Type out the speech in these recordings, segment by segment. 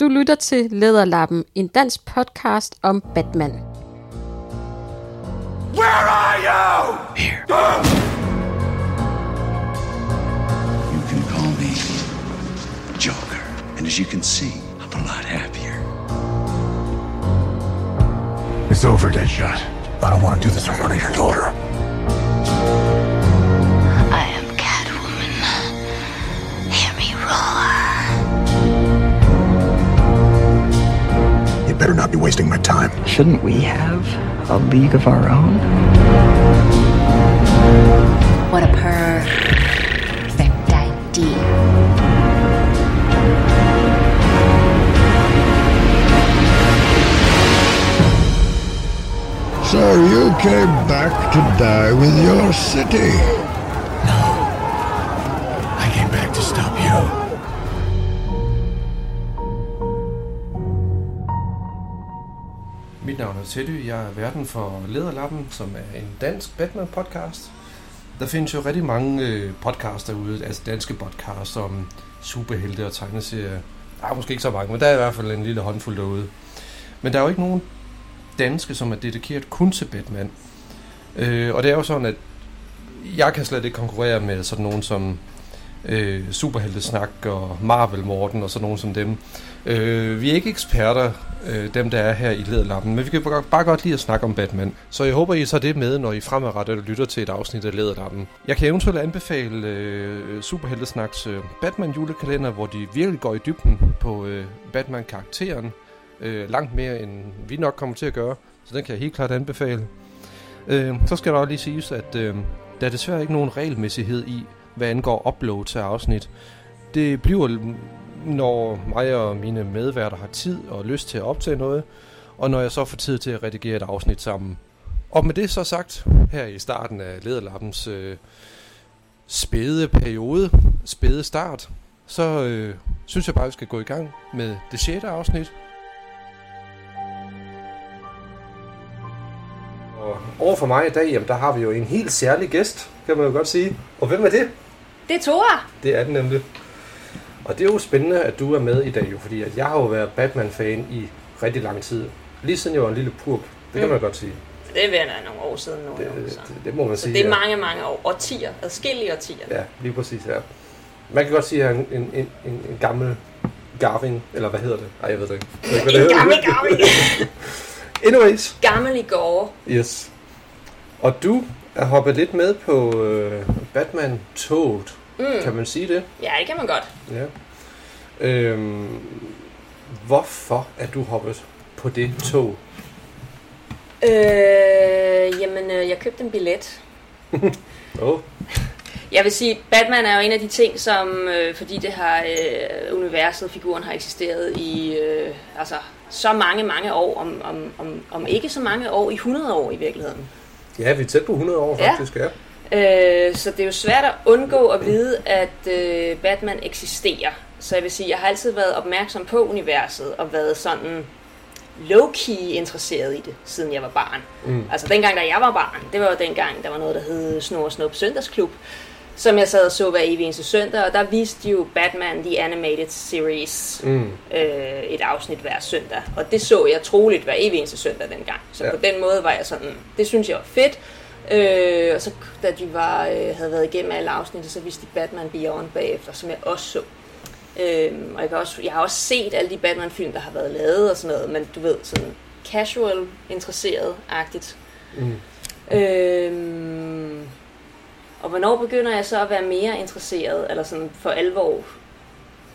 Du lytter til Lederlappen, en dansk podcast om Batman. Where are you? Here. You can call me Joker. And as you can see, I'm a lot happier. It's over, Deadshot. I don't want to do this in front of your daughter. Better not be wasting my time. Shouldn't we have a league of our own? What a perfect idea. So you came back to die with your city. Teddy, jeg er verden for Lederlappen, som er en dansk Batman-podcast. Der findes jo rigtig mange øh, podcasts derude, altså danske podcasts om superhelte og tegneserier. Ah, måske ikke så mange, men der er i hvert fald en lille håndfuld derude. Men der er jo ikke nogen danske, som er dedikeret kun til Batman. Øh, og det er jo sådan, at jeg kan slet ikke konkurrere med sådan nogen som øh, Superheltesnak og Marvel Morten og sådan nogen som dem. Øh, vi er ikke eksperter, øh, dem der er her i Lederlappen, men vi kan bare, godt lide at snakke om Batman. Så jeg håber, I tager det med, når I fremadrettet lytter til et afsnit af Lederlappen. Jeg kan eventuelt anbefale øh, Superheltesnaks øh, Batman julekalender, hvor de virkelig går i dybden på øh, Batman-karakteren. Øh, langt mere end vi nok kommer til at gøre, så den kan jeg helt klart anbefale. Øh, så skal der også lige siges, at øh, der er desværre ikke nogen regelmæssighed i, hvad angår upload til afsnit. Det bliver, når mig og mine medværter har tid og lyst til at optage noget, og når jeg så får tid til at redigere et afsnit sammen. Og med det så sagt, her i starten af Lederlappens øh, spæde periode, spæde start, så øh, synes jeg bare, at vi skal gå i gang med det sjette afsnit. Og over for mig i dag, jamen, der har vi jo en helt særlig gæst, kan man jo godt sige. Og hvem er det? Det er Tora. Det er den nemlig. Og det er jo spændende, at du er med i dag, jo, fordi at jeg har jo været Batman-fan i rigtig lang tid. Lige siden jeg var en lille purk. Det kan man godt sige. Det er ved at være nogle år siden nu. Det, det, det, det må man så sige. det er ja. mange, mange år. Årtier. Adskillige årtier. Ja, lige præcis, ja. Man kan godt sige, at jeg er en, en, en, en, en gammel Garvin, eller hvad hedder det? Nej, jeg ved det ikke. Jeg ved ikke, hvad det En gammel, gammel. Anyways, gammel i går. yes. Og du er hoppet lidt med på øh, Batman-toget, mm. kan man sige det? Ja, det kan man godt. Ja. Øhm, hvorfor er du hoppet på det tog? Øh, jamen, øh, jeg købte en billet. Oh, Jeg vil sige, Batman er jo en af de ting, som, øh, fordi det har, øh, universet, figuren har eksisteret i, øh, altså, så mange, mange år, om, om, om, om ikke så mange år, i 100 år i virkeligheden. Ja, vi er tæt på 100 år Ja. faktisk, ja. Øh, så det er jo svært at undgå at vide, at øh, Batman eksisterer. Så jeg vil sige, jeg har altid været opmærksom på universet og været sådan low-key interesseret i det, siden jeg var barn. Mm. Altså dengang, da jeg var barn, det var jo dengang, der var noget, der hed Snor og Snup Søndagsklub, som jeg sad og så hver evig eneste søndag, og der viste de jo Batman The Animated Series Mm. øh, et afsnit hver søndag. Og det så jeg troligt hver evig eneste søndag dengang. Så Ja. på den måde var jeg sådan, det synes jeg var fedt. Øh, og så da de var, øh, havde været igennem alle afsnit, så viste de Batman Beyond bagefter, som jeg også så. Øh, og jeg, kan også, jeg har også set alle de Batman-film, der har været lavet og sådan noget, men du ved, sådan casual interesseret-agtigt. Mm. Øh, og hvornår begynder jeg så at være mere interesseret, eller sådan for alvor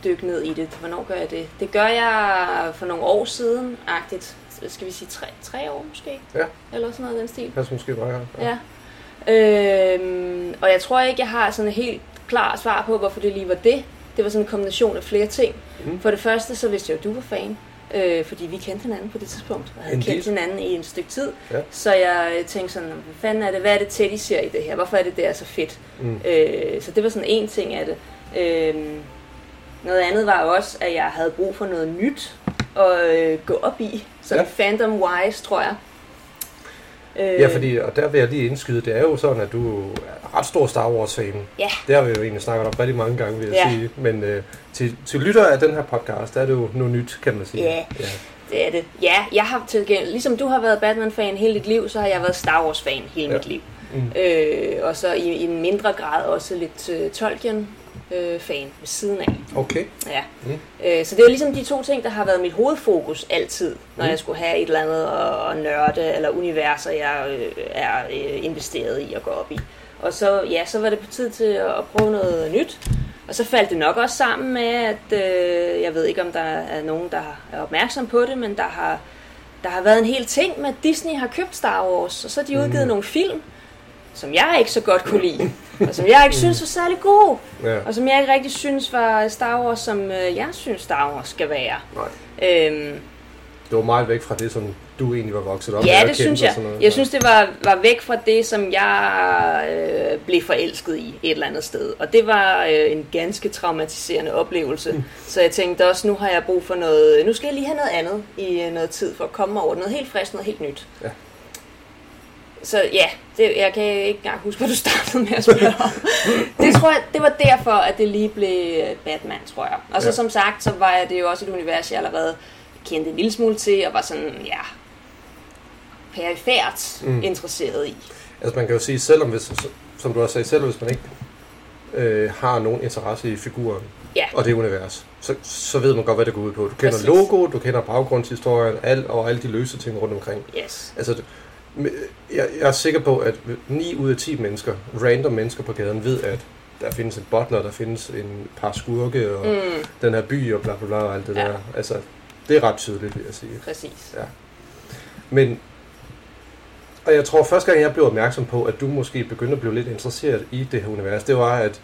dykke ned i det? Hvornår gør jeg det? Det gør jeg for nogle år siden, agtigt. Skal vi sige tre, tre år måske? Ja. Eller sådan noget den stil. Pas måske bare her. Ja. Øhm, og jeg tror ikke, jeg har sådan et helt klart svar på, hvorfor det lige var det. Det var sådan en kombination af flere ting. Mm. For det første, så vidste jeg jo, du var fan. Øh, fordi vi kendte hinanden på det tidspunkt, og havde Indeed. kendt hinanden i en stykke tid. Ja. Så jeg øh, tænkte sådan, hvad fanden er det, hvad er det Teddy ser i det her? Hvorfor er det, det er så fedt? Mm. Øh, så det var sådan en ting af det. Øh, noget andet var også, at jeg havde brug for noget nyt at øh, gå op i. Sådan Ja. ja. fandom-wise, tror jeg. Øh, Ja, fordi, og der vil jeg lige indskyde, det er jo sådan, at du er ret stor Star Wars-fan. Ja. Det har vi jo egentlig snakket om rigtig mange gange, vil jeg Ja. sige. Men øh, til, til lytter af den her podcast, der er det jo noget nyt, kan man sige. Ja. ja. Det er det. Ja, jeg har til gengæld, ligesom du har været Batman-fan hele dit liv, så har jeg været Star Wars-fan hele Ja. mit liv. Mm. Øh, og så i, i en mindre grad også lidt uh, Tolkien-fan ved siden af. Okay. Ja. Mm. Øh, så det er ligesom de to ting, der har været mit hovedfokus altid, når mm. jeg skulle have et eller andet at, at nørde, eller universer, jeg øh, er øh, investeret i at gå op i. Og så, ja, så var det på tid til at, at prøve noget nyt. Og så faldt det nok også sammen med, at øh, jeg ved ikke, om der er nogen, der er opmærksom på det, men der har, der har været en hel ting med, at Disney har købt Star Wars, og så har de udgivet mm. nogle film, som jeg ikke så godt kunne lide, og som jeg ikke synes var særlig gode. Ja. Og som jeg ikke rigtig synes var Star Wars, som øh, jeg synes Star Wars skal være. Nej. Øhm, Det var meget væk fra det, som du egentlig var vokset op med ja, det synes jeg. noget. Jeg synes, det var, var væk fra det, som jeg øh, blev forelsket i et eller andet sted. Og det var øh, en ganske traumatiserende oplevelse. Mm. Så jeg tænkte også, nu har jeg brug for noget... Nu skal jeg lige have noget andet i øh, noget tid for at komme over. Noget helt frisk, noget helt nyt. Ja. Så ja, det, jeg kan ikke engang huske, hvad du startede med at spørge om. det tror jeg, det var derfor, at det lige blev øh, Batman, tror jeg. Og så Ja. som sagt, så var det jo også et univers, jeg allerede kendte en lille smule til, og var sådan, ja, perifært mm. interesseret i. Altså man kan jo sige, selvom hvis, som du også sagde, selv hvis man ikke øh, har nogen interesse i figuren Ja. og det univers, så, så ved man godt, hvad det går ud på. Du kender Præcis. logoet, du kender baggrundshistorien, alt, og alle de løse ting rundt omkring. Yes. Altså, jeg, jeg er sikker på, at 9 ud af 10 mennesker, random mennesker på gaden, ved, at der findes en butler, der findes en par skurke, og mm. den her by, og bla bla bla, og alt det Ja. der. Altså, det er ret tydeligt, vil jeg sige. Præcis. Ja. Men, og jeg tror, første gang jeg blev opmærksom på, at du måske begyndte at blive lidt interesseret i det her univers, det var, at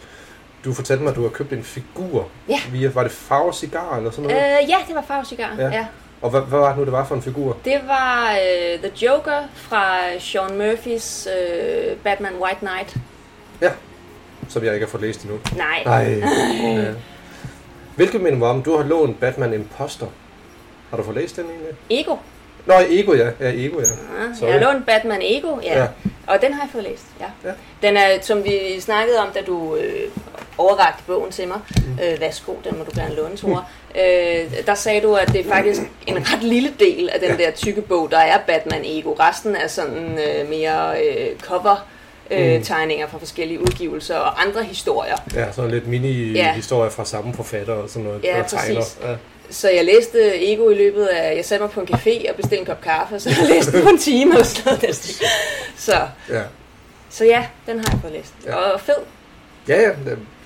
du fortalte mig, at du har købt en figur Ja. via, var det Farve Cigar eller sådan Øh, noget? ja, det var farvecigar. Ja. Ja. ja. Og hvad, hvad var det nu, det var for en figur? Det var øh, The Joker fra Sean Murphys øh, Batman White Knight. Ja, som jeg ikke har fået læst endnu. Nej. Nej. ja. Hvilket minder mig om, du har lånt Batman Imposter. Har du fået læst den egentlig? Ego. Nå, Ego, ja. Ja, Ego, ja. Ja, Sorry. jeg har lånt Batman Ego, ja. Ja. ja. Og den har jeg fået læst, ja. Ja. Den er, som vi snakkede om, da du øh, overrakte bogen til mig. Mm. Øh, værsgo, den må du gerne låne, Tore. Øh, der sagde du, at det er faktisk en ret lille del af den der tykke bog, der er Batman Ego. Resten er sådan øh, mere øh, cover øh, Mm. tegninger fra forskellige udgivelser og andre historier. Ja, sådan lidt mini-historie fra samme forfatter og sådan noget. Ja, og tegner. præcis. Ja. Så jeg læste Ego i løbet af... Jeg satte mig på en café og bestilte en kop kaffe, og så jeg læste på en time eller sådan noget. Så, Ja. så ja, den har jeg fået læst. Ja. Og fed. Ja, ja,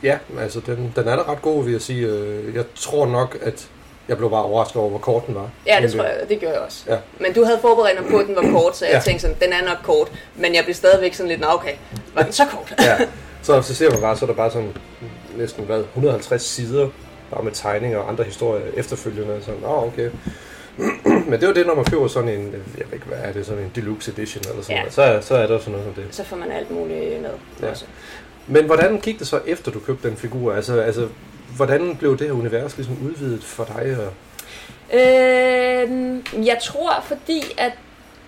ja, altså den, den er da ret god, vil jeg sige. Øh, Jeg tror nok, at jeg blev bare overrasket over, hvor kort den var. Ja, det tror jeg, det gjorde jeg også. Ja. Men du havde forberedt mig på, at den var kort, så jeg Ja. tænkte sådan, den er nok kort. Men jeg blev stadigvæk sådan lidt, nå okay, var den så kort? Ja, så, så ser man bare, så er der bare sådan næsten hvad, 150 sider, bare med tegninger og andre historier efterfølgende. Sådan, åh, okay. Men det jo det, når man køber sådan en, jeg ved ikke, hvad er det, sådan en deluxe edition eller sådan Ja. noget, så, så er der sådan noget som det. Så får man alt muligt med Ja. også. Men hvordan gik det så efter, du købte den figur? Altså, altså hvordan blev det her univers ligesom udvidet for dig? Og, Øh, jeg tror, fordi at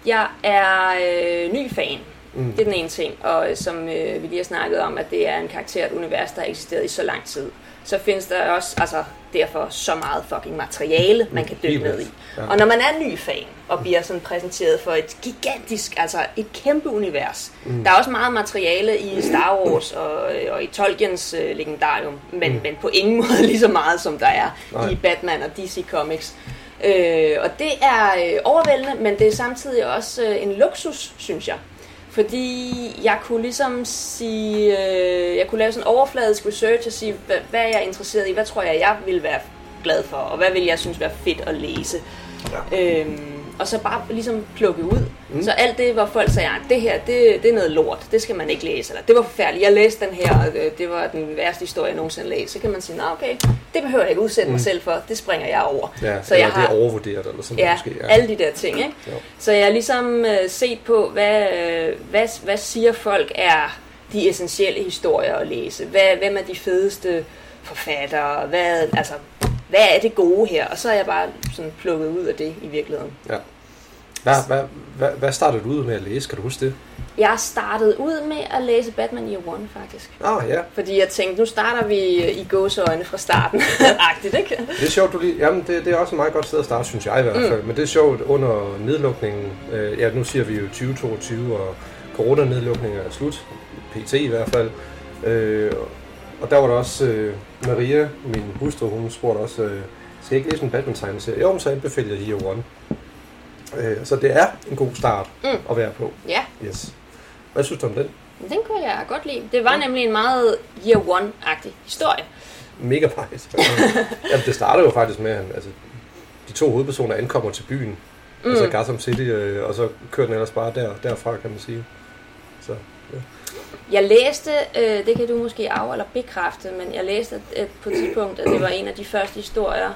jeg er øh, ny fan. Mm. Det er den ene ting. Og øh, som øh, vi lige har snakket om, at det er en karakter, et univers, der har eksisteret i så lang tid. Så findes der også altså, derfor så meget fucking materiale, man kan dykke ned i. Ja. Og når man er ny fan og bliver sådan præsenteret for et gigantisk, altså et kæmpe univers. Mm. Der er også meget materiale i Star Wars og, og i Tolkiens øh, legendarium, men, mm. men på ingen måde lige så meget, som der er Nej. i Batman og DC Comics. Øh, og det er øh, overvældende, men det er samtidig også øh, en luksus, synes jeg. Fordi jeg kunne ligesom sige, øh, jeg kunne lave sådan en overfladisk research og sige, hvad, hvad er jeg interesseret i, hvad tror jeg, jeg vil være glad for, og hvad vil jeg synes være fedt at læse. Ja. Øhm, og så bare ligesom plukke ud. Mm. Så alt det, hvor folk sagde, at det her, det, det er noget lort, det skal man ikke læse, eller det var forfærdeligt, jeg læste den her, og øh, det var den værste historie, jeg nogensinde læste, så kan man sige, nej okay, det behøver jeg ikke udsætte mm. mig selv for, det springer jeg over. ja, så jeg det har, er overvurderet eller sådan Ja, noget måske. alle de der ting, ikke? Jo. Så jeg har ligesom øh, set på, hvad, øh, hvad, hvad siger folk er de essentielle historier at læse? Hvad, hvem er de fedeste forfattere? Hvad, altså, hvad er det gode her? Og så er jeg bare sådan plukket ud af det i virkeligheden. Ja. Hvad, hvad, hvad, hvad startede du ud med at læse? Kan du huske det? Jeg startede ud med at læse Batman Year One, faktisk. Ah, ja. Fordi jeg tænkte, nu starter vi i gåseøjne fra starten. Agtigt, ikke? Det er sjovt, du lige... Jamen, det, det er også et meget godt sted at starte, synes jeg i hvert fald. Mm. Men det er sjovt, under nedlukningen... Øh, ja, nu siger vi jo 2022, og coronanedlukningen er slut. PT i hvert fald. Øh, og der var der også... Øh, Maria, min hustru, hun spurgte også... Øh, skal jeg ikke læse en Batman-tegneserie? Jo, så anbefaler jeg Year One. Øh, så det er en god start Mm. at være på. Ja, Yes. Hvad synes du om den? den kunne jeg godt lide. Det var nemlig en meget Year One-agtig historie. Mega fejs. Jamen, det starter jo faktisk med, at altså, de to hovedpersoner ankommer til byen, mm. altså Gotham City, øh, og så kører den ellers bare der, derfra, kan man sige. Så, ja. Jeg læste, øh, det kan du måske af- eller bekræfte, men jeg læste at, at på et tidspunkt, at det var en af de første historier,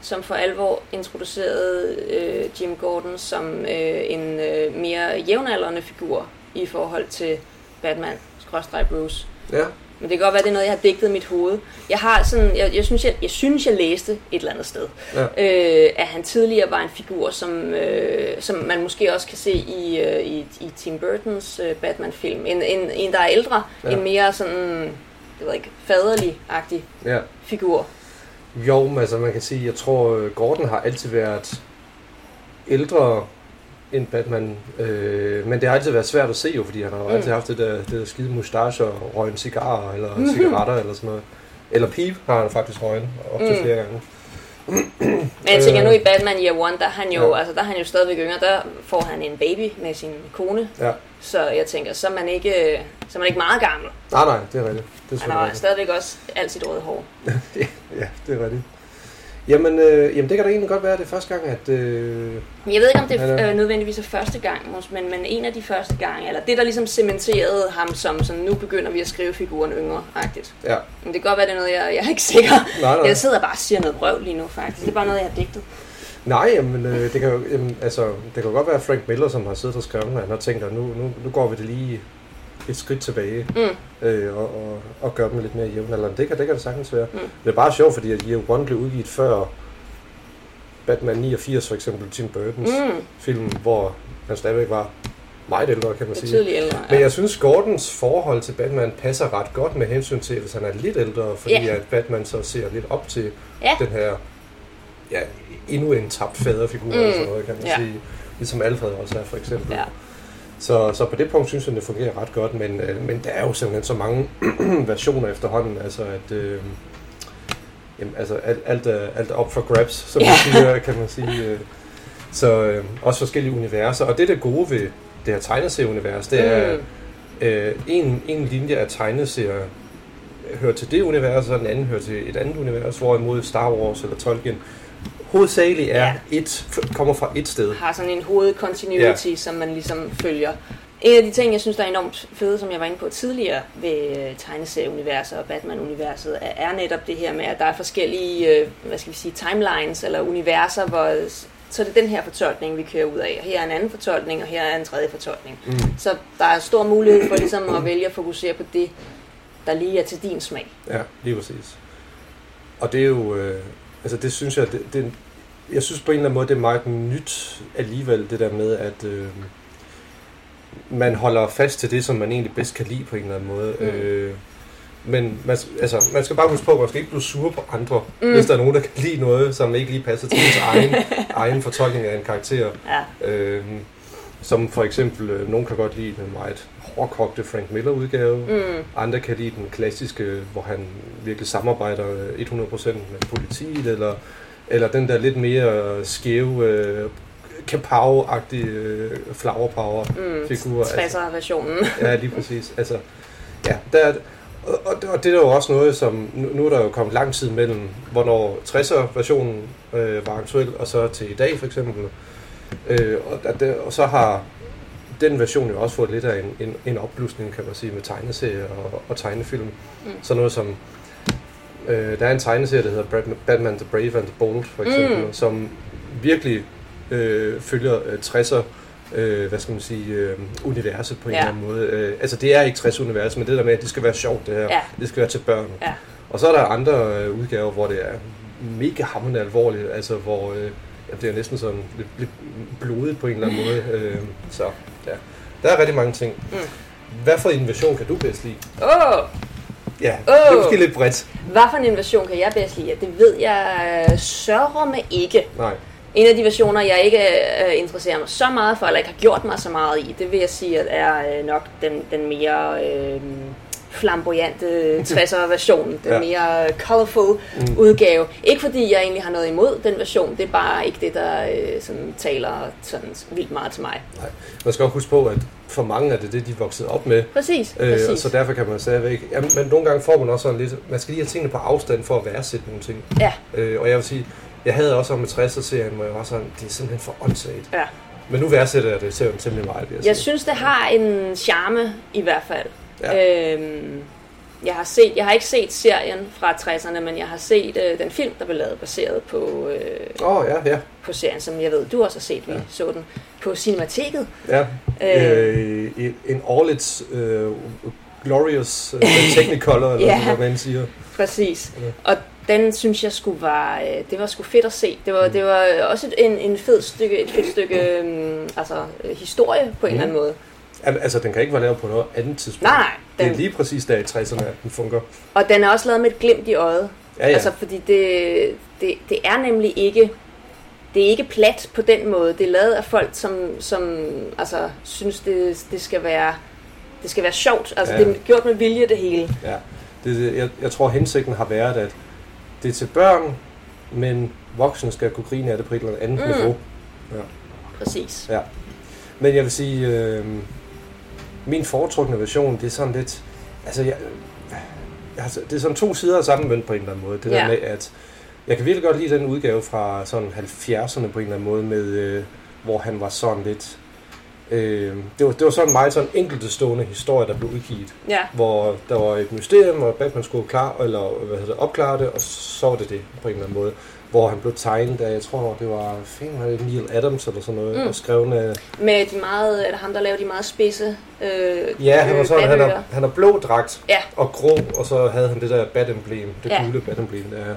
som for alvor introducerede øh, Jim Gordon som øh, en øh, mere jævnaldrende figur i forhold til Batman, skråstreg Bruce. ja. Men det kan godt være, det er noget, jeg har digtet i mit hoved. Jeg har sådan, jeg, jeg, synes, jeg, jeg synes, jeg læste et eller andet sted, Ja. øh, at han tidligere var en figur, som, øh, som man måske også kan se i, øh, i, i Tim Burtons øh, Batman-film. En, en, en, der er ældre, Ja. en mere sådan, det ved ikke, faderlig-agtig ja. figur. Jo, men altså man kan sige, jeg tror, øh, Gordon har altid været ældre end Batman. Øh, men det har altid været svært at se jo, fordi han har jo altid haft det der, det der skide mustache og røget en cigar, eller cigaretter, eller sådan noget. Eller pip har han faktisk røget op til Mm. flere gange. Men jeg tænker Øh. nu i Batman Year One, der er han jo, Ja. altså, der er han jo stadigvæk yngre, der får han en baby med sin kone. Ja. Så jeg tænker, så er man ikke, så er man ikke meget gammel. Nej, nej, det er rigtigt. Det er Han har stadigvæk også alt sit røde hår. ja, det er rigtigt. Jamen, øh, jamen, det kan da egentlig godt være, at det er første gang, at... Øh, Jeg ved ikke, om det er- øh, nødvendigvis er første gang, men, men en af de første gange, eller det, der ligesom cementerede ham som, sådan, nu begynder vi at skrive figuren yngre-agtigt. ja, Men det kan godt være, det er noget, jeg, jeg er ikke sikker. Nej, nej. Jeg sidder bare og siger noget røv lige nu, faktisk. Det er bare noget, jeg har digtet. Nej, jamen, øh, det kan jo jamen, altså, det kan jo godt være Frank Miller, som har siddet og skrevet, at han har tænkt, at nu, nu, nu går vi det lige et skridt tilbage Mm. øh, og, og, og gør dem lidt mere jævnaldrende. Det kan, det kan det sagtens være. Mm. Det er bare sjovt, fordi at Year One blev udgivet før Batman 89, for eksempel Tim Burtons Mm. film, hvor han stadigvæk var meget ældre, kan man sige. Ældre. Men Ja. jeg synes, Gordons forhold til Batman passer ret godt med hensyn til, hvis han er lidt ældre, fordi Ja. at Batman så ser lidt op til Ja. den her ja, endnu en tabt faderfigur, mm. eller sådan noget, kan man Ja. sige. Ligesom Alfred også er, for eksempel. Ja. Så, så på det punkt synes jeg, det fungerer ret godt, men, øh, men der er jo simpelthen så mange versioner efterhånden, altså at... Øh, jamen, altså alt, alt, er, alt er op for grabs, som man siger, kan man sige. øh. Så øh, også forskellige universer, og det er det gode ved det her tegneserieunivers, det er, Mm. øh, en, en linje af tegneserier hører til det univers, og den anden hører til et andet univers, hvorimod Star Wars eller Tolkien hovedsageligt er Ja. et, kommer fra et sted. har sådan en hovedcontinuity, ja. som man ligesom følger. En af de ting, jeg synes, der er enormt fede, som jeg var inde på tidligere ved øh, tegneserieuniverset og Batman-universet, er, er netop det her med, at der er forskellige, øh, hvad skal vi sige, timelines eller universer, hvor så er det den her fortolkning, vi kører ud af, og her er en anden fortolkning, og her er en tredje fortolkning. Mm. Så der er stor mulighed for ligesom at vælge at fokusere på det, der lige er til din smag. Ja, lige præcis. Og det er jo, øh, altså det synes jeg, det, det, jeg synes på en eller anden måde, det er meget nyt alligevel, det der med, at øh, man holder fast til det, som man egentlig bedst kan lide på en eller anden måde. Mm. Øh, men man, altså, man skal bare huske på, at man skal ikke blive sur på andre, mm. hvis der er nogen, der kan lide noget, som ikke lige passer til ens egen, egen fortolkning af en karakter. Ja. Øh, som for eksempel, øh, nogen kan godt lide den meget hårdkogte Frank Miller udgave. Mm. Andre kan lide den klassiske, hvor han virkelig samarbejder øh, 100% med politiet, eller, eller den der lidt mere skæve, øh, kapow-agtige øh, flower power Mm. figur. 60'er-versionen. ja, lige præcis. Altså, ja, der, er- og, og, det er jo også noget, som nu, nu er der jo kommet lang tid mellem, hvornår 60'er-versionen øh, var aktuel, og så til i dag for eksempel. Øh, og, og, der, og så har den version jo også fået lidt af en, en, en opblusning, kan man sige, med tegneserier og, og tegnefilm. Mm. Sådan noget som, øh, der er en tegneserie, der hedder Batman, the Brave and the Bold, for eksempel, mm. som virkelig øh, følger øh, 60'er øh, hvad skal man sige, øh, universet på en Ja. eller anden måde. Øh, altså det er ikke 60 univers, men det der med, at det skal være sjovt det her. Ja. Det skal være til børn. Ja. Og så er der andre øh, udgaver, hvor det er mega hammerende alvorligt, altså hvor øh, det er næsten sådan lidt, lidt blodigt på en eller anden måde. Øh, så ja, der er rigtig mange ting. Mm. Hvad for en version kan du bedst lide? Åh, oh, Ja, det er måske lidt bredt. hvad for en version kan jeg bedst lide? Det ved jeg sørger med ikke. Nej. En af de versioner, jeg ikke øh, interesserer mig så meget for, eller ikke har gjort mig så meget i, det vil jeg sige, at er øh, nok den, den mere øh, flamboyante 60'er version. Den Ja. mere colorful mm. udgave. Ikke fordi jeg egentlig har noget imod den version, det er bare ikke det, der øh, sådan, taler sådan vildt meget til mig. Nej. Man skal også huske på, at for mange er det det, de vokset op med. Præcis, Øh, og præcis. så derfor kan man stadigvæk... Ja, men nogle gange får man også sådan lidt... Man skal lige have tingene på afstand for at værdsætte nogle ting. Ja, Øh, og jeg vil sige, jeg havde også om med 60'er-serien, hvor jeg var sådan, det er simpelthen for åndssvagt. ja. Men nu værdsætter jeg det selv temmelig meget, jeg, Jeg synes, det har en charme i hvert fald. Ja. Øhm, jeg har set, jeg har ikke set serien fra 60'erne, men jeg har set øh, den film, der blev lavet baseret på, øh, Åh, oh, ja, ja. på serien, som jeg ved, du også har set. Vi Ja. så den på Cinemateket. ja. Øh. Øh, en all its øh, glorious øh, technicolor, eller Ja. hvad man siger. Præcis. Ja. Og den synes jeg skulle var, øh, det var sgu fedt at se. Det var, det var også et, en, en fed stykke, et fedt stykke um, altså, øh, historie på en Mhm. eller anden måde. Al- Altså, den kan ikke være lavet på noget andet tidspunkt. Nej, nej. Det er Den, lige præcis der i 60'erne, at den fungerer. og den er også lavet med et glimt i øjet. Ja, ja. Altså, fordi det, det, det er nemlig ikke det er ikke plat på den måde. Det er lavet af folk, som, som altså, synes, det, det, skal være, det skal være sjovt. Altså, Ja. ja. det er gjort med vilje, det hele. ja. Det, jeg, jeg tror, hensigten har været, at det er til børn, men voksne skal kunne grine af det på et eller andet Mm. niveau. Præcis. Ja. Men jeg vil sige, øh, min foretrukne version, det er sådan lidt, altså jeg, altså, det er sådan to sider af samme mønt på en eller anden måde. Det der Ja. med, at jeg kan virkelig godt lide den udgave fra sådan 70'erne på en eller anden måde, med, øh, hvor han var sådan lidt, øh, det, var, det var sådan meget sådan enkeltstående historie, der blev udgivet, Ja. hvor der var et mysterium, og Batman skulle klar, eller hvad hedder det, opklare det, og så var det det på en eller anden måde. Hvor han blev tegnet af, jeg tror, det var fanden, var det Neil Adams eller sådan noget, Mm. og skrevet Med de meget, eller ham, der laver de meget spidse øh, Ja, han var sådan, han har, han har blå dragt Ja. og grå, og så havde han det der bat-emblem, det Ja. gule bat-emblem der.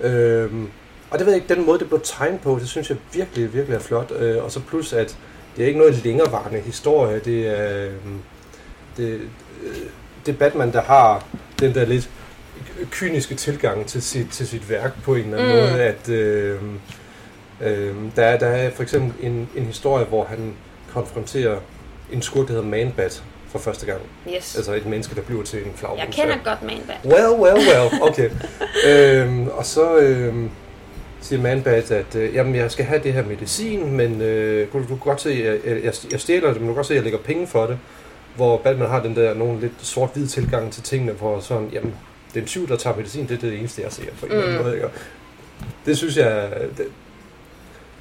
Øhm, og det ved jeg ikke, den måde det blev tegnet på, det synes jeg virkelig, virkelig er flot. Øh, og så plus, at det er ikke noget længerevarende historie, det er, øhm, det, øh, det er Batman, der har den der lidt kyniske tilgang til sit, til sit værk på en eller anden Mm. måde, at øh, øh, der, er, der er for eksempel en, en historie, hvor han konfronterer en skurk, der hedder Man-Bat for første gang. Yes. Altså et menneske, der bliver til en flagermus. Jeg kender godt Man Bat. Well, well, well. Okay. øhm, og så øhm, siger Manbat, at øh, jamen, jeg skal have det her medicin, men øh, du, du kan godt se, at jeg, jeg, jeg stjæler det, men du kan godt se, at jeg lægger penge for det. Hvor Batman har den der nogle lidt sort-hvid tilgang til tingene, hvor sådan, jamen, det er en tyv, der tager medicin, det er det eneste, jeg ser på en eller anden Mm. måde. Ikke? Det synes jeg, det,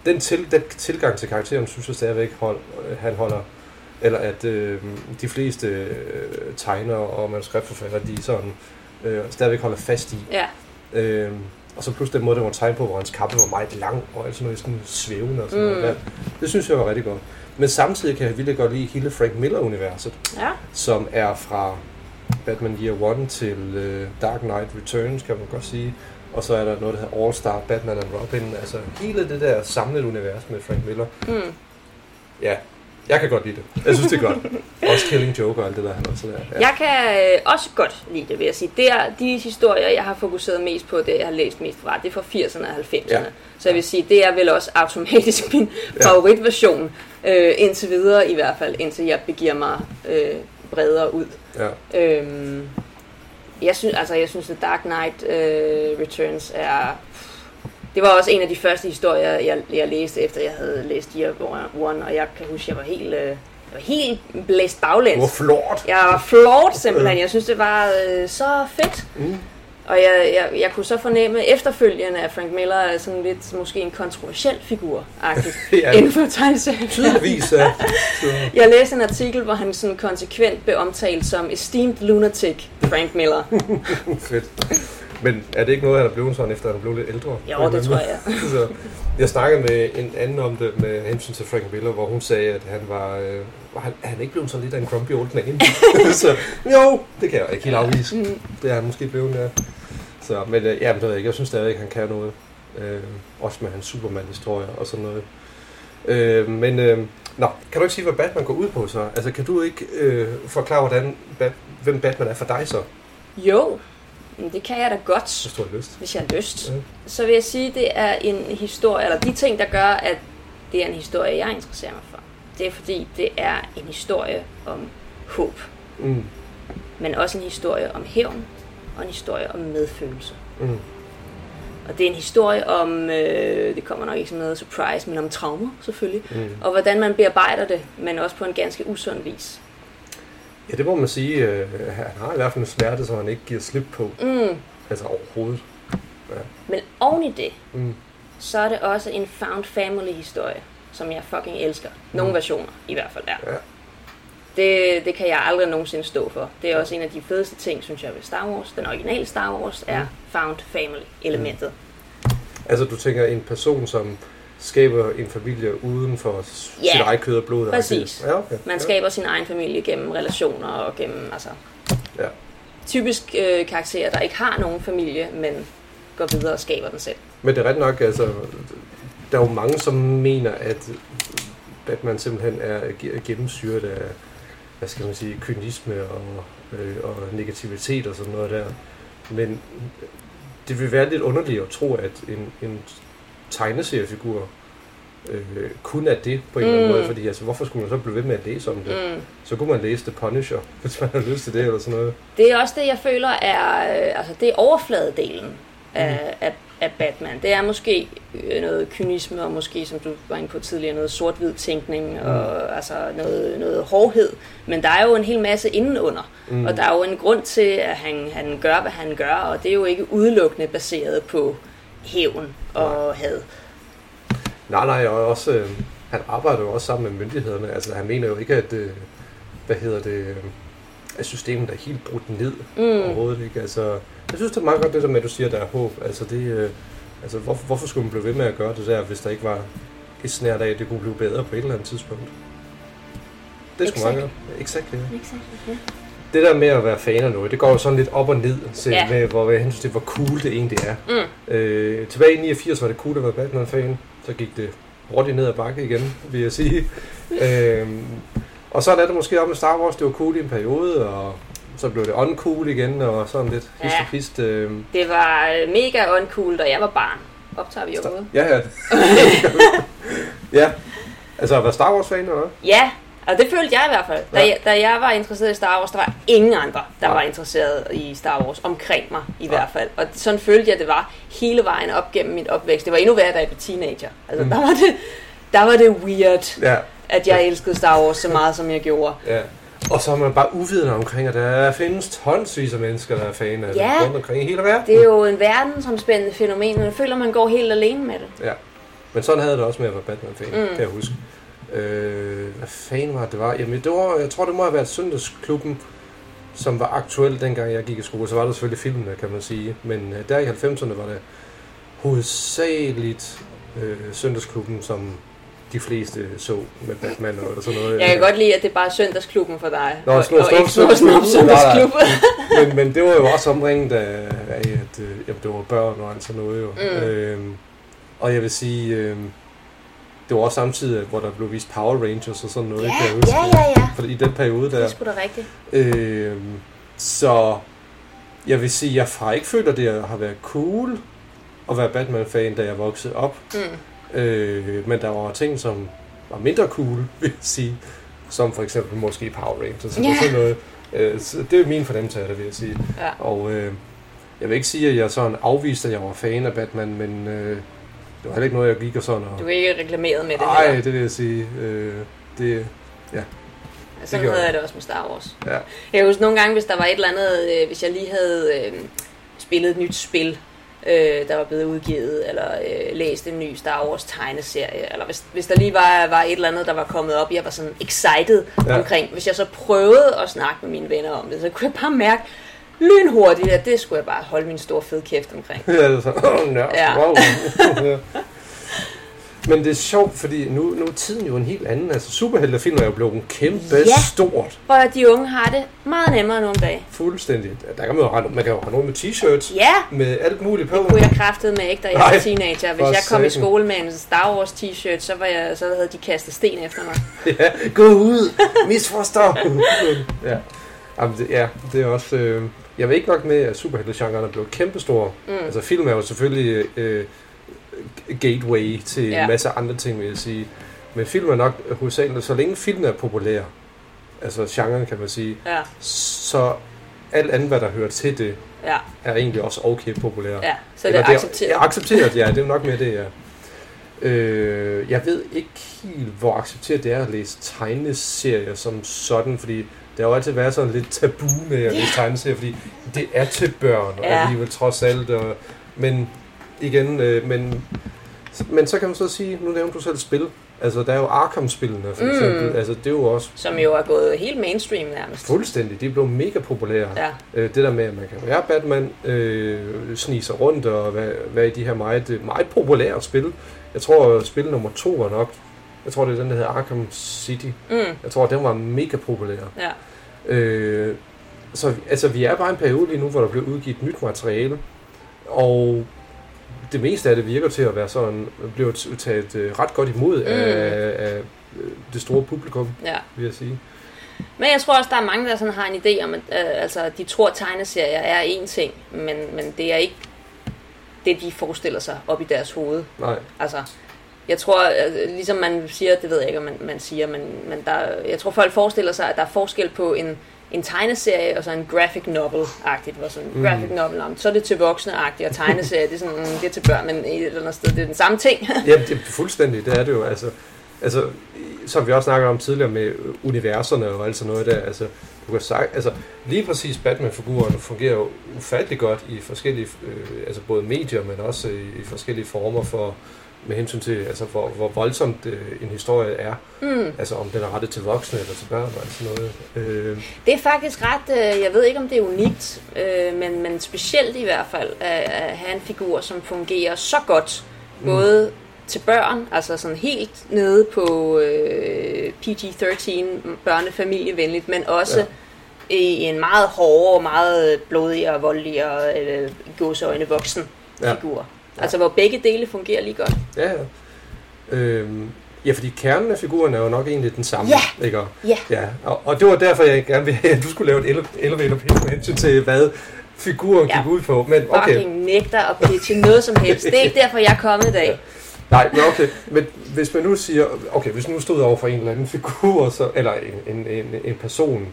den, til, den tilgang til karakteren, synes jeg stadigvæk, hold, øh, han holder eller at øh, de fleste øh, tegnere og manuskriptforfattere, de sådan øh, stadigvæk holder fast i. Ja. Øh, og så pludselig den måde, den var tegnet på, hvor hans kappe var meget lang, og alt sådan noget sådan svævende og sådan Mm. noget. Der. Det synes jeg var rigtig godt. Men samtidig kan jeg virkelig godt lide hele Frank Miller-universet, Ja. som er fra Batman Year 1 til øh, Dark Knight Returns, kan man godt sige. Og så er der noget, der hedder All Star Batman and Robin. Altså hele det der samlede univers med Frank Miller. Mm. Ja, jeg kan godt lide det. Jeg synes, det er godt. Også Killing Joke og alt det der, han også der. Ja. Jeg kan øh, også godt lide det, vil jeg sige. Det er, de historier, jeg har fokuseret mest på, det jeg har læst mest fra, det er fra 80'erne og 90'erne. Ja. Ja. Så jeg vil sige, det er vel også automatisk min Ja. favoritversion, øh, indtil videre i hvert fald, indtil jeg begiver mig øh, bredere ud. ja. Øhm, jeg synes, altså, jeg synes, at Dark Knight øh, Returns er... Det var også en af de første historier, jeg, jeg læste, efter jeg havde læst Year One, og jeg kan huske, jeg var helt, øh, jeg var helt blæst baglæns. Var flot. Jeg var flot simpelthen. Jeg synes, det var øh, så fedt. Mm. Og jeg, jeg, jeg kunne så fornemme efterfølgende, at Frank Miller er sådan lidt måske en kontroversiel figur Ja. inden for tegneserien. Tydeligvis, ja. Jeg læste en artikel, hvor han sådan konsekvent blev omtalt som esteemed lunatic Frank Miller. fedt. Men er det ikke noget, han er blevet sådan, efter han blev lidt ældre? Jo, det tror jeg. så, jeg snakkede med en anden om det med hensyn til Frank Miller, hvor hun sagde, at han var... Øh, var han, er han ikke blevet sådan lidt af en grumpy old man? så jo, det kan jeg ikke helt afvise. Mm. Det er han måske blevet, ja. Så, men øh, ja, men det ved jeg ikke. Jeg synes stadig, han kan noget. Øh, også med hans Superman-historier og sådan noget. Øh, men, øh, nå, kan du ikke sige, hvad Batman går ud på så? Altså, kan du ikke øh, forklare, hvordan, Bat, hvem Batman er for dig så, Jo, det kan jeg da godt, hvis du har lyst? hvis jeg har lyst. Ja. Så vil jeg sige, det er en historie, eller de ting, der gør, at det er en historie, jeg interesserer mig for. Det er fordi, det er en historie om håb, Mm, men også en historie om hævn, og en historie om medfølelse. mm, Og det er en historie om, øh, det kommer nok ikke som noget surprise, men om traumer selvfølgelig, mm. og hvordan man bearbejder det, men også på en ganske usund vis. Ja, det må man sige. Øh, han har i hvert fald en smerte, som han ikke giver slip på. Mm. Altså overhovedet. Men oven i det, Mm. så er det også en found family historie, som jeg fucking elsker. Nogle Mm. versioner i hvert fald der. Ja. Det, det kan jeg aldrig nogensinde stå for. Det er også en af de fedeste ting, synes jeg, ved Star Wars. Den originale Star Wars er found family elementet. Altså, du tænker en person, som skaber en familie uden for Ja, sit eget kød og blod. præcis. Ja, okay. Man skaber sin egen familie gennem relationer og gennem, altså... Ja. Typisk øh, karakterer, der ikke har nogen familie, men går videre og skaber den selv. Men det er ret nok, altså, der er jo mange, som mener, at Batman simpelthen er ge- gennemsyret af, hvad skal man sige, kynisme og, øh, og negativitet og sådan noget der. Men det vil være lidt underligt at tro, at en, en tegneseriefigur øh, kun er det på en eller anden Mm. måde, fordi altså, hvorfor skulle man så blive ved med at læse om det? Mm. Så kunne man læse The Punisher, hvis man har lyst til det eller sådan noget. Det er også det, jeg føler er, øh, altså det er overfladedelen af, af, af Batman. Det er måske øh, noget kynisme, og måske, som du var inde på tidligere, noget sort-hvid tænkning, og altså noget, noget hårdhed. Men der er jo en hel masse indenunder, mm. og der er jo en grund til, at han, han gør, hvad han gør, og det er jo ikke udelukkende baseret på hævn og had. Nej, nej, og også, øh, han arbejder jo også sammen med myndighederne. Altså, han mener jo ikke, at, øh, hvad hedder det, øh, at systemet er helt brudt ned mm. overhovedet. Ikke? Altså, jeg synes, det er meget godt det der med, at du siger, at der er håb. Altså, det, øh, altså hvorfor, hvorfor skulle man blive ved med at gøre det der, hvis der ikke var et snært af, at det kunne blive bedre på et eller andet tidspunkt? Det er sgu meget Exakt. godt. Exakt, ja. Exakt. Det der med at være fan af noget, det går jo sådan lidt op og ned, så Ja. med, hvor jeg synes, det hvor cool det egentlig er. Mm. Øh, tilbage i 89 var det cool at være Batman-fan. Så gik det hurtigt ned ad bakke igen, vil jeg sige. øh, og så er det måske om med Star Wars, det var cool i en periode, og så blev det uncool igen, og sådan lidt hist Ja. og pist. Øh, Det var øh, mega uncool, da jeg var barn. Optager vi overhovedet? ja, ja. ja. Altså at være Star Wars-fan, eller? Ja, og det følte jeg i hvert fald. Da, Ja. jeg, da jeg var interesseret i Star Wars, der var ingen andre, der Nej. var interesseret i Star Wars omkring mig i hvert fald. Og sådan følte jeg, det var hele vejen op gennem min opvækst. Det var endnu værre, da jeg var teenager. Altså, Mm. der, var det, der var det weird, Ja. at jeg elskede Star Wars så meget, som jeg gjorde. ja. Og så er man bare uvidende omkring, at der findes tonsvis af mennesker, der er fan af Ja. det rundt omkring i hele verden. Det er jo en verdensomspændende fænomen, og jeg føler, man går helt alene med det. Ja. Men sådan havde det også med at være Batman-fan, mm. kan jeg huske. Øh, hvad fanden var det, det var? Jamen, det var, jeg tror, det må have været Søndagsklubben, som var aktuel dengang jeg gik i skole. Så var der selvfølgelig filmene, kan man sige. Men øh, der i 90'erne var det hovedsageligt øh, Søndagsklubben, som de fleste så med Batman og sådan noget. Jeg kan godt lide, at det er bare søndagsklubben for dig. Nå, og, snor- snor- snor, snor, søndagsklub. men, men det var jo også omringet af, af at øh, jamen, det var børn og alt sådan noget jo. Mm. Øhm, og jeg vil sige, øh, det var også samtidig, hvor der blev vist Power Rangers og sådan noget, Ja, kan jeg huske. ja, ja, ja. For i den periode Det er der. sgu da rigtigt. Øh, så jeg vil sige, jeg har ikke følt, at det har været cool at være Batman-fan, da jeg voksede op. Mm. Øh, men der var ting, som var mindre cool, vil jeg sige. Som for eksempel måske Power Rangers Ja. sådan noget. Øh, så det er min fornemmelse af det, vil jeg sige. Ja. Og øh, jeg vil ikke sige, at jeg sådan afviste, at jeg var fan af Batman, men øh, det var heller ikke noget, jeg gik og sådan og... Du er ikke reklameret med det Nej, det vil jeg sige. Øh, det, Sådan gjorde havde jeg. det også med Star Wars. ja. Jeg kan huske nogle gange, hvis der var et eller andet, øh, hvis jeg lige havde øh, spillet et nyt spil, øh, der var blevet udgivet, eller øh, læst en ny Star Wars tegneserie, eller hvis, hvis der lige var, var et eller andet, der var kommet op, jeg var sådan excited Ja. ja. omkring. Hvis jeg så prøvede at snakke med mine venner om det, så kunne jeg bare mærke lynhurtigt, at det skulle jeg bare holde min store fede kæft omkring. Ja, det er så, oh, no, Ja. wow. ja. Men det er sjovt, fordi nu, nu er tiden jo en helt anden. Altså, superheltefilm er jo blevet en kæmpe Ja. stort. Hvor de unge har det meget nemmere nogle dage. Fuldstændig. Der kan man jo rende, man kan jo rende rundt med t-shirts. Ja, Med alt muligt på. det kunne jeg kraftet med ikke, da jeg Nej, var teenager. Hvis jeg kom i satan. skole med en Star Wars t-shirt, så, var jeg, så havde de kastet sten efter mig. Ja, gå ud! Misforstå! ja. Jamen, det, ja, det er også... Øh, jeg ved ikke nok med, at superheltegenren er blevet kæmpestor. Mm. Altså, film er jo selvfølgelig øh, gateway til Ja. en masse andre ting, vil jeg sige. Men film er nok hovedsageligt, så længe film er populær, altså genren kan man sige, Ja, så alt andet, hvad der hører til det, ja, er egentlig også okay populær. ja. Så det Eller er accepteret. Ja, accepteret, ja. Det er nok med det, ja. Øh, jeg ved ikke helt, hvor accepteret det er at læse tegneserier som sådan, fordi der har jo altid været sådan lidt tabu med at læse tegneserier, fordi det er til børn, og Ja. alligevel trods alt. Og, men igen, øh, men, men så kan man så sige, nu nævnte du selv spil, altså der er jo Arkham-spillene for Mm. eksempel, altså det er jo også Som jo er gået helt mainstream nærmest. fuldstændig, de er blevet mega populære. Ja, Øh, det der med, at man kan være Batman, øh, snige sig rundt og være, være i de her meget, meget populære spil. Jeg tror, at spil nummer to var nok, jeg tror, det er den, der hedder Arkham City. mm, Jeg tror, den var mega populær. ja. Øh, så altså, vi er bare en periode lige nu, hvor der bliver udgivet nyt materiale, og det meste af det virker til at være sådan, bliver taget øh, ret godt imod mm. af, af øh, det store publikum, ja. vil jeg sige. Men jeg tror også, der er mange, der sådan har en idé om, at øh, altså, de tror, at tegneserier er én ting, men, men det er ikke det, de forestiller sig op i deres hoved. Nej. Altså, jeg tror, øh, ligesom man siger, det ved jeg ikke, om man, man siger, men, men der, jeg tror, folk forestiller sig, at der er forskel på en, en tegneserie og så en graphic novel-agtigt. Hvor sådan, mm. graphic novel, om, så er det til voksne-agtigt, og tegneserie, det er, sådan, mm, det er til børn, men et eller andet sted, det er den samme ting. Ja, det er fuldstændig, det er det jo. Altså, altså, som vi også snakkede om tidligere med universerne og alt sådan noget der, altså, du kan sagt, altså, lige præcis Batman-figurerne fungerer jo ufattelig godt i forskellige, øh, altså både medier, men også i, i forskellige former for, med hensyn til, altså, hvor, hvor voldsomt øh, en historie er. Mm. Altså, om den er rettet til voksne eller til børn alt sådan noget. Øh, Det er faktisk ret, øh, jeg ved ikke om det er unikt, øh, men, men specielt i hvert fald at, at have en figur, som fungerer så godt, både til børn, altså sådan helt nede på øh, PG-13, børnefamilievenligt, men også Ja. i en meget hårdere, meget blodig og voldelig og øh, gåseøjne voksen Ja. figur. Altså hvor begge dele fungerer lige godt. ja, ja. Øhm, ja, fordi kernen af figuren er jo nok egentlig den samme, Ja. ikke? Og- Ja. Ja, og, og det var derfor, jeg gerne ville have, at du skulle lave et ele- elevator pitch med hensyn til, hvad figuren Ja. gik ud på. Men okay, Fucking nægter at pitche noget som helst. Det er ikke derfor, jeg er kommet i dag. Nej, men okay. Men hvis man nu siger, okay, hvis nu stod over for en eller anden figur, så, eller en, en, en, en person,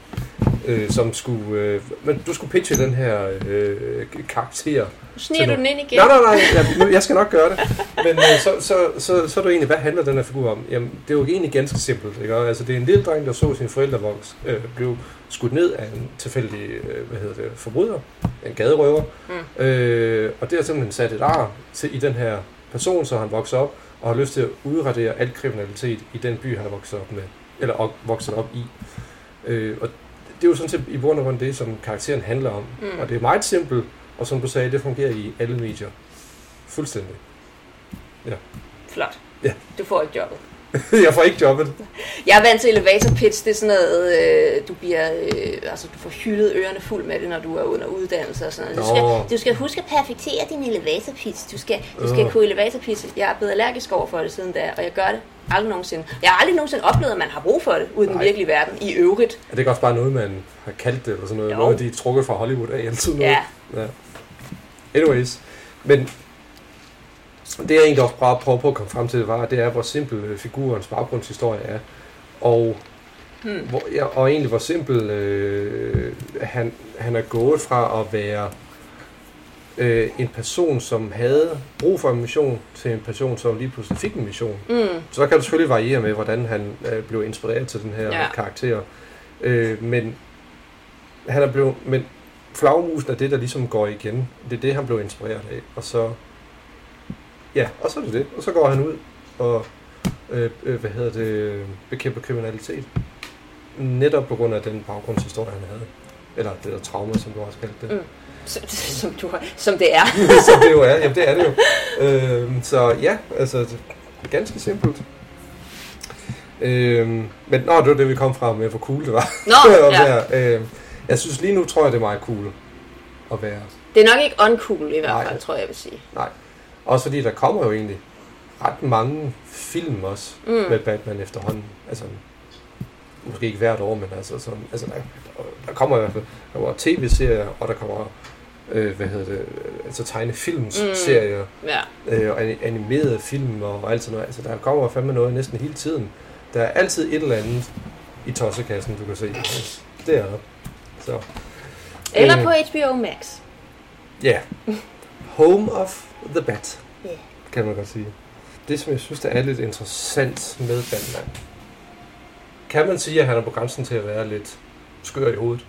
øh, som skulle, øh, men du skulle pitche den her øh, karakter. Sniger du den ind igen. Nej, nej, nej, jeg, nu, jeg skal nok gøre det. Men øh, så, så, så, så er det egentlig, hvad handler den her figur om? Jamen, det er jo egentlig ganske simpelt. Ikke? Altså, det er en lille dreng, der så sine forældre øh, blev skudt ned af en tilfældig øh, hvad hedder det, forbryder, en gaderøver. Mm. Øh, og det har simpelthen sat et ar til, i den her person, så han vokser op og har lyst til at udradere al kriminalitet i den by, han er vokset op med, eller vokset op i. Øh, og det er jo sådan set i bund og grund det, som karakteren handler om. Mm. Og det er meget simpelt, og som du sagde, det fungerer i alle medier. Fuldstændig. Flot. Ja. Du får ikke jobbet. jeg får ikke jobbet. Jeg er vant til elevator pitch. Det er sådan noget, øh, du bliver, øh, altså du får hyldet ørerne fuld med det, når du er under uddannelse og sådan noget. Du Nå. skal, du skal huske at perfektere din elevator pitch. Du skal, du skal Øh. kunne elevator pitch. Jeg er blevet allergisk over for det siden da, og jeg gør det aldrig nogensinde. Jeg har aldrig nogensinde oplevet, at man har brug for det ude i den virkelige verden i øvrigt. Er det ikke også bare noget, man har kaldt det, eller sådan noget? Jo. Noget, de er trukket fra Hollywood af altid noget? Ja. ja. Anyways. Men det jeg egentlig også bare prøver på at komme frem til, var, det er, hvor simpel øh, figurens baggrundshistorie er. Og, hmm. hvor, ja, og egentlig, hvor simpel øh, han, han er gået fra at være øh, en person, som havde brug for en mission, til en person, som lige pludselig fik en mission. Mm. Så kan det selvfølgelig variere med, hvordan han øh, blev inspireret til den her ja. karakter. Øh, men han er blevet, men flagmusen er det, der ligesom går igen. Det er det, han blev inspireret af. Og så, ja, og så er det det. Og så går han ud og, øh, øh, hvad hedder det, bekæmper kriminalitet. Netop på grund af den baggrundshistorie, han havde. Eller det der trauma, som du også kaldte det. Mm. Som, som, du har, som det er. som det jo er. Jamen, det er det jo. Øh, så ja, altså, Ganske simpelt. Øhm, men nå, det var det, vi kom fra med, hvor cool det var. Nå, at ja. være. Øhm, jeg synes lige nu, tror jeg, det er meget cool at være. Det er nok ikke uncool i hvert Nej. fald, tror jeg, jeg vil sige. Nej. Også fordi der kommer jo egentlig ret mange film også mm. med Batman efterhånden. Altså, måske ikke hvert år, men altså, sådan, altså der, der kommer i hvert fald der kommer tv-serier, og der kommer øh, hvad hedder det, øh, altså tegnefilmsserier, Ja. øh, og ani- animerede film og alt sådan noget. Altså, der kommer fandme noget næsten hele tiden. Der er altid et eller andet i tossekassen, du kan se. Det er der. Så, Eller Øh. på HBO Max. ja. Home of the Bat, Ja. kan man godt sige. Det, som jeg synes, der er lidt interessant med Batman, kan man sige, at han er på grænsen til at være lidt skør i hovedet?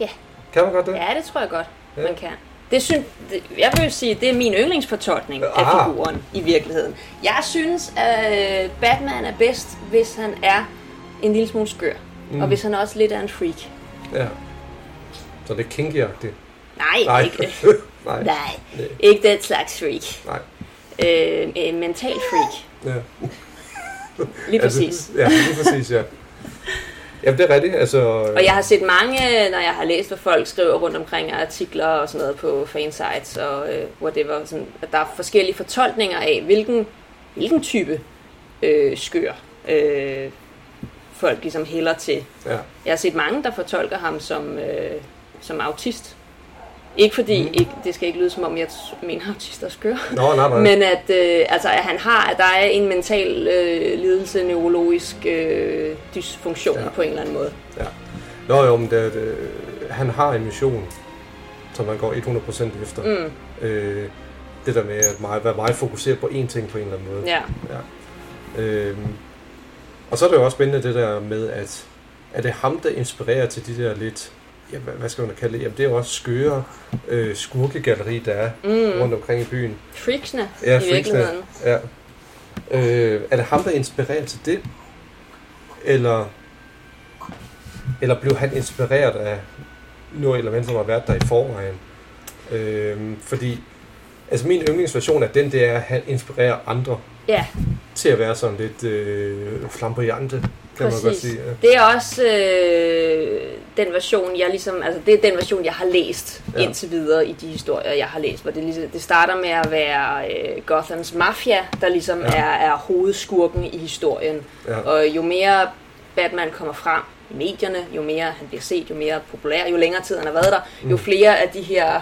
Ja. Kan man godt det? Ja, det tror jeg godt, Ja. man kan. Det synes, det, jeg vil sige, det er min yndlingsfortolkning af Ah. figuren i virkeligheden. Jeg synes, at Batman er bedst, hvis han er en lille smule skør. Mm. Og hvis han også lidt er en freak. Ja. Så det er kinky-agtigt. Nej, Nej. ikke, Nej. nej, Nej. ikke den slags freak. Nej. Øh, en mental freak, Ja. lige præcis. Altså, ja, lige præcis, ja. Jamen, det er rigtigt. Altså, Og jeg har set mange, når jeg har læst, hvad folk skriver rundt omkring artikler og sådan noget på fansites og øh, whatever, sådan, at der er forskellige fortolkninger af, hvilken, hvilken type øh, skør øh, folk ligesom hælder til. Ja. Jeg har set mange, der fortolker ham som, øh, som autist. Ikke fordi, mm. ikke, det skal ikke lyde som om, jeg mener, autister er skøre. Nå, nej, nej. Men at, øh, altså, at han har, at der er en mental øh, lidelse, neurologisk øh, dysfunktion Ja. på en eller anden måde. Ja. Nå jo, men det, det, han har en mission, som han går 100% efter. Mm. Øh, det der med at være meget fokuseret på én ting på en eller anden måde. Ja. Ja. Øhm, og så er det jo også spændende det der med, at er det ham, der inspirerer til de der lidt, ja, hvad, skal man kalde det? Jamen, det er jo også skøre øh, skurkegalleri, der er mm. rundt omkring i byen. Freaksene Ja, i freaksene. virkeligheden. Ja. Øh, er det ham, der inspirerer til det? Eller, eller blev han inspireret af noget element, som har været der i forvejen? Øh, fordi, altså min yndlingsversion af den, det er, at han inspirerer andre Ja, til at være sådan lidt øh, flamboyante, kan man godt præcis. sige. Ja. Det er også øh, den version, jeg ligesom, altså det er den version, jeg har læst Ja. indtil videre i de historier, jeg har læst, hvor det, ligesom, det starter med at være øh, Gothams mafia, der ligesom Ja. er, er hovedskurken i historien. Ja. Og jo mere Batman kommer frem i medierne, jo mere han bliver set, jo mere populær, jo længere tid han har været der, Mm. jo flere af de her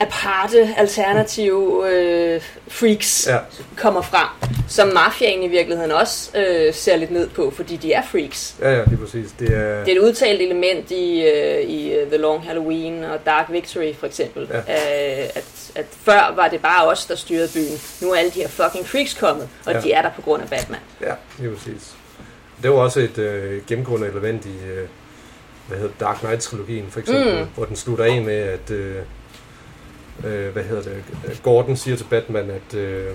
aparte, alternative øh, freaks Ja. kommer frem, som mafiaen i virkeligheden også øh, ser lidt ned på, fordi de er freaks. ja, ja, lige præcis. Det er, Det er et udtalt element i, øh, i øh, The Long Halloween og Dark Victory for eksempel, Ja. ja. at, at før var det bare os, der styrede byen. Nu er alle de her fucking freaks kommet, og Ja. de er der på grund af Batman. Ja, lige præcis. Det var også et øh, gennemgående element i øh, hvad hedder det, Dark Knight-trilogien, for eksempel. Mm. hvor den slutter af med, at øh, øh, hvad hedder det, Gordon siger til Batman, at øh,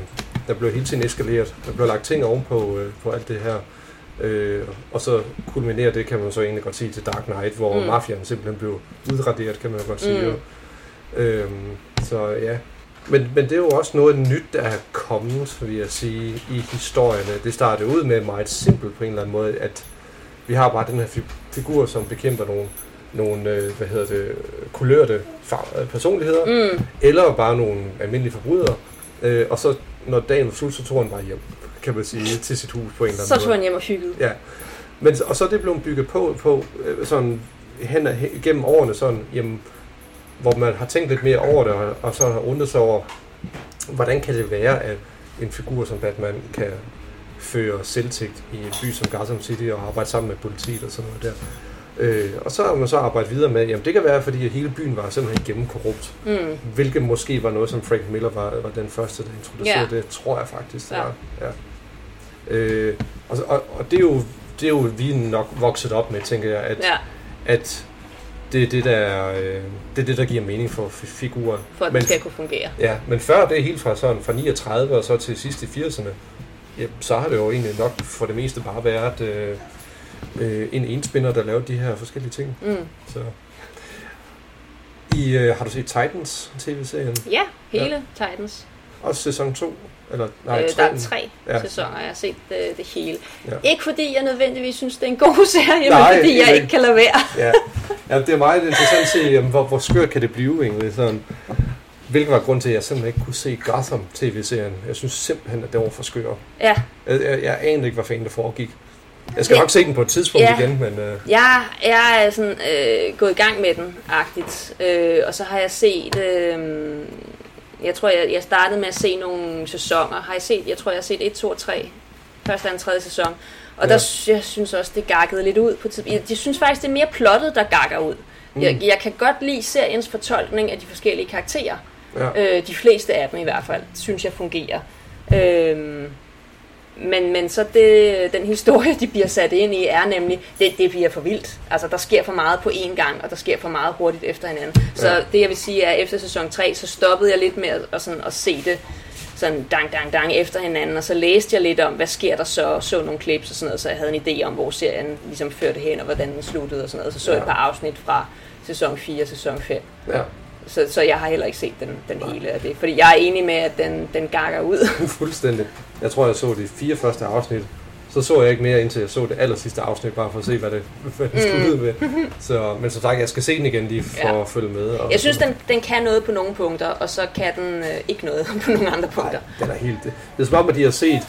der blev hele tiden eskaleret. Der blev lagt ting ovenpå øh, på alt det her. Øh, og så kulminerer det, kan man så egentlig godt sige, til Dark Knight, hvor mm. Mafiaen simpelthen blev udraderet, kan man godt sige. Mm. Øhm, så ja. Men, men det er jo også noget nyt, der er kommet, vil jeg sige, i historierne. Det startede ud med meget simpelt på en eller anden måde, at vi har bare den her fi- figur, som bekæmper nogle, nogle øh, hvad hedder det, kulørte personligheder, mm. eller bare nogle almindelige forbrydere. Øh, og så, når dagen var slut, så tog han bare hjem, kan man sige, til sit hus på en eller anden Så måde. tog han hjem og hyggede. Ja. Men, og så er det blevet bygget på, på øh, sådan hen, hen, gennem årene, sådan, jamen, hvor man har tænkt lidt mere over det, og, og så har undret sig over, hvordan kan det være, at en figur som Batman kan føre selvtægt i en by som Gotham City og arbejde sammen med politiet og sådan noget der. Øh, og så har man så arbejdet videre med, jamen det kan være, fordi at hele byen var simpelthen gennemkorrupt. Mm. Hvilket måske var noget, som Frank Miller var, var den første, der introducerede Ja. det, tror jeg faktisk. Det Ja. var. Ja. Øh, og, og, og det er jo det er jo vi nok vokset op med, tænker jeg, at, Ja, at det er det, der, øh, det er det, der giver mening for fi- figuren. for at men, det skal kunne fungere. ja, men før det helt fra, sådan, fra 39 og så til sidst i 80'erne, ja, så har det jo egentlig nok for det meste bare været øh, øh, en enspinder, der lavede de her forskellige ting. Mm. Så. I, øh, har du set Titans tv-serien? Ja, hele ja. Titans. Også sæson 2? Eller, nej, øh, tre. der er tre Ja. sæsoner, jeg har set det, det hele. Ja. Ikke fordi jeg nødvendigvis synes, det er en god serie, Nej, men fordi jeg ikke. ikke kan lade være. Ja. ja, det er meget interessant at se, jamen, hvor, hvor skørt kan det blive egentlig. Sådan, hvilket var grund til, at jeg simpelthen ikke kunne se Gotham tv-serien. Jeg synes simpelthen, at det var for skør. Ja, Jeg, jeg, jeg anede ikke, hvad fanden der foregik. Jeg skal Det- nok se den på et tidspunkt Ja. igen, men øh, jeg, jeg er sådan øh, gået i gang med den, agtigt. Øh, og så har jeg set... Øh, jeg tror, jeg, jeg startede med at se nogle sæsoner. Har jeg set, jeg tror, jeg har set 1, 2 og 3. Første, anden, tredje sæson. Og Ja. der, jeg synes også, det gakkede lidt ud på tid. Jeg, jeg synes faktisk, det er mere plottet, der gakker ud. Mm. Jeg, jeg kan godt lide seriens fortolkning af de forskellige karakterer. ja. Øh, de fleste af dem i hvert fald, synes jeg fungerer. Øh, men, men så det, den historie, de bliver sat ind i, er nemlig, det, det bliver for vildt. Altså, der sker for meget på én gang, og der sker for meget hurtigt efter hinanden. Så Ja. det, jeg vil sige, er, at efter sæson 3, så stoppede jeg lidt med at, at, sådan, at se det sådan dang, dang, dang efter hinanden, og så læste jeg lidt om, hvad sker der så, og så nogle clips og sådan noget, så jeg havde en idé om, hvor serien ligesom førte hen, og hvordan den sluttede og sådan noget. Så så jeg et Ja. par afsnit fra sæson 4 og sæson 5. ja. Så, så jeg har heller ikke set den, den hele af det. Fordi jeg er enig med, at den, den gakker ud. Fuldstændig. Jeg tror, jeg så de fire første afsnit. Så så jeg ikke mere, indtil jeg så det aller sidste afsnit, bare for at se, hvad det, hvad det sluttede med. Så, men som sagt, jeg skal se den igen lige for Ja. at følge med. Og Jeg synes, den, den kan noget på nogle punkter, og så kan den øh, ikke noget på nogle andre punkter. Nej, den er helt... Det er som om, at de har set...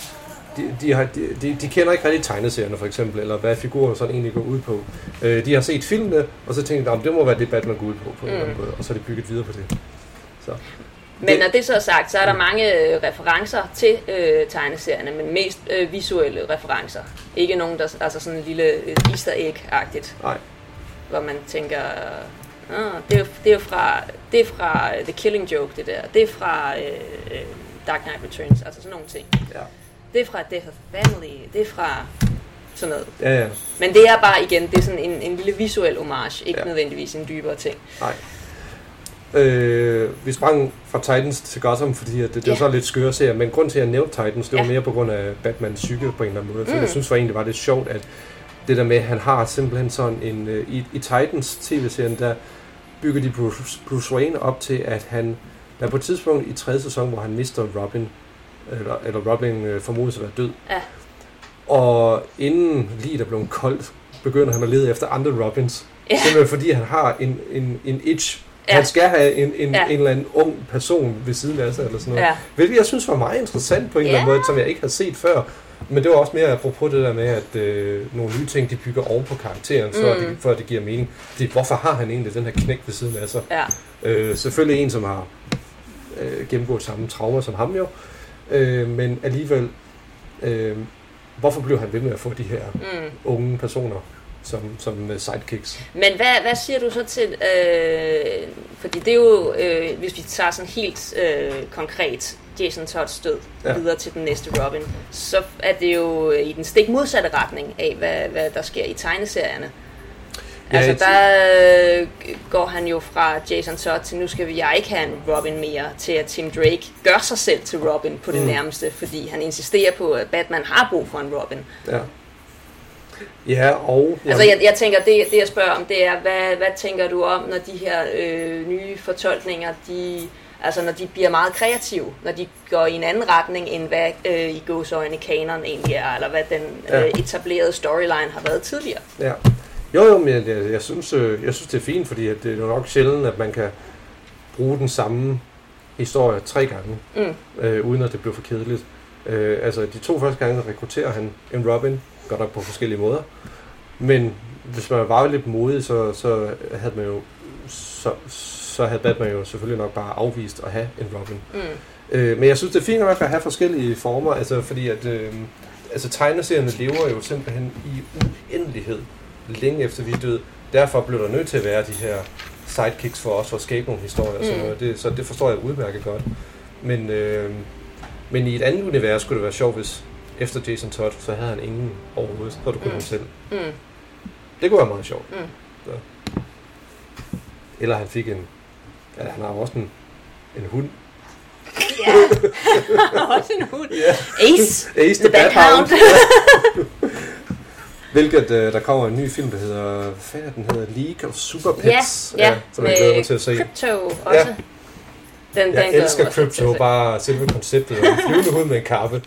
De, de, har, de, de, de kender ikke rigtig tegneserierne, for eksempel, eller hvad figurer sådan egentlig går ud på. Øh, de har set filmene, og så tænkt, at det må være det, Batman går ud på, på en eller anden måde, og så har de bygget videre på det. Så. Men Det- når det så er sagt, så er der mange øh, referencer til øh, tegneserierne, men mest øh, visuelle referencer. Ikke nogen, der altså sådan en lille øh, easter egg-agtigt, Nej, hvor man tænker, ah, det, er det er fra, det er fra øh, The Killing Joke, det der. Det er fra øh, øh, Dark Knight Returns, altså sådan nogle ting. ja. Det er fra Death of Family, det er fra sådan noget. Ja, ja. Men det er bare igen, det er sådan en, en lille visuel homage, ikke Ja. nødvendigvis en dybere ting. Nej. Øh, vi sprang fra Titans til Gotham, fordi at det, det er Ja. så lidt skøre serier, men grund til, at jeg nævnte Titans, det var Ja. mere på grund af Batmans psyke på en eller anden måde. For Mm. jeg synes for egentlig var det sjovt, at det der med, at han har simpelthen sådan en... Øh, i, I Titans tv-serien, der bygger de Bruce, Bruce Wayne op til, at han... Der er på et tidspunkt i tredje sæson, hvor han mister Robin, eller, eller Robin øh, formodes at være død. Ja. Og inden lige der blev koldt, begynder han at lede efter andre Robins. Ja. Simpelthen fordi han har en, en, en itch. Ja. Ja. Han skal have en, en, ja. Ja. en eller anden ung person ved siden af sig, eller sådan noget. Ja. Hvilket jeg synes var meget interessant på en eller anden Ja. måde, som jeg ikke har set før. Men det var også mere apropos det der med, at øh, nogle nye ting, de bygger oven på karakteren, så Mm. det, for at det giver mening. Fordi, hvorfor har han egentlig den her knæk ved siden af sig? Ja. Øh, selvfølgelig en, som har øh, gennemgået samme traumer som ham jo. Øh, men alligevel, øh, hvorfor blev han ved med at få de her Mm. unge personer som, som øh, sidekicks? Men hvad, hvad siger du så til, øh, fordi det er jo, øh, hvis vi tager sådan helt øh, konkret Jason Todds død Ja. ja. videre til den næste Robin, så er det jo i den stik modsatte retning af, hvad, hvad der sker i tegneserierne. Ja, altså der øh, går han jo fra Jason Todd til, nu skal vi jeg ikke have en Robin mere, til at Tim Drake gør sig selv til Robin på det Mm. nærmeste, fordi han insisterer på, at Batman har brug for en Robin. Ja. Ja, og... Altså jeg, jeg tænker, det, det jeg spørger om, det er, hvad, hvad tænker du om, når de her øh, nye fortolkninger, de, altså når de bliver meget kreative, når de går i en anden retning, end hvad øh, i gåsøjne kanon egentlig er, eller hvad den Ja. øh, etablerede storyline har været tidligere. Ja. Jo, jo, men jeg, jeg, jeg, synes, øh, jeg synes, det er fint, fordi det er jo nok sjældent, at man kan bruge den samme historie tre gange, Mm. øh, uden at det bliver for kedeligt. Øh, altså, de to første gange rekrutterer han en Robin, godt nok på forskellige måder, men hvis man var lidt modig, så, så havde man jo så, så havde Batman jo selvfølgelig nok bare afvist at have en Robin. Mm. Øh, men jeg synes, det er fint at have forskellige former, altså fordi at øh, altså, tegneserierne lever jo simpelthen i uendelighed længe efter vi er døde. Derfor blev der nødt til at være de her sidekicks for os for at skabe nogle historier og sådan Mm. noget. Det, så det forstår jeg udmærket godt. Men, øh, men i et andet univers skulle det være sjovt, hvis efter Jason Todd, så havde han ingen overhovedet. Så havde du kun Mm. ham selv. Mm. Det kunne være meget sjovt. Mm. Så. Eller han fik en... Ja, han har også en, en hund. Ja, også en hund. Ja. Ace, Ace the Bad Hound. Hvilket, øh, der kommer en ny film, der hedder, hvad fanden den hedder, League of Super Pets, Ja, ja, som jeg glæder mig til at se. Crypto også. Ja. Den, Jeg den elsker Crypto, bare selve konceptet. Og en flyvende hud med en kappe.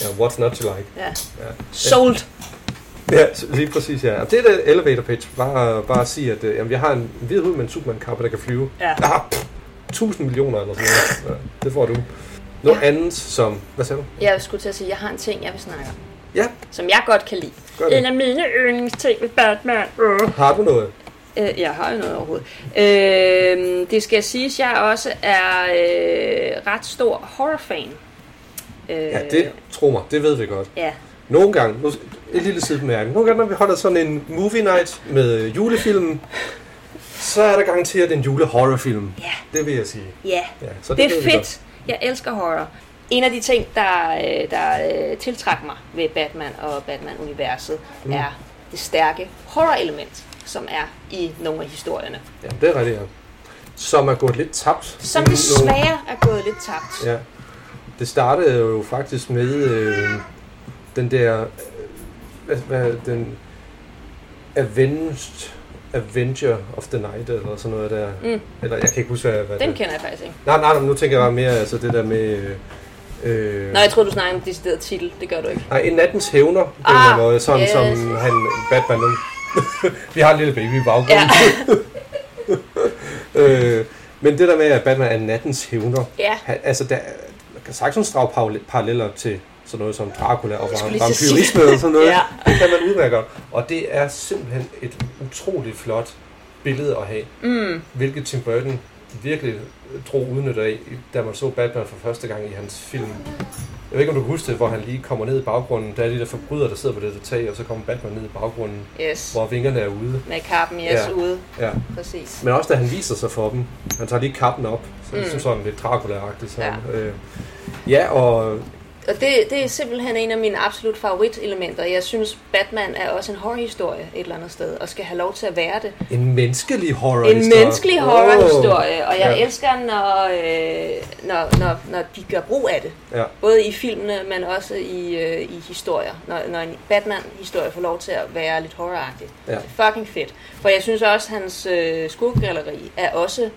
Ja, what's not to like. Ja. Ja. Sold. Ja, lige præcis, ja. Og det er det elevator pitch. Bare, bare at sige, at øh, jamen, jeg har en hvid hud med en Superman-kappe, der kan flyve. Ja. Har pff, 1000 millioner eller sådan noget. Ja, det får du. Noget Ja. andet som... Hvad sagde du? Jeg skulle til at sige, at jeg har en ting, jeg vil snakke om. Ja, Som jeg godt kan lide. gør det. En af mine yndlingsting ved Batman. Øh. Har du noget? Øh, jeg har jo noget overhovedet. Øh, det skal siges, at jeg også er øh, ret stor horror-fan. Øh, Ja, det tro mig, det ved vi godt. Ja, Nogle gange, nu, et lille sidebemærkning, nogle gange når vi holder sådan en movie night med julefilm, så er der garanteret en julehorrorfilm. Ja. Det vil jeg sige. ja. Ja, så Det ved er fedt. Jeg elsker horror. En af de ting, der, øh, der øh, tiltræk mig ved Batman og Batman-universet, mm. er det stærke horror-element, som er i nogle af historierne. Ja, det er rigtigt, ja. Som er gået lidt tabt. Som desværre er gået lidt tabt. Ja. Det startede jo faktisk med øh, den der... Øh, hvad, hvad, den Avenged Avenger of the Night, eller sådan noget der. Mm. Eller jeg kan ikke huske, hvad, hvad Den det kender jeg faktisk ikke. Nej, nej, nej, nu tænker jeg bare mere altså det der med... Øh, øh, Nå, jeg troede, du snakkede om decideret titel. Det gør du ikke. Nej, en nattens hævner, på en Ah, eller anden måde, sådan yes. som han, Batman nu. Vi har en lille baby i baggrunden. Ja. øh, men det der med, at Batman er nattens hævner, Ja. han, altså der, man kan sagtens drage parallel- paralleller til sådan noget som Dracula og vampyrisme og sådan noget. Ja. Det kan man udmærke. Og det er simpelthen et utroligt flot billede at have. Mm. Hvilket Tim Burton virkelig drog udnytte af, da man så Batman for første gang i hans film. Jeg ved ikke, om du kan huske det, hvor han lige kommer ned i baggrunden. Der er de der forbrydere, der sidder på det der tag, og så kommer Batman ned i baggrunden, Yes. hvor vingerne er ude. Med kappen, yes, Ja. ude. Ja. Præcis. Men også da han viser sig for dem. Han tager lige kappen op, så, Mm. mm. sådan lidt Dracula-agtigt. Sådan. Ja. Øh, ja, og Og det, det er simpelthen en af mine absolut favoritelementer. Jeg synes, Batman er også en horrorhistorie et eller andet sted, og skal have lov til at være det. en menneskelig horror En menneskelig horrorhistorie, og jeg Ja. elsker, når, øh, når, når, når de gør brug af det. Ja. Både i filmene, men også i, øh, i historier. Når, når en Batman-historie får lov til at være lidt horroragtig. Ja. Det er fucking fedt. For jeg synes også, at hans øh, skurkgalleri er også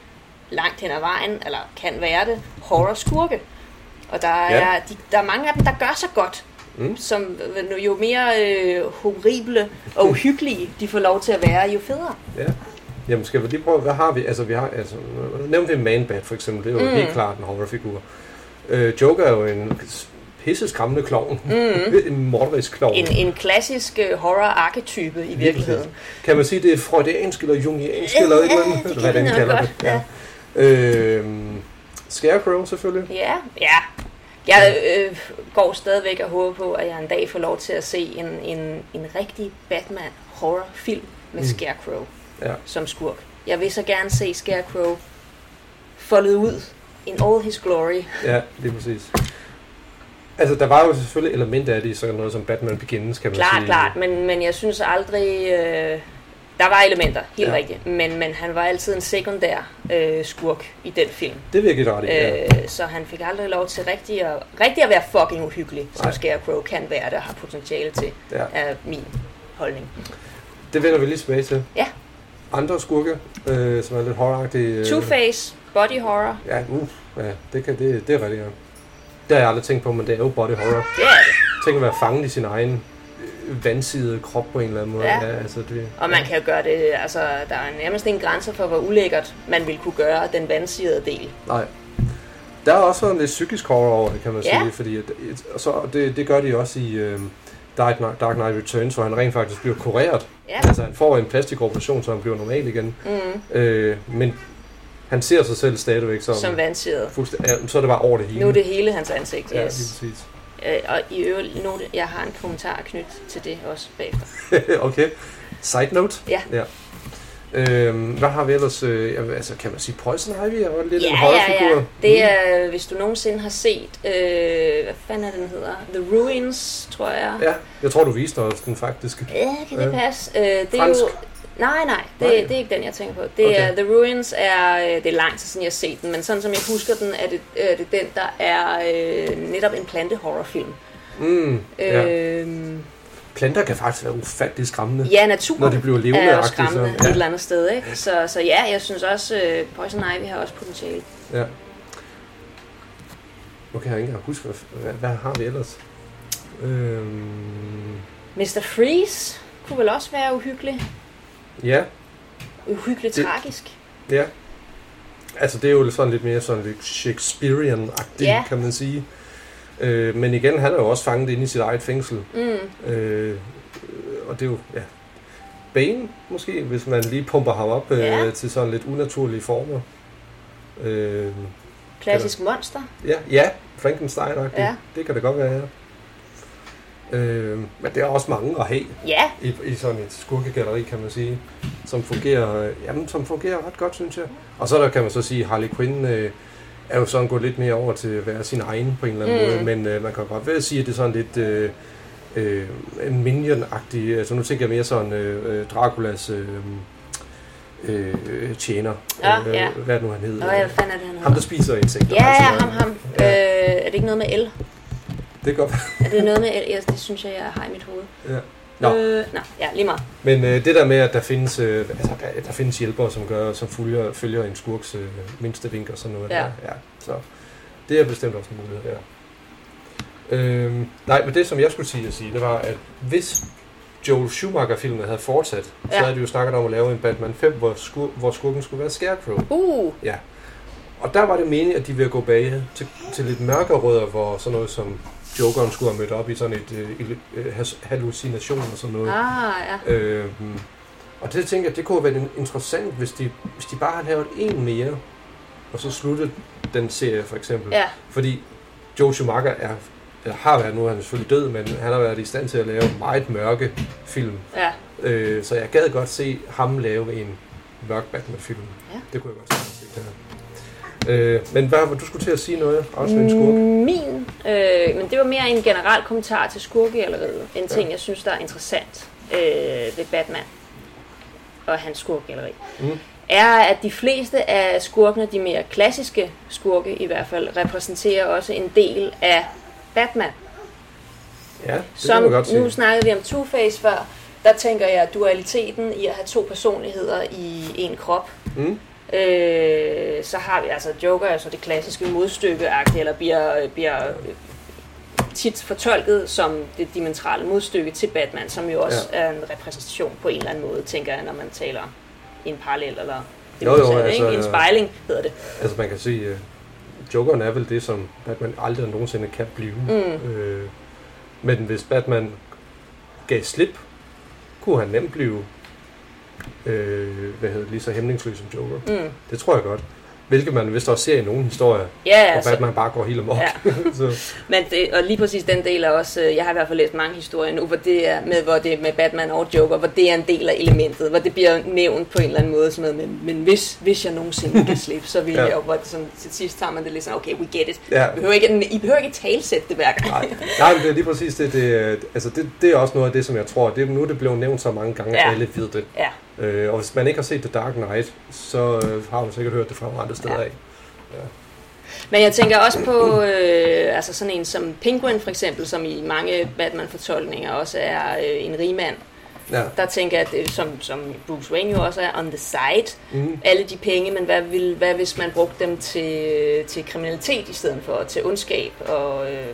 langt hen ad vejen, eller kan være det, horror-skurke. Og der er, Ja. de, der er mange af dem, der gør sig godt. Mm. Som øh, jo mere øh, horrible og uhyggelige de får lov til at være, jo federe. Ja. Jamen skal vi lige prøve, hvad har vi? Altså vi har, altså, nævnte vi Man-Bat for eksempel, det er jo Mm. helt klart en horrorfigur. Øh, Joker er jo en pisse skræmmende klovn. Mm. en morderisk klovn. En, en klassisk øh, horror-arketype i virkeligheden. Kan man sige, det er freudiansk eller jungiansk eller et eller andet? Hvad den kalder godt, det. Ja. Øhm, Scarecrow selvfølgelig. Ja, ja. Jeg øh, går stadigvæk og håber på, at jeg en dag får lov til at se en, en, en rigtig Batman-horrorfilm med Mm. Scarecrow Ja. som skurk. Jeg vil så gerne se Scarecrow foldet ud in all his glory. Ja, lige præcis. Altså, der var jo selvfølgelig elementer af det i sådan noget som Batman Begins, kan man Klart, sige. klart, men, men jeg synes aldrig... Øh, der var elementer, helt Ja. rigtigt, men, men han var altid en sekundær øh, skurk i den film. Det give dig ret ja. Øh, så han fik aldrig lov til rigtig at, rigtig at være fucking uhyggelig, som Nej. Scarecrow kan være og har potentiale til, Ja. er min holdning. Det vender vi lige tilbage til. Ja. Andre skurke, øh, som er lidt horroragtige. Øh, Two-Face, body horror, Ja, uh, ja det, kan, det, det er rigtigt, ja. Det har jeg aldrig tænkt på, men det er jo body horror. det er det. Tænk at være fanget i sin egen vandsidede krop på en eller anden måde. Ja. altså det, Og man kan jo gøre det, altså der er nærmest ingen grænser for, hvor ulækkert man ville kunne gøre den vandsirede del. Nej. Der er også sådan lidt psykisk horror over det, kan man Ja. sige. Fordi og så, det, det gør de også i øh, Dark, Knight, Dark Knight Returns, hvor han rent faktisk bliver kureret. Ja. Altså han får en plastikoperation, så han bliver normal igen. Mm, Øh, men han ser sig selv stadigvæk som... som vandsiret. fuldstændig- ja, så er det bare over det hele. Nu er det hele hans ansigt, Ja, lige yes. præcis. Øh, og i øvrigt, note, jeg har en kommentar knyttet til det også bagefter. okay. Side note. Ja. ja. Øhm, hvad har vi ellers? Øh, altså, kan man sige Poison Ivy er lidt en Ja, ja, ja. Det er, hvis du nogensinde har set, øh, hvad fanden er den hedder? The Ruins, tror jeg. Ja, jeg tror, du viste os den faktisk. Ja, kan det Ja. passe? Øh, det er Fransk? jo... Nej, nej, det, Nej. det er ikke den, jeg tænker på. Det Okay. er The Ruins er, øh, det er lang tid siden, jeg har set den, men sådan som jeg husker den, er det, er det den, der er øh, netop en plantehorrorfilm. Mm, ja. Øh, Planter kan faktisk være ufattelig skræmmende. ja, naturen Når de bliver levende er agtige, så- skræmmende ja. et eller andet sted. Ikke? Så, så ja, jeg synes også, øh, Poison Ivy har også potentiale. Ja. Kan jeg ikke engang huske, hvad, hvad, hvad har vi ellers? Øhm, Mr. Freeze kunne vel også være uhyggelig. Ja, Uhyggeligt Det- tragisk. ja. Altså, det er jo sådan lidt mere sådan lidt Shakespearean-agtigt, Ja. kan man sige. Øh, men igen, han er jo også fanget inde i sit eget fængsel. Mm. Øh, og det er jo, ja, Bane måske, hvis man lige pumper ham op øh, Ja. til sådan lidt unaturlige former. Øh, Klassisk monster. ja, ja, Frankenstein-agtigt. Ja. Det kan det godt være, ja. Øh, men det er også mange at have Ja, i, i sådan et skurkegalleri, kan man sige, som fungerer, jamen, som fungerer ret godt, synes jeg. Og så der kan man så sige, Harley Quinn øh, er jo sådan gået lidt mere over til at være sin egen på en eller anden Mm. måde, men øh, man kan godt vel sige, at det er sådan lidt øh, øh, en minion-agtig, altså nu tænker jeg mere sådan øh, øh, Draculas øh, øh, tjener, Ja, øh, ja. hvad er det nu han hedder? Nå, hvad fanden er det, han ham, hedder? der spiser insekter. Ja, ja, ham, ham. Ja. Øh, er det ikke noget med el? Det kan godt være. Er det noget med? Ja, det synes jeg, jeg har i mit hoved. Ja. Nå. Øh, nå, ja, lige meget. Men øh, det der med, at der findes, øh, altså, der, der findes hjælpere, som gør, som følger, følger en skurks øh, mindste vink og sådan noget. Ja. Der. ja. Så det er bestemt også en mulighed der. Øhm, nej, men det som jeg skulle sige at sige, det var, at hvis Joel Schumacher-filmen havde fortsat, ja. så Ja. havde de jo snakket om at lave en Batman 5, hvor, skur, hvor skurken skulle være Scarecrow. Uh, Ja. Og der var det meningen, at de ville gå bag til, til lidt mørkere rødder, hvor sådan noget som Jokeren skulle have mødt op i sådan et øh, øh, hallucination og sådan noget. ah, ja. Øhm, og det tænker jeg, det kunne have været interessant, hvis de, hvis de bare havde lavet en mere, og så sluttet den serie for eksempel. Ja, Fordi Joe Schumacher er, eller har været, nu er han selvfølgelig død, men han har været i stand til at lave meget mørke film. ja. Øh, så jeg gad godt se ham lave en mørk Batman-film. Ja. Det kunne jeg godt se. Øh, men hvad, du skulle til at sige noget, også en skurk? Min, øh, men det var mere en generel kommentar til skurkegalleriet. En ting, jeg synes, der er interessant øh, ved Batman og hans skurkegalleri, Mm. er, at de fleste af skurkene, de mere klassiske skurke i hvert fald, repræsenterer også en del af Batman. Ja, det Som, kan godt sige. nu snakkede vi om Two-Face før, der tænker jeg, dualiteten i at have to personligheder i en krop, Mm. Øh, så har vi altså Joker, altså det klassiske modstykke eller bliver, bliver øh, tit fortolket som det dimensionale modstykke til Batman, som jo også ja. er en repræsentation på en eller anden måde, tænker jeg, når man taler i en parallel eller Jo, jo, modsatte, altså, ikke? en spejling hedder det. Altså man kan sige, uh, Jokeren er vel det, som Batman aldrig nogensinde kan blive. Mm. Øh, men hvis Batman gav slip, kunne han nemt blive øh, hvad hedder det, lige så hæmningsløs som Joker. Mm. Det tror jeg godt. Hvilket man vist også ser i nogle historier, Ja, hvor altså, Batman bare går helt amok. Ja. så, men det, og lige præcis den del er også, øh, jeg har i hvert fald læst mange historier nu, hvor det er med, hvor det er med Batman og Joker, hvor det er en del af elementet, hvor det bliver nævnt på en eller anden måde, sådan noget, men, men hvis, hvis jeg nogensinde kan slippe, så vil Ja. jeg jo, hvor det sådan, til sidst tager man det lidt sådan, okay, we get it. ja. I behøver ikke, I behøver ikke talsætte det hver gang. Nej, nej, men det er lige præcis det. Det, altså det, det er også noget af det, som jeg tror, det, nu er det blevet nævnt så mange gange, at Ja. alle ved det. Ja. Øh, og hvis man ikke har set The Dark Knight, så øh, har man sikkert hørt det fra andre steder Ja. af. Men jeg tænker også på øh, altså sådan en som Penguin for eksempel, som i mange Batman-fortolkninger også er øh, en rigmand. Ja. Der tænker jeg, at som, som Bruce Wayne jo også er on the side, Mm. alle de penge, men hvad, vil, hvad hvis man brugte dem til, til kriminalitet i stedet for, til ondskab? Og, øh,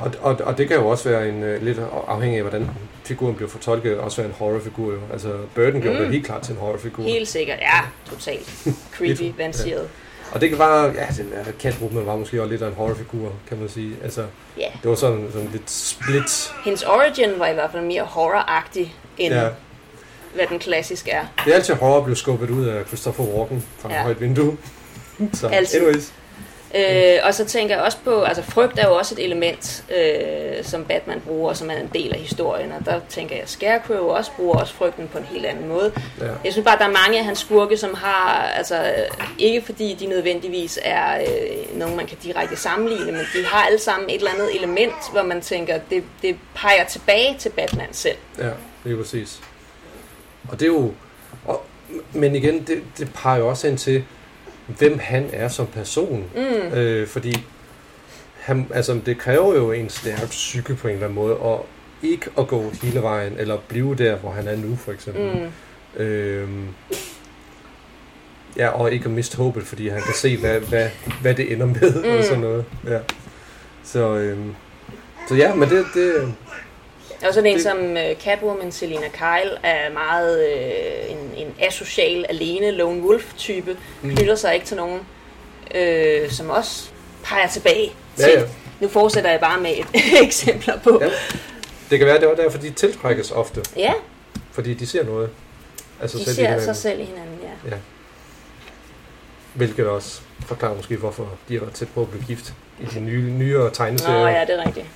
Og, og, og det kan jo også være en øh, lidt afhængig af, hvordan figuren bliver fortolket, også være en horrorfigur jo. Altså Burton gjorde Mm. det helt klart til en horrorfigur. helt sikkert, ja, totalt creepy, vanseret. Og det kan bare, ja, den der Catwoman var måske også lidt af en horrorfigur, kan man sige. Altså, Ja. det var sådan, sådan lidt split. Hendes origin var i hvert fald mere horror-agtig, end Ja. ja. hvad den klassisk er. Det er altid horror blive skubbet ud af Christopher Walken fra ja. Ja. et højt vindue. Så, Altid. anyways. Øh, og så tænker jeg også på, altså frygt er jo også et element, øh, som Batman bruger, som er en del af historien, og der tænker jeg, at Scarecrow også bruger også frygten på en helt anden måde. Ja. Jeg synes bare, der er mange af hans skurke, som har, altså ikke fordi de nødvendigvis er øh, nogen, man kan direkte sammenligne, men de har alle sammen et eller andet element, hvor man tænker, det, det peger tilbage til Batman selv. Ja, det er præcis. Og det er jo... Og, men igen, det, det peger jo også ind til, hvem han er som person. Mm. Øh, fordi han, altså, det kræver jo en stærk psyke på en eller anden måde, og ikke at gå hele vejen, eller blive der, hvor han er nu, for eksempel. Mm. Øhm, Ja, og ikke at miste håbet, fordi han kan se, hvad, hvad, hvad det ender med, mm. og sådan noget. Ja. Så, øhm, så ja, men det, det, Og sådan en Det- som uh, Catwoman, Selina Kyle, er meget uh, en, en asocial, alene, lone wolf-type. Mm. Knytter sig ikke til nogen, uh, som også peger tilbage. Ja, til- ja. Nu fortsætter jeg bare med et eksempler på. Ja. det kan være, det var derfor, de tiltrækkes ofte, Ja, fordi de ser noget. Altså de selv ser sig selv i hinanden, ja. Hvilket også forklarer måske, hvorfor de var tæt på at blive gift i de nye, nyere tegneserier. Nå ja, det er rigtigt.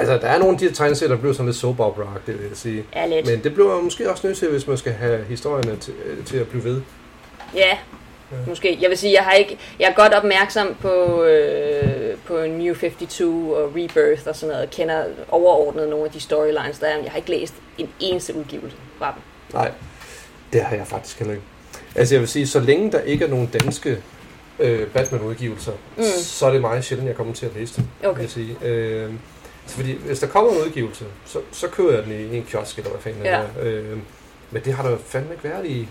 Altså, der er nogle af de tegneserier, der blev sådan lidt soap opera det vil jeg sige. Ja, lidt. Men det bliver måske også nødt til, hvis man skal have historierne til, til at blive ved. Ja, måske. Jeg vil sige, jeg har ikke, jeg er godt opmærksom på, øh, på New 52 og Rebirth og sådan noget. Jeg kender overordnet nogle af de storylines, der er. men Jeg har ikke læst en eneste udgivelse fra dem. Nej, det har jeg faktisk heller ikke. Altså, jeg vil sige, så længe der ikke er nogen danske øh, Batman-udgivelser, Mm. så er det meget sjældent, jeg kommer til at læse dem. Okay. Vil jeg sige. Øh, fordi, hvis der kommer en udgivelse, så, så køber jeg den i en kiosk, eller hvad fanden Ja. er. Øh, men det har der fandme ikke været i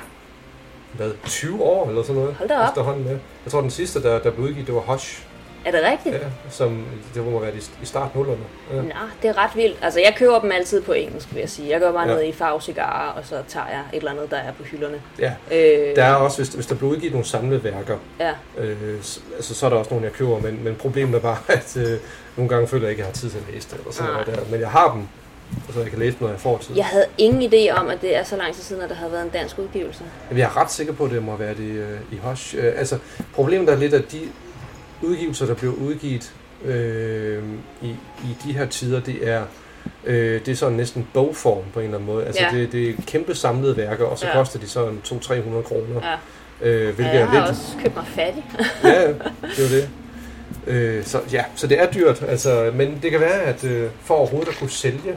hvad, 20 år eller sådan noget. Hold da op. Efterhånden med. Jeg tror, den sidste, der, der blev udgivet, det var Hush. Er det rigtigt? Ja, som, det må være i, i start nullerne. Ja. Nå, det er ret vildt. Altså, jeg køber dem altid på engelsk, vil jeg sige. Jeg går bare Ja. ned i Farve Cigarer, og så tager jeg et eller andet, der er på hylderne. ja. Øh, Der er også, hvis, hvis der bliver udgivet nogle samlede værker, Ja, Øh, så, altså, så er der også nogle, jeg køber, men, men problemet er bare, at øh, nogle gange føler jeg ikke, at jeg har tid til at læse det. Eller sådan noget der. Men jeg har dem, og så jeg kan læse dem, når jeg får tid. jeg havde ingen idé om, at det er så lang tid siden, at der havde været en dansk udgivelse. Men jeg er ret sikker på, at det må være det øh, i Hush. Øh, altså, problemet er lidt, at de udgivelser, der bliver udgivet øh, i, i de her tider, det er øh, det er sådan næsten bogform på en eller anden måde. Altså, Ja. det, det er kæmpe samlede værker, og så Ja. koster de sådan 200-300 kroner. Ja. Øh, hvilket Ja, jeg er har lidt... også købt mig fattig. ja, det er det. Øh, så ja, så det er dyrt, altså, men det kan være, at øh, for overhovedet at kunne sælge,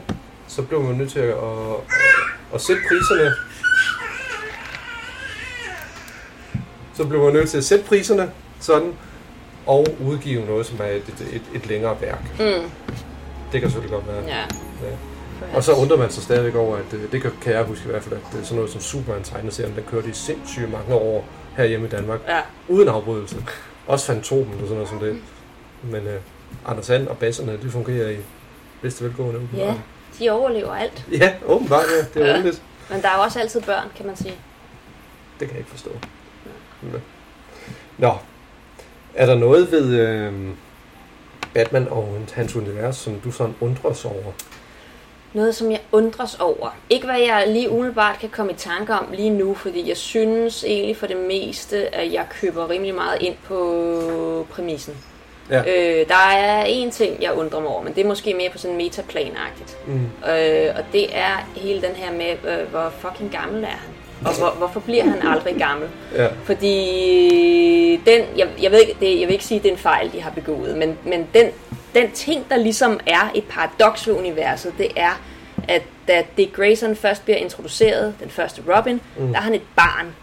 så bliver man nødt til at, at, at sætte priserne. Så bliver man nødt til at sætte priserne sådan, og udgive noget, som er et, et, et, et længere værk. Mm, Det kan selvfølgelig godt være. ja. Ja. Og så undrer man sig stadigvæk over, at øh, det kan, kan jeg huske i hvert fald, at det er sådan noget som Superman tegneserien, den kørte i sindssygt mange år herhjemme i Danmark Ja. uden afbrydelse. Også Fantomen og sådan noget som det. Men øh, Anders And og basserne, de fungerer i bedste velgående. ja, åbenbart. de overlever alt. Ja, åbenbart, ja. Det er Ja. ja. underligt. Men der er jo også altid børn, kan man sige. Det kan jeg ikke forstå. Ja. Nå. Er der noget ved øh, Batman og hans univers, som du sådan undres over? Noget, som jeg undres over. Ikke hvad jeg lige umiddelbart kan komme i tanke om lige nu, fordi jeg synes egentlig for det meste, at jeg køber rimelig meget ind på præmissen. Ja. Øh, der er en ting, jeg undrer mig over, men det er måske mere på sådan metaplan-agtigt. Mm. Øh, og det er hele den her med, øh, hvor fucking gammel er han? Og hvor, hvorfor bliver han aldrig gammel? Ja. Fordi den, jeg, jeg, ved ikke, det, jeg vil ikke sige, at det er en fejl, de har begået, men, men den, den ting, der ligesom er et paradoks ved universet, det er, at da Dick Grayson først bliver introduceret, den første Robin, mm. der er han et barn.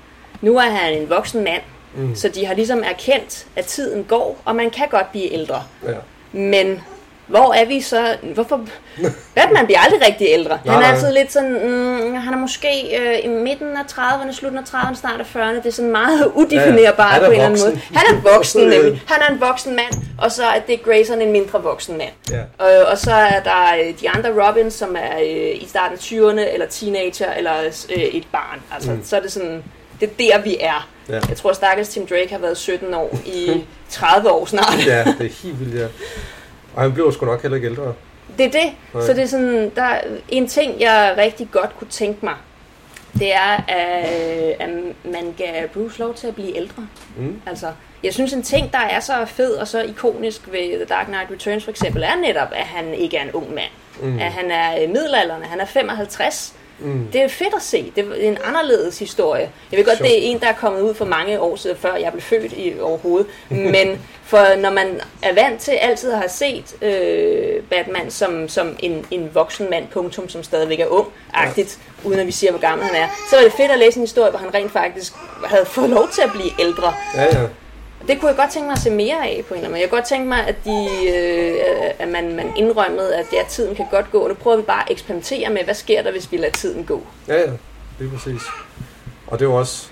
Nu er han en voksen mand, mm. så de har ligesom erkendt, at tiden går, og man kan godt blive ældre. Ja. Men hvor er vi så? Hvorfor? Batman bliver aldrig rigtig ældre. Nej, han er altid lidt sådan, mm, han er måske øh, i midten af 30'erne, slutningen af 30'erne, start af 40'erne. Det er sådan meget udefinerbart er på en eller anden måde. Han er voksen, nemlig. Han er en voksen mand, og så er Dick Grayson en mindre voksen mand. Ja. Og, og så er der øh, de andre Robins, som er øh, i starten af 20'erne, eller teenager, eller øh, et barn. Altså, mm. så er det sådan, det er der, vi er. Ja. Jeg tror, stakkels Tim Drake har været 17 år i 30 år snart. ja, det er helt vildt, ja. Og han bliver sgu nok heller ikke ældre. Det er det. Nej. Så det er sådan, der er en ting, jeg rigtig godt kunne tænke mig, det er, at, at man gav Bruce lov til at blive ældre. Mm. Altså, jeg synes, en ting, der er så fed og så ikonisk ved The Dark Knight Returns for eksempel, er netop, at han ikke er en ung mand. Mm. At han er øh, middelalderne, han er 55. Mm. Det er fedt at se. Det er en anderledes historie. Jeg ved godt, Sjovt. det er en, der er kommet ud for mange år siden, før jeg blev født i overhovedet. Men for når man er vant til altid at have set øh, Batman som, som en, en voksen mand, punktum, som stadigvæk er ung-agtigt, ja. uden at vi siger, hvor gammel han er, så var det fedt at læse en historie, hvor han rent faktisk havde fået lov til at blive ældre. Ja, ja. Det kunne jeg godt tænke mig at se mere af på en eller anden måde. Jeg kunne godt tænke mig, at, de, øh, at man, man indrømmede, at ja, tiden kan godt gå. Og nu prøver vi bare at eksperimentere med, hvad sker der, hvis vi lader tiden gå. Ja, ja. Det er præcis. Og det er jo også...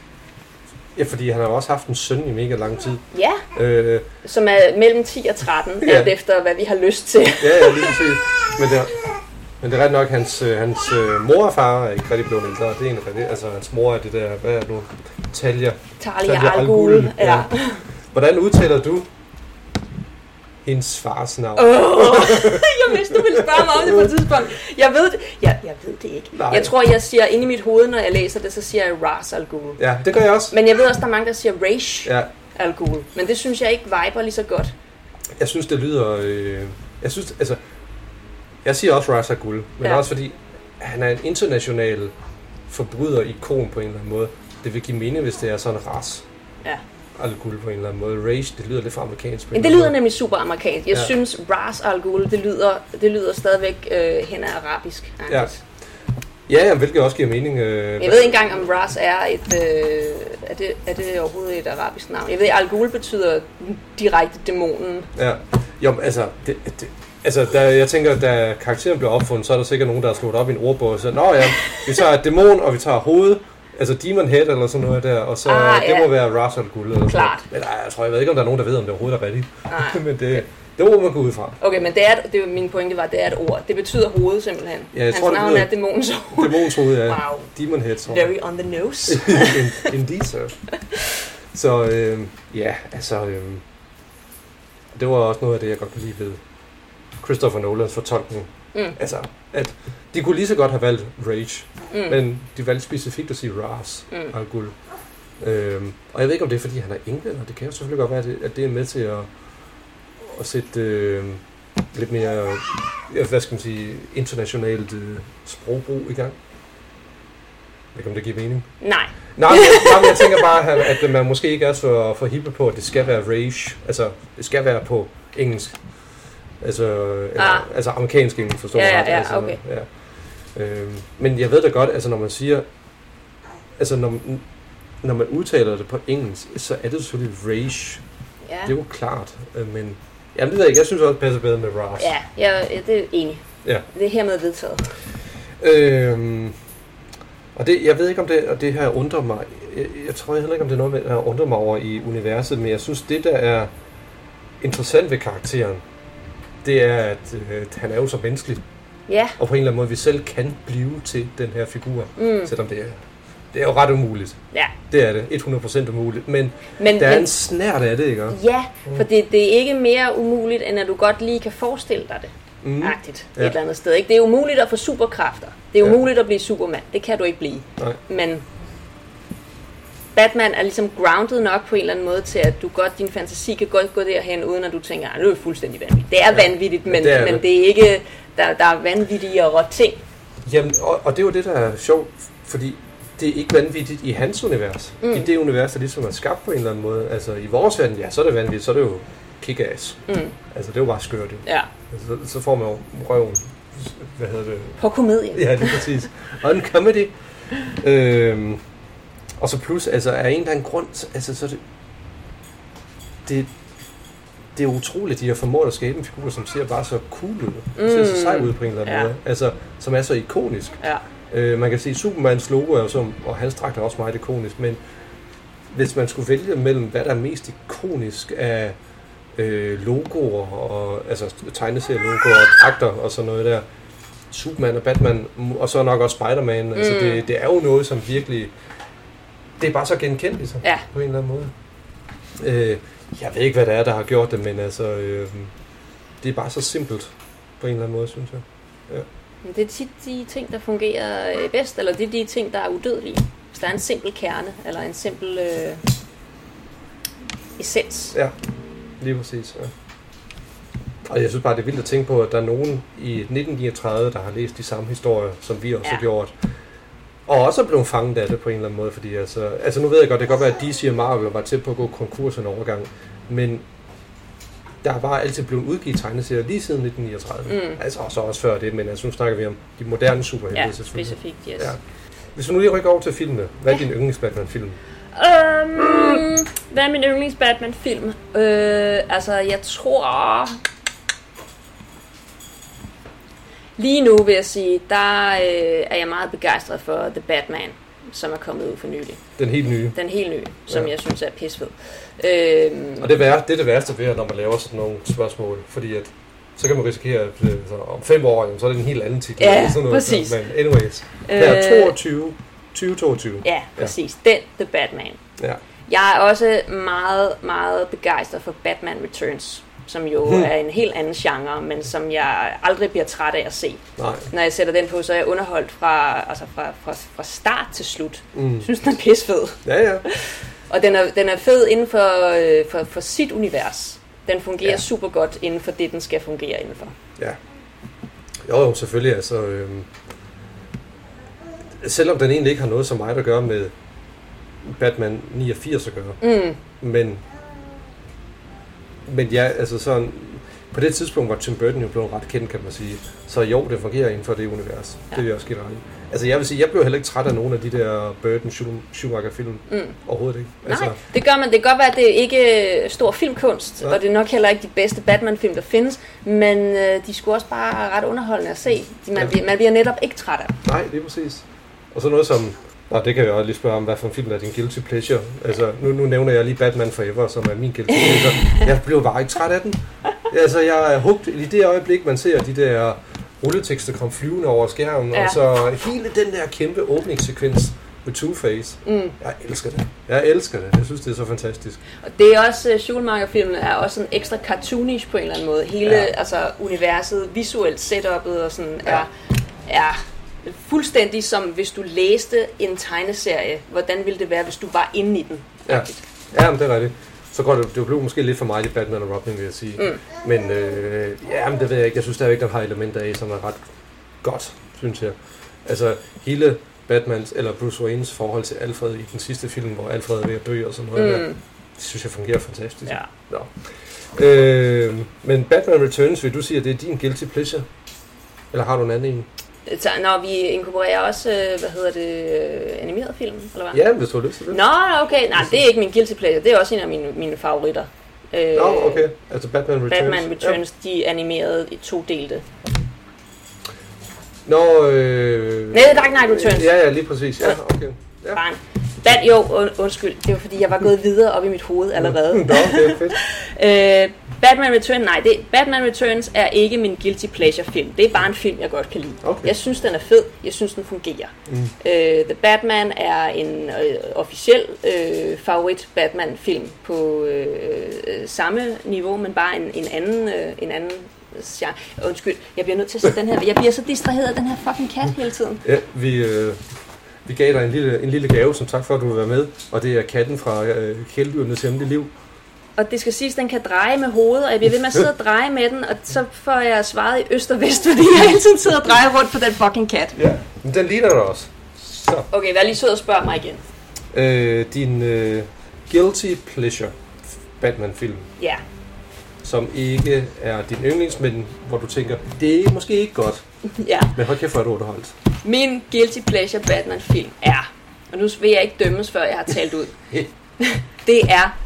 Ja, fordi han har også haft en søn i mega lang tid. Ja, Øh, som er mellem 10 og 13, Ja. alt efter hvad vi har lyst til. ja, ja, lige præcis. Men det er, men det er ret nok, hans, øh, hans øh, mor og far er ikke rigtig blevet ældre. Det er egentlig rigtigt. Altså, hans mor er det der, hvad er det nu? Talia. Talia Talia Al Al Ghul. Ghul, Ja. ja. Hvordan udtaler du hendes fars navn? jeg vidste, du ville spørge mig om det på et tidspunkt. Jeg ved det, jeg, jeg ved det ikke. Nej. Jeg tror, jeg siger inde i mit hoved, når jeg læser det, så siger jeg Ras Al Ghul. Ja, det gør jeg også. Men jeg ved også, der er mange, der siger Raish Ja, Al Ghul. Men det synes jeg ikke viber lige så godt. jeg synes, det lyder... Øh, jeg synes, altså... Jeg siger også Ra's al Ghul, men Ja. også fordi, han er en international forbryder-ikon på en eller anden måde. Det vil give mening, hvis det er sådan ras. Ja. Al Ghul på en eller anden måde. Rage, det lyder lidt for amerikansk. Men det lyder nemlig super amerikansk. Jeg Ja. synes, Ras Al Ghul, det lyder, det lyder stadigvæk øh, hen af arabisk. Ja. Ja, hvilket også giver mening. Øh, Jeg ved ikke engang, om Ras er et... Øh, er, det, er det overhovedet et arabisk navn? Jeg ved, Al Ghul betyder direkte dæmonen. Ja. Jo, altså, det, det, altså da, jeg tænker, da karakteren blev opfundet, så er der sikkert nogen, der har slået op i en ordbog og sagt, Nå ja, vi tager dæmon, og vi tager hoved, altså Demon Head eller sådan noget der, og så Ah, det ja. må være al Ghul. Eller sådan Klart. noget. Men jeg tror, jeg ved ikke, om der er nogen, der ved, om det overhovedet er rigtigt. Nej. men det, det må man gå ud fra. Okay, men det er, det, min pointe var, at det er et ord. Det betyder hoved simpelthen. Ja, jeg Hans tror, det navn betyder- er dæmonens hoved. Dæmonens hoved, ja. Wow. Demon Head, tror jeg. Very on the nose. In- Indeed, sir. Så øh, ja, altså, øh, det var også noget af det, jeg godt kan lide ved Christopher Nolans fortolkning. Mm. Altså, at de kunne lige så godt have valgt Rage, Mm. men de valgte specifikt at sige Ras Mm. Al Ghul. Øhm, og jeg ved ikke, om det er, fordi han er englænder. Det kan jo selvfølgelig godt være, at det, at det er med til at, at sætte øh, lidt mere, ja, hvad skal man sige, internationalt øh, sprogbrug i gang. Jeg ved ikke, om det giver mening. Nej. Nej, men, jeg- nej, men jeg tænker bare, at, at man måske ikke er så for hippe på, at det skal være rage. Altså, det skal være på engelsk. Altså, Ah. altså amerikansk engelsk, forstår Ja, du ja, ret? ja, altså, okay. ja. Øhm, men jeg ved da godt, altså når man siger, altså når, man- når man udtaler det på engelsk, så er det selvfølgelig rage. Ja. Det er jo klart, øh, men jamen, det ved jeg ikke. Jeg synes også, det passer bedre med Ras. Ja, jeg, ja, det er enig. Ja. Det er hermed vedtaget. Øhm, og det, jeg ved ikke, om det, og det her undrer mig. Jeg, jeg tror heller ikke, om det er noget, der undrer mig over i universet, men jeg synes, det der er interessant ved karakteren, det er, at øh, han er jo så menneskelig, Ja. og på en eller anden måde, vi selv kan blive til den her figur, Mm. selvom det er, det er jo ret umuligt. Ja. Det er det, 100% umuligt, men, Men, der er men, en snært af det, ikke? ja, for det, det er ikke mere umuligt, end at du godt lige kan forestille dig det. Mm. Agtigt. Ja. Et eller andet sted. Ikke? Det er umuligt at få superkræfter. Det er Ja. umuligt at blive supermand. Det kan du ikke blive. Nej. Men Batman er ligesom grounded nok på en eller anden måde til, at du godt, din fantasi kan godt gå derhen, uden at du tænker, at det er fuldstændig vanvittigt. Det er Ja. vanvittigt, men, det er men det. det er ikke, der, der er vanvittigere ting. Jamen, og, og det er jo det, der er sjovt, fordi det er ikke vanvittigt i hans univers. Mm. I det univers, der ligesom er skabt på en eller anden måde. Altså, i vores verden, ja, så er det vanvittigt, så er det jo kick-ass. Mm. Altså, det er jo bare skørt, jo. Ja. Altså, så, så får man jo røven, hvad hedder det? På komedien. Ja, det er præcis. Og en comedy. Øhm, og så plus, altså, af en eller anden grund, så- altså, så det, det, det er utroligt, de har formået at skabe en figur, som ser bare så cool ud. Mm. Ser så sej ud på en eller anden Ja. måde. Altså, som er så ikonisk. Ja. Øh, man kan sige, Supermans logo er jo som, og hans dragt er også meget ikonisk, men hvis man skulle vælge mellem, hvad der er mest ikonisk af øh, logoer, og, altså tegneserielogoer og dragter og sådan noget der, Superman og Batman, og så nok også Spider-Man, mm. altså det, det er jo noget, som virkelig, det er bare så genkendeligt så, Ja. på en eller anden måde. Øh, jeg ved ikke, hvad det er, der har gjort det, men altså, øh, det er bare så simpelt på en eller anden måde, synes jeg. Men Det er tit de ting, der fungerer øh, bedst, eller det er de ting, der er udødelige. Hvis der er en simpel kerne, eller en simpel øh, essens. Ja, lige præcis. Ja. Og jeg synes bare, det er vildt at tænke på, at der er nogen i 1939, der har læst de samme historier, som vi også Ja. har gjort. Og også er blevet fanget af det på en eller anden måde, fordi altså, altså nu ved jeg godt, det kan godt være, at DC og Marvel var tæt på at gå konkurs en overgang, men der har bare altid blevet udgivet tegneserier lige siden 1939. Mm. Altså også, også før det, men altså nu snakker vi om de moderne superhelte Ja, selvfølgelig. specifikt, yes. Ja. Hvis vi nu lige rykker over til filmene, hvad er din yndlings Batman-film? Um, hvad er min yndlings Batman-film? Øh, altså, jeg tror... Lige nu vil jeg sige, der øh, er jeg meget begejstret for The Batman. som er kommet ud for nylig. Den helt nye. Den helt nye, som Ja. jeg synes er pisfed. Øhm, Og det, vær, det er det værste ved, når man laver sådan nogle spørgsmål, fordi at så kan man risikere, at øh, så om fem år, jamen, så er det en helt anden titel. Ja, sådan noget. præcis. Men anyways, her er øh, 22, 2022. Ja, præcis. Den, The Batman. Ja. Jeg er også meget, meget begejstret for Batman Returns, som jo Hmm. er en helt anden genre, men som jeg aldrig bliver træt af at se. Nej. Når jeg sætter den på, så er jeg underholdt fra, altså fra, fra, fra start til slut. Mm. Synes, den er pissfed. Ja, ja. Og den er, den er fed inden for, øh, for, for sit univers. Den fungerer Ja. super godt inden for det, den skal fungere inden for. Ja. Jo, jo, selvfølgelig. Altså, øhm, selvom den egentlig ikke har noget så meget at gøre med Batman 89 at gøre. Mm. Men, men ja, altså sådan, på det tidspunkt var Tim Burton jo blevet ret kendt, kan man sige. Så jo, det fungerer inden for det univers. Ja. Det vil jeg også give dig. Altså jeg vil sige, jeg blev heller ikke træt af nogen af de der Burton Schumacher film. Mm. Overhovedet ikke. Altså, Nej, det gør man. Det kan godt være, at det ikke er stor filmkunst, Ja. og det er nok heller ikke de bedste Batman-film, der findes, men øh, de skulle også bare ret underholdende at se. De, man, Ja. bliver, man bliver netop ikke træt af. Nej, det er præcis. Og så noget som... Nå, det kan jeg også lige spørge om, hvad for en film er din guilty pleasure? Altså, nu, nu nævner jeg lige Batman Forever, som er min guilty pleasure. Jeg blev bare ikke træt af den. Altså, jeg er hugt i det øjeblik, man ser de der rulletekster komme flyvende over skærmen, ja. Og så hele den der kæmpe åbningssekvens med Two-Face. Mm. Jeg elsker det. Jeg elsker det. Jeg synes, det er så fantastisk. Og det er også, uh, Schulmacher-filmen er også sådan ekstra cartoonish på en eller anden måde. Hele Ja. altså, universet, visuelt setupet og sådan ja. er, er fuldstændig som hvis du læste en tegneserie. Hvordan ville det være, hvis du var inde i den? Ja, ja men det er rigtigt. Så går det, det blev måske lidt for meget i Batman og Robin, vil jeg sige. Mm. Men øh, ja, men det ved jeg ikke. Jeg synes stadigvæk, den har elementer af, som er ret godt, synes jeg. Altså hele Batmans, eller Bruce Waynes forhold til Alfred i den sidste film, hvor Alfred er ved at dø og sådan noget. Mm. Der, det synes jeg fungerer fantastisk. Ja. Nå. Øh, men Batman Returns, vil du sige, at det er din guilty pleasure? Eller har du en anden en? Så, når vi inkorporerer også, øh, hvad hedder det, øh, animeret film, eller hvad? Ja, hvis du har lyst til det. Nå, okay. Nej, det er ikke min guilty pleasure. Det er også en af mine, mine favoritter. Øh, Nå, okay. Altså Batman Returns. Batman Returns, ja. de er animeret i to delte. Nå, øh... Nej, Dark Knight Returns. Ja, ja, lige præcis. Ja, okay. Ja. Barn. Bat, jo, und, undskyld. Det var fordi, jeg var gået videre op i mit hoved allerede. Nå, det er fedt. øh, Batman Returns, nej, det, Batman Returns er ikke min guilty pleasure film. Det er bare en film, jeg godt kan lide. Okay. Jeg synes, den er fed. Jeg synes, den fungerer. Mm. Øh, The Batman er en øh, officiel øh, favorit Batman-film på øh, øh, samme niveau, men bare en, en anden, øh, en anden genre. Undskyld, jeg bliver nødt til at sætte den her. Jeg bliver så distraheret af den her fucking kat hele tiden. Ja, vi, øh, vi gav dig en lille, en lille gave, som tak for, at du vil være med. Og det er katten fra øh, Kæledyrenes Hemmelige Liv. Og det skal siges, at den kan dreje med hovedet, og jeg bliver ved med at sidde og dreje med den, og så får jeg svaret i øst og vest, fordi jeg hele tiden sidder og drejer rundt på den fucking kat. Ja. Men den ligner dig også. Så, Okay, vær lige sød og spørg mig igen. øh, din øh, guilty pleasure Batman-film, Ja, som ikke er din yndlings, men hvor du tænker, det er måske ikke godt, ja. men hold kæft, hvor er du underholdt. Min guilty pleasure Batman-film er, og nu vil jeg ikke dømmes, før jeg har talt ud, det er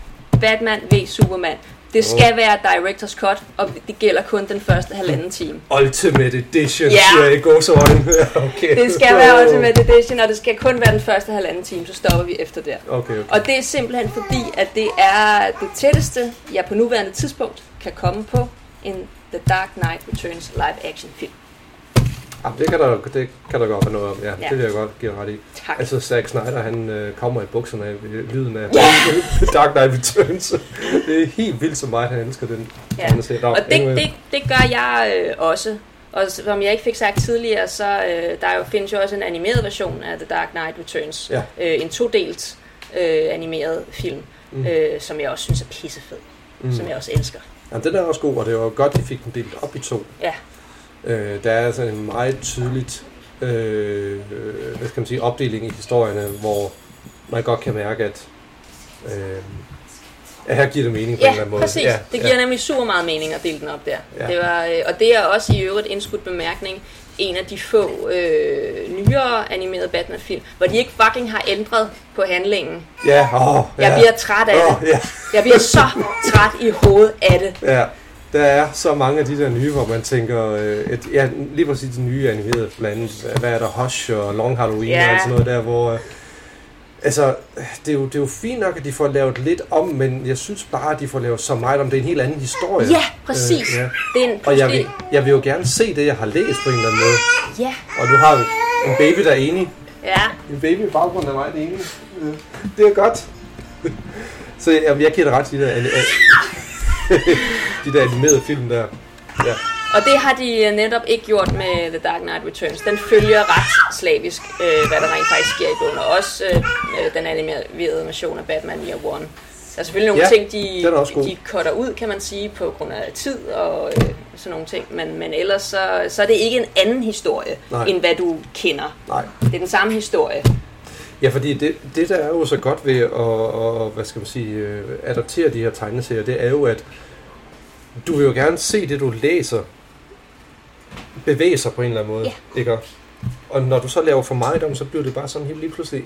Batman v Superman. Det skal være director's cut, og det gælder kun den første halvanden time. Ultimate Edition, Ja. siger jeg i gåsøjne. okay. Det skal være Ultimate Edition, og det skal kun være den første halvanden time, så stopper vi efter der. Okay, okay. Og det er simpelthen fordi, at det er det tætteste, jeg på nuværende tidspunkt kan komme på en The Dark Knight Returns live action film. Jamen, det, kan der, det kan der godt være noget om, ja. ja. Det vil jeg godt give ret i. Tak. Altså, Zack Snyder, han øh, kommer i bukserne af ved lyden af Ja. Dark Knight Returns. det er helt vildt så meget, han elsker den. Ja. Han ser, Og det, det, det gør jeg øh, også. Og som jeg ikke fik sagt tidligere, så øh, der er jo, findes jo også en animeret version af The Dark Knight Returns. Ja. Øh, en todelt øh, animeret film, Mm. øh, som jeg også synes er pissefed. Mm. Som jeg også elsker. Jamen, den er også god, og det var godt, de fik den delt op i to. Ja. Øh, der er sådan en meget tydeligt øh, hvad skal man sige, opdeling i historierne, hvor man godt kan mærke, at øh, ja, her giver det mening på en eller Ja, anden måde. præcis. Ja, Det giver nemlig super meget mening at dele den op der. Ja. Det var, øh, og det er også i øvrigt indskudt bemærkning en af de få øh, nyere animerede Batman-film, hvor de ikke fucking har ændret på handlingen. Ja, åh, ja. Jeg bliver træt af Åh, det. ja. Jeg bliver så træt i hovedet af det. Ja, der er så mange af de der nye, hvor man tænker, øh, et, ja, lige præcis de nye animerede blandt andet, hvad- er der, Hush og Long Halloween Ja. og sådan noget der, hvor, øh, Altså, det er, jo, det er jo fint nok, at de får lavet lidt om, men jeg synes bare, at de får lavet så meget om. Det er en helt anden historie. Ja, præcis. Øh, ja. Det er en Og jeg vil, jeg vil jo gerne se det, jeg har læst på en eller anden måde. Ja, Og du har en baby, der er enig. ja. En baby i baggrunden er meget enig. Øh, Det er godt. Så jeg, jeg giver dig ret i de der, de der animerede film der. Ja. Og det har de øh, netop ikke gjort med The Dark Knight Returns. Den følger ret slavisk, øh, hvad der rent faktisk sker i bogen. Og også øh, øh, den animerede version af Batman Year One. Der er selvfølgelig nogle Ja, ting, de, de cutter ud, kan man sige, på grund af tid og øh, sådan nogle ting. Men, men ellers så, så er det ikke en anden historie, Nej. end hvad du kender. Nej. Det er den samme historie. Ja, fordi det, det der er jo så godt ved at, at hvad skal man sige, øh, adaptere de her tegneserier, det er jo, at du vil jo gerne se det, du læser, bevæge sig på en eller anden måde. Ja. Ikke? Og når du så laver for meget om, så bliver det bare sådan helt lige pludselig,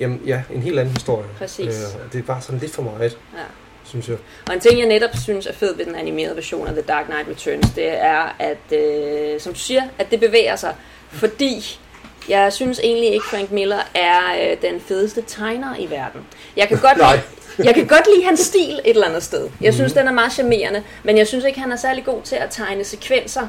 jamen ja, en helt anden historie. Præcis. Øh, det er bare sådan lidt for meget, Ja. synes jeg. Og en ting, jeg netop synes er fed ved den animerede version af The Dark Knight Returns, det er, at, øh, som du siger, at det bevæger sig. Fordi jeg synes egentlig ikke, Frank Miller er øh, den fedeste tegner i verden. Jeg kan godt lide, jeg kan godt lide hans stil et eller andet sted. Jeg synes, den er meget charmerende, men jeg synes ikke, han er særlig god til at tegne sekvenser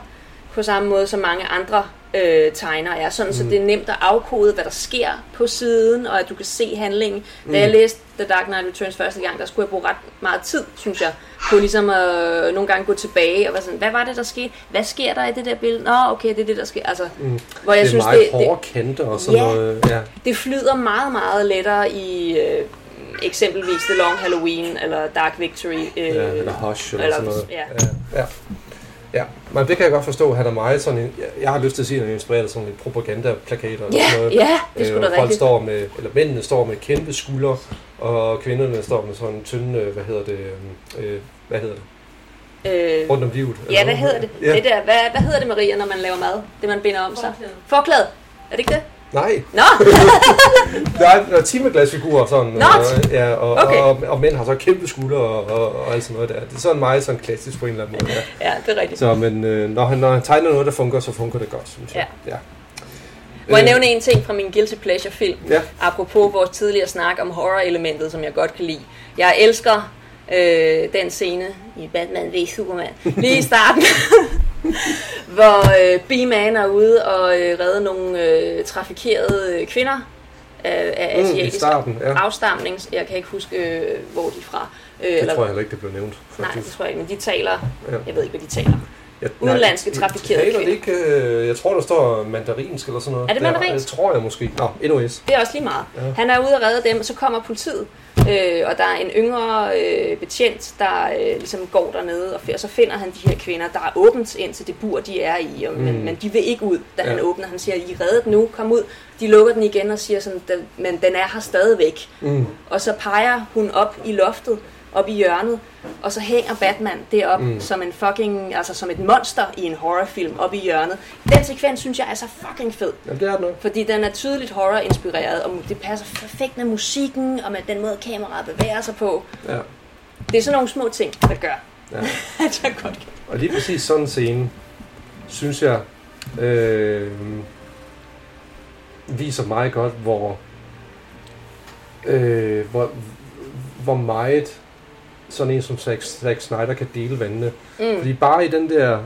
på samme måde som mange andre øh, tegnere er. Sådan, så det er nemt at afkode, hvad der sker på siden, og at du kan se handlingen. Da jeg læste The Dark Knight Returns første gang, der skulle jeg bruge ret meget tid, synes jeg, på ligesom at øh, nogle gange gå tilbage og være sådan, hvad var det, der skete? Hvad sker der i det der billede? Nå, okay, det er det, der sker. Altså, mm. hvor jeg det er synes, meget det, det, hårde kanter og sådan Ja. noget. Ja. det flyder meget, meget lettere i øh, eksempelvis The Long Halloween eller Dark Victory. Øh, Ja, eller Hush eller, eller- sådan noget. ja. ja. Ja, men det kan jeg godt forstå, at han er meget sådan en, jeg- jeg har lyst til at sige, at han er inspireret af sådan lidt propagandaplakater. og Ja, sådan noget. ja, det er sgu Øh, da hvor folk står med, eller mændene står med kæmpe skuldre, og kvinderne står med sådan en tynde, øh, hvad hedder det, øh, hvad hedder det, Øh, rundt om livet. ja, hvad noget. hedder det? Ja. det der, hvad, hvad hedder det, Maria, når man laver mad? Det, man binder om sig? Forklæde. Er det ikke det? Nej, Nå, der er, der er timeglasfigurer sådan, Nå, og, ja, og, okay. og, og, og, mænd har så kæmpe skuldre og, og, og alt sådan noget der. Det er sådan meget sådan klassisk på en eller anden måde. Ja. ja, det er rigtigt. Så, men øh, når, han, når han tegner noget, der fungerer, så fungerer det godt, synes jeg. Ja. Må jeg Øh, nævne en ting fra min Guilty Pleasure film? Ja. Apropos vores tidligere snak om horror-elementet, som jeg godt kan lide. Jeg elsker øh, den scene i Batman v Superman, lige i starten, hvor øh, B-Man er ude og øh, redde nogle øh, trafikerede kvinder øh, af Mm, asiatisk starten, ja. afstamning. Jeg kan ikke huske, øh, hvor de er fra. Øh, Det tror jeg heller ikke, det blev nævnt. Nej, Faktisk. det tror jeg ikke, men de taler... Ja. Jeg ved ikke, hvad de taler. Jeg, Udenlandske nej, trafikerede taler kvinder. ikke, øh, jeg tror, der står mandarinsk eller sådan noget. Er det mandarinsk? Det tror jeg måske. Nå, NOS. Det er også lige meget. Ja. Han er ude og redde dem, og så kommer politiet. Øh, og der er en yngre øh, betjent, der øh, ligesom går dernede, og, og så finder han de her kvinder, der er åbent ind til det bur, de er i, og, mm. men, men de vil ikke ud, da ja. han åbner. Han siger, I er reddet nu, kom ud. De lukker den igen og siger sådan, "Den- men den er her stadigvæk. Mm. Og så peger hun op i loftet, op i hjørnet, og så hænger Batman derop mm. som en fucking, altså som et monster i en horrorfilm op i hjørnet. Den sekvens synes jeg er så fucking fed. Jamen, det er det nok. Fordi den er tydeligt horror-inspireret, og det passer perfekt med musikken, og med den måde, kameraet bevæger sig på. Ja. Det er sådan nogle små ting, der gør, Ja. at jeg godt kan. Og lige præcis sådan en scene, synes jeg, øh, viser meget godt, hvor, øh, hvor, hvor meget sådan en som Zack, Zack Snyder kan dele vandene. Mm. Fordi bare i den der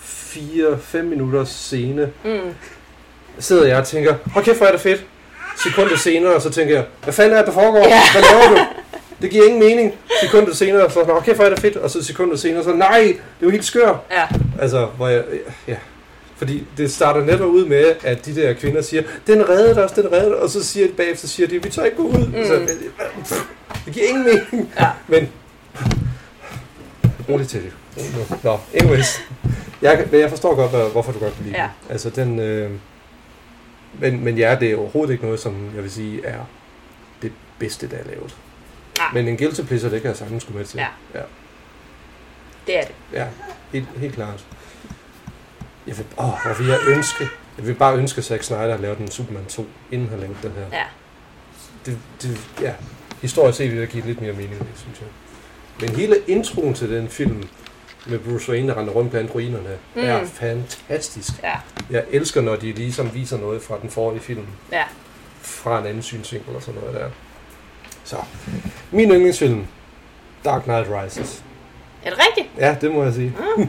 4-5 minutters scene, Mm. sidder jeg og tænker, hold kæft, hvor er det fedt. Sekundet senere, så tænker jeg, hvad fanden er det, der foregår? Ja. Hvad laver du? Det giver ingen mening. Sekundet senere, så hold kæft, hvor er det fedt. Og så sekundet senere, så nej, det er jo helt skør. Ja, Altså, hvor jeg, ja. Fordi det starter netop ud med, at de der kvinder siger, den reddede os, den reddede os, og så siger de bagefter, siger de, vi tør ikke gå ud. Mm. Så, pff, det giver ingen mening. Ja. Men, roligt til det. Nå, anyways. Jeg, men jeg forstår godt, hvorfor du godt kan lide Ja. den. Altså, den, øh, men, men ja, det er overhovedet ikke noget, som jeg vil sige er det bedste, der er lavet. Nej. Men en guilty pleasure, det kan jeg sagtens skulle med til. Ja. ja. det er det. Ja, helt, helt klart. Jeg vil, åh, hvor vil jeg ønske, jeg vil bare ønske, at Zack Snyder har lavet en Superman 2, inden han lavede den her. Ja. Det, det, ja, historisk set vil det give lidt mere mening, det synes jeg. Men hele introen til den film, med Bruce Wayne, der render rundt blandt ruinerne, mm. er Mm. fantastisk. Ja, Jeg elsker, når de ligesom viser noget fra den forrige film. ja. fra en anden synsvinkel eller sådan noget der. Så, min yndlingsfilm, Dark Knight Rises. Er det rigtigt? Ja, det må jeg sige.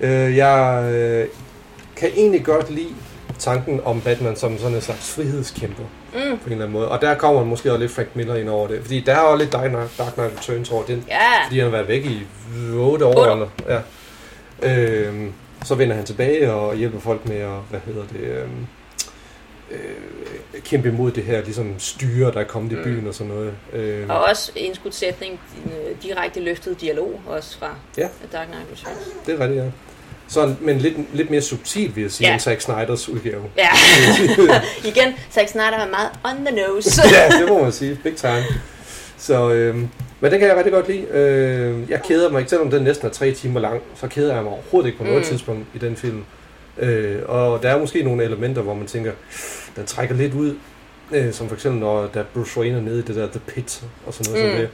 øh, jeg øh, kan egentlig godt lide tanken om Batman som sådan en slags frihedskæmper. Mm. På en eller anden måde. Og der kommer måske også lidt Frank Miller ind over det. Fordi der er også lidt Dark Knight, Dark Knight Returns over den. Ja. Fordi han har været væk i 8 år. Eller, ja. øhm, så vender han tilbage og hjælper folk med at, hvad hedder det, øhm, øh, kæmpe imod det her ligesom styre, der er kommet i byen og sådan noget. Øhm, Og også en skudsætning, øh, direkte løftet dialog, også fra Ja. Dark Knight Returns. det er rigtigt, ja. Sådan, men lidt, lidt mere subtil, vil jeg sige, Ja. end Zack Snyders udgave. Ja, igen, Zack Snyder var meget on the nose. ja, det må man sige. Big time. Så, øhm, men den kan jeg rigtig godt lide. Øh, jeg keder mig ikke, selvom den næsten er tre timer lang, så keder jeg mig overhovedet ikke på noget Mm. tidspunkt i den film. Øh, og der er måske nogle elementer, hvor man tænker, den trækker lidt ud. Øh, som for eksempel, når der Bruce Wayne er nede i det der The Pit og sådan noget Mm. som det.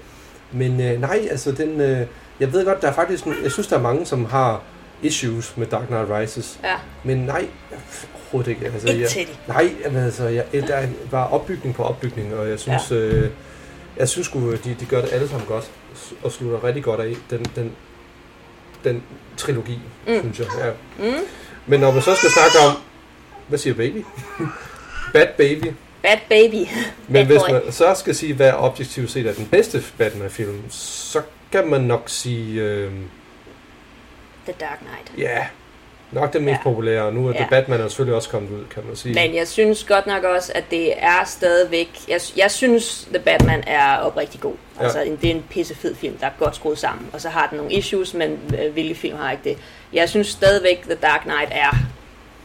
Men øh, nej, altså den... Øh, jeg ved godt, der er faktisk... Jeg synes, der er mange, som har issues med Dark Knight Rises. Ja, Men nej, overhovedet ikke. Altså, ikke jeg. Nej, jamen, altså, jeg, der er bare opbygning på opbygning, og jeg synes, ja. øh, jeg synes sgu, de, de gør det alle sammen godt, og slutter rigtig godt af den, den, den trilogi, mm. Synes jeg. Ja. Mm. Men når man så skal snakke om, hvad siger baby? Bad Baby. Bad Baby. Men Bad hvis man så skal sige, hvad objektivt set er den bedste Batman-film, så kan man nok sige, øh, The Dark Knight. ja, nok den mest Ja. populære, og nu er Ja. The Batman er selvfølgelig også kommet ud, kan man sige. Men jeg synes godt nok også, at det er stadigvæk... Jeg, jeg synes, The Batman er oprigtig god. Ja. Altså, en- det er en pissefed film, der er godt skruet sammen. Og så har den nogle issues, men øh, hvilke film har ikke det? Jeg synes stadigvæk, The Dark Knight er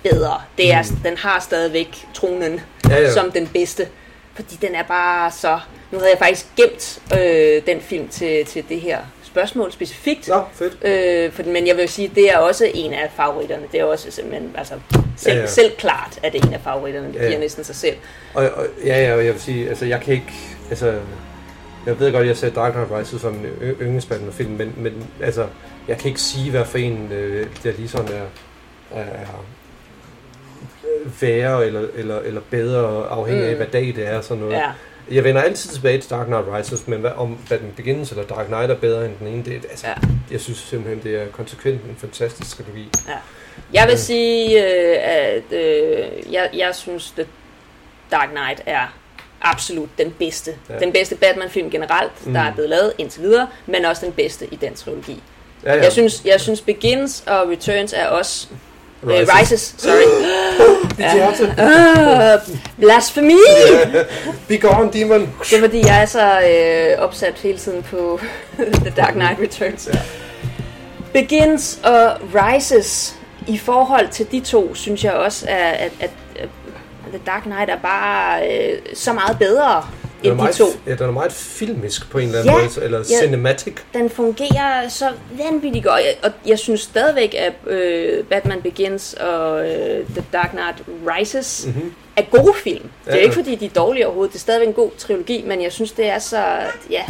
bedre. Det er, mm. Den har stadigvæk tronen Ja, ja. som den bedste. Fordi den er bare så... Nu havde jeg faktisk gemt øh, den film til, til det her spørgsmål specifikt. Nå, fedt. Øh, for, men jeg vil sige, det er også en af favoritterne. Det er også simpelthen, altså, selv, Ja, ja, selv klart er det en af favoritterne. Det Ja, giver næsten sig selv. Og, og ja, ja, jeg vil sige, altså jeg kan ikke, altså, jeg ved godt, at jeg ser Dark Knight Rises som en yndlingsspændende film, men, men altså, jeg kan ikke sige, hvad for en, øh, der lige sådan er, er, er værre eller, eller, eller bedre, afhængig af, Mm. hvad dag det er, sådan noget. Ja. Jeg vender altid tilbage til Dark Knight Rises, men hvad, om Batman Begins eller Dark Knight er bedre end den ene, det, er- altså, Ja. jeg synes simpelthen, det er konsekvent en fantastisk trilogi. Jeg vil Ja. sige, øh, at øh, jeg, jeg synes, at Dark Knight er absolut den bedste. Ja. Ja. Den bedste Batman-film generelt, der Mm. er blevet lavet indtil videre, men også den bedste i den trilogi. Ja, Ja. Jeg, synes, jeg synes Begins og Returns er også... Rises, Rises. uh, Rises sorry. Dit hjerte. Uh, blasfemi! Be gone, demon! Det er fordi, jeg er så øh, opsat hele tiden på The Dark Knight Returns. Begins og Rises, i forhold til de to, synes jeg også, at, at, at, at The Dark Knight er bare øh, så meget bedre Den er, end de meget, to. ja, den er meget filmisk på en eller anden Ja, måde, eller ja. cinematic. Den fungerer så vanvittigt godt, og jeg synes stadigvæk, at øh, Batman Begins og øh, The Dark Knight Rises Mm-hmm. er gode film. Det er Ja, ikke fordi, de er dårlige overhovedet. Det er stadigvæk en god trilogi, men jeg synes, det er så... Ja,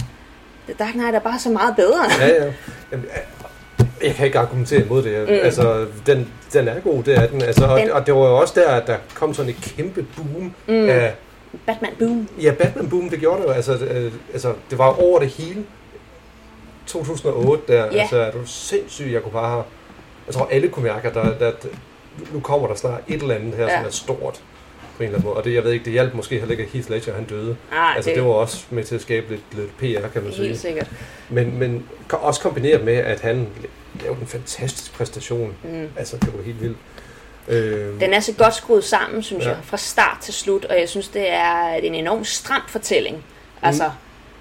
The Dark Knight er bare så meget bedre. Ja, ja. Jamen, jeg kan ikke argumentere imod det. Mm. Altså, den, den er god, det er den. Altså, og, og det var jo også der, at der kom sådan et kæmpe boom mm. af... Batman Boom. Ja, Batman boom, det gjorde det jo. Altså, øh, altså, det var over det hele. 2008 der, Ja. altså, er du sindssyg, jeg kunne bare have... Jeg tror, alle kunne mærke, at der, der, nu kommer der snart et eller andet her, ja. som er stort på en eller anden måde. Og det, jeg ved ikke, det hjalp måske heller ikke, at Heath Ledger, han døde. Ah, altså, det, det var også med til at skabe lidt, lidt PR, kan man sige. helt sikkert. Men, men også kombineret med, at han lavede en fantastisk præstation. Mm. Altså, det var helt vildt. Øh, Den er så godt skruet sammen, synes Ja. ja. jeg, fra start til slut, og jeg synes, det er en enorm stram fortælling. Altså,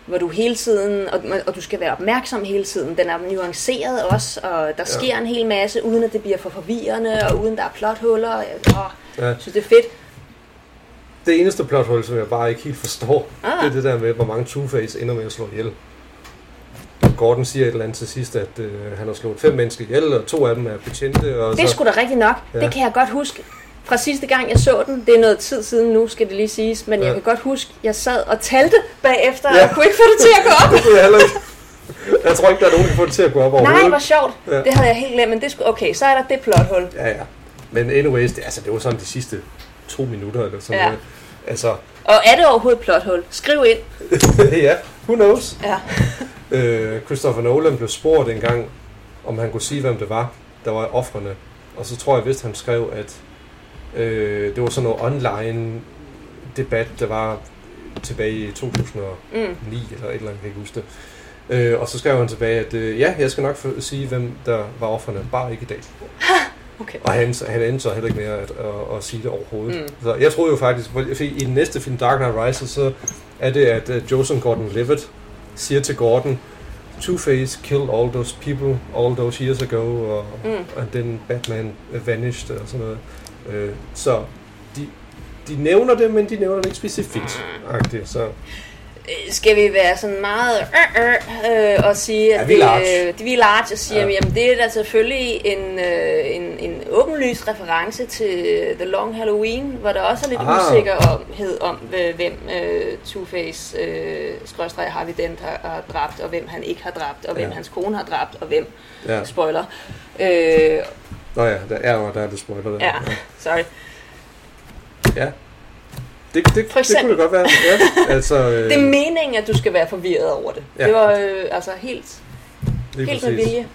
hvor du hele tiden, og, og du skal være opmærksom hele tiden. Den er nuanceret også, og der sker en hel masse, uden at det bliver for forvirrende, og uden der er plothuller. Åh, Ja. jeg synes, det er fedt. det eneste plothul, som jeg bare ikke helt forstår, Ah. det er det der med, hvor mange Two-Face ender med at slå ihjel. Gordon siger et eller andet til sidst, at øh, han har slået fem mennesker ihjel, og to af dem er betjente. Og Det er sgu da rigtigt nok. Ja. Det kan jeg godt huske. Fra sidste gang, jeg så den, det er noget tid siden nu, skal det lige siges, men Ja. jeg kan godt huske, jeg sad og talte bagefter, Ja. og jeg kunne ikke få det til at gå op. det kunne jeg heller ikke. Jeg tror ikke, der er nogen, der får det til at gå op Nej, overhovedet. hvor sjovt. Ja. Ja. Det havde jeg helt glemt, men det skulle, okay, så er der det plothul. Ja, ja. Men anyways, det, altså, det var sådan de sidste to minutter eller sådan Ja. noget. Altså, Og er det overhovedet et plothul? Skriv ind. ja, who knows? Ja. Øh, Christopher Nolan blev spurgt en gang, om han kunne sige, hvem det var, der var offrene. Og så tror jeg vist, han skrev, at øh, det var sådan noget online debat, der var tilbage i 2009 Mm. eller et eller andet, jeg kan ikke huske det. Øh, og så skrev han tilbage, at øh, ja, jeg skal nok sige, hvem der var offrene, bare ikke i dag. Okay. Og han, han endte så heller ikke med at, at, at sige det overhovedet. Mm. Mm. Så jeg troede jo faktisk, fordi i den næste film, Dark Knight Rises, så er det, at uh, Joseph Gordon-Levitt siger til Gordon, Two-Face killed all those people all those years ago, og, Mm. mm. and then Batman vanished, og sådan noget. Øh, så de, de nævner det, men de nævner det ikke specifikt. agtigt, Så Øh, Skal vi være sådan meget øh, øh, øh, og sige, at Ja, vi er large. øh, vi er large og siger, Ja. jamen det er da selvfølgelig en, øh, en, en åbenlys reference til The Long Halloween, hvor der også er lidt Ah. usikkerhed om, øh, hvem øh, Two-Face, øh, skråstreg Harvey Dent har, har dræbt, og hvem han ikke har dræbt, og hvem Ja. hans kone har dræbt, og hvem, ja. spoiler. Øh, Nå ja, der er, der er det spoiler der. ja, sorry. ja. Det, det, det, det kunne det godt være. Ja, altså, øh, Det er meningen, at du skal være forvirret over det. Ja. Det var øh, altså helt, lige helt med præcis. vilje.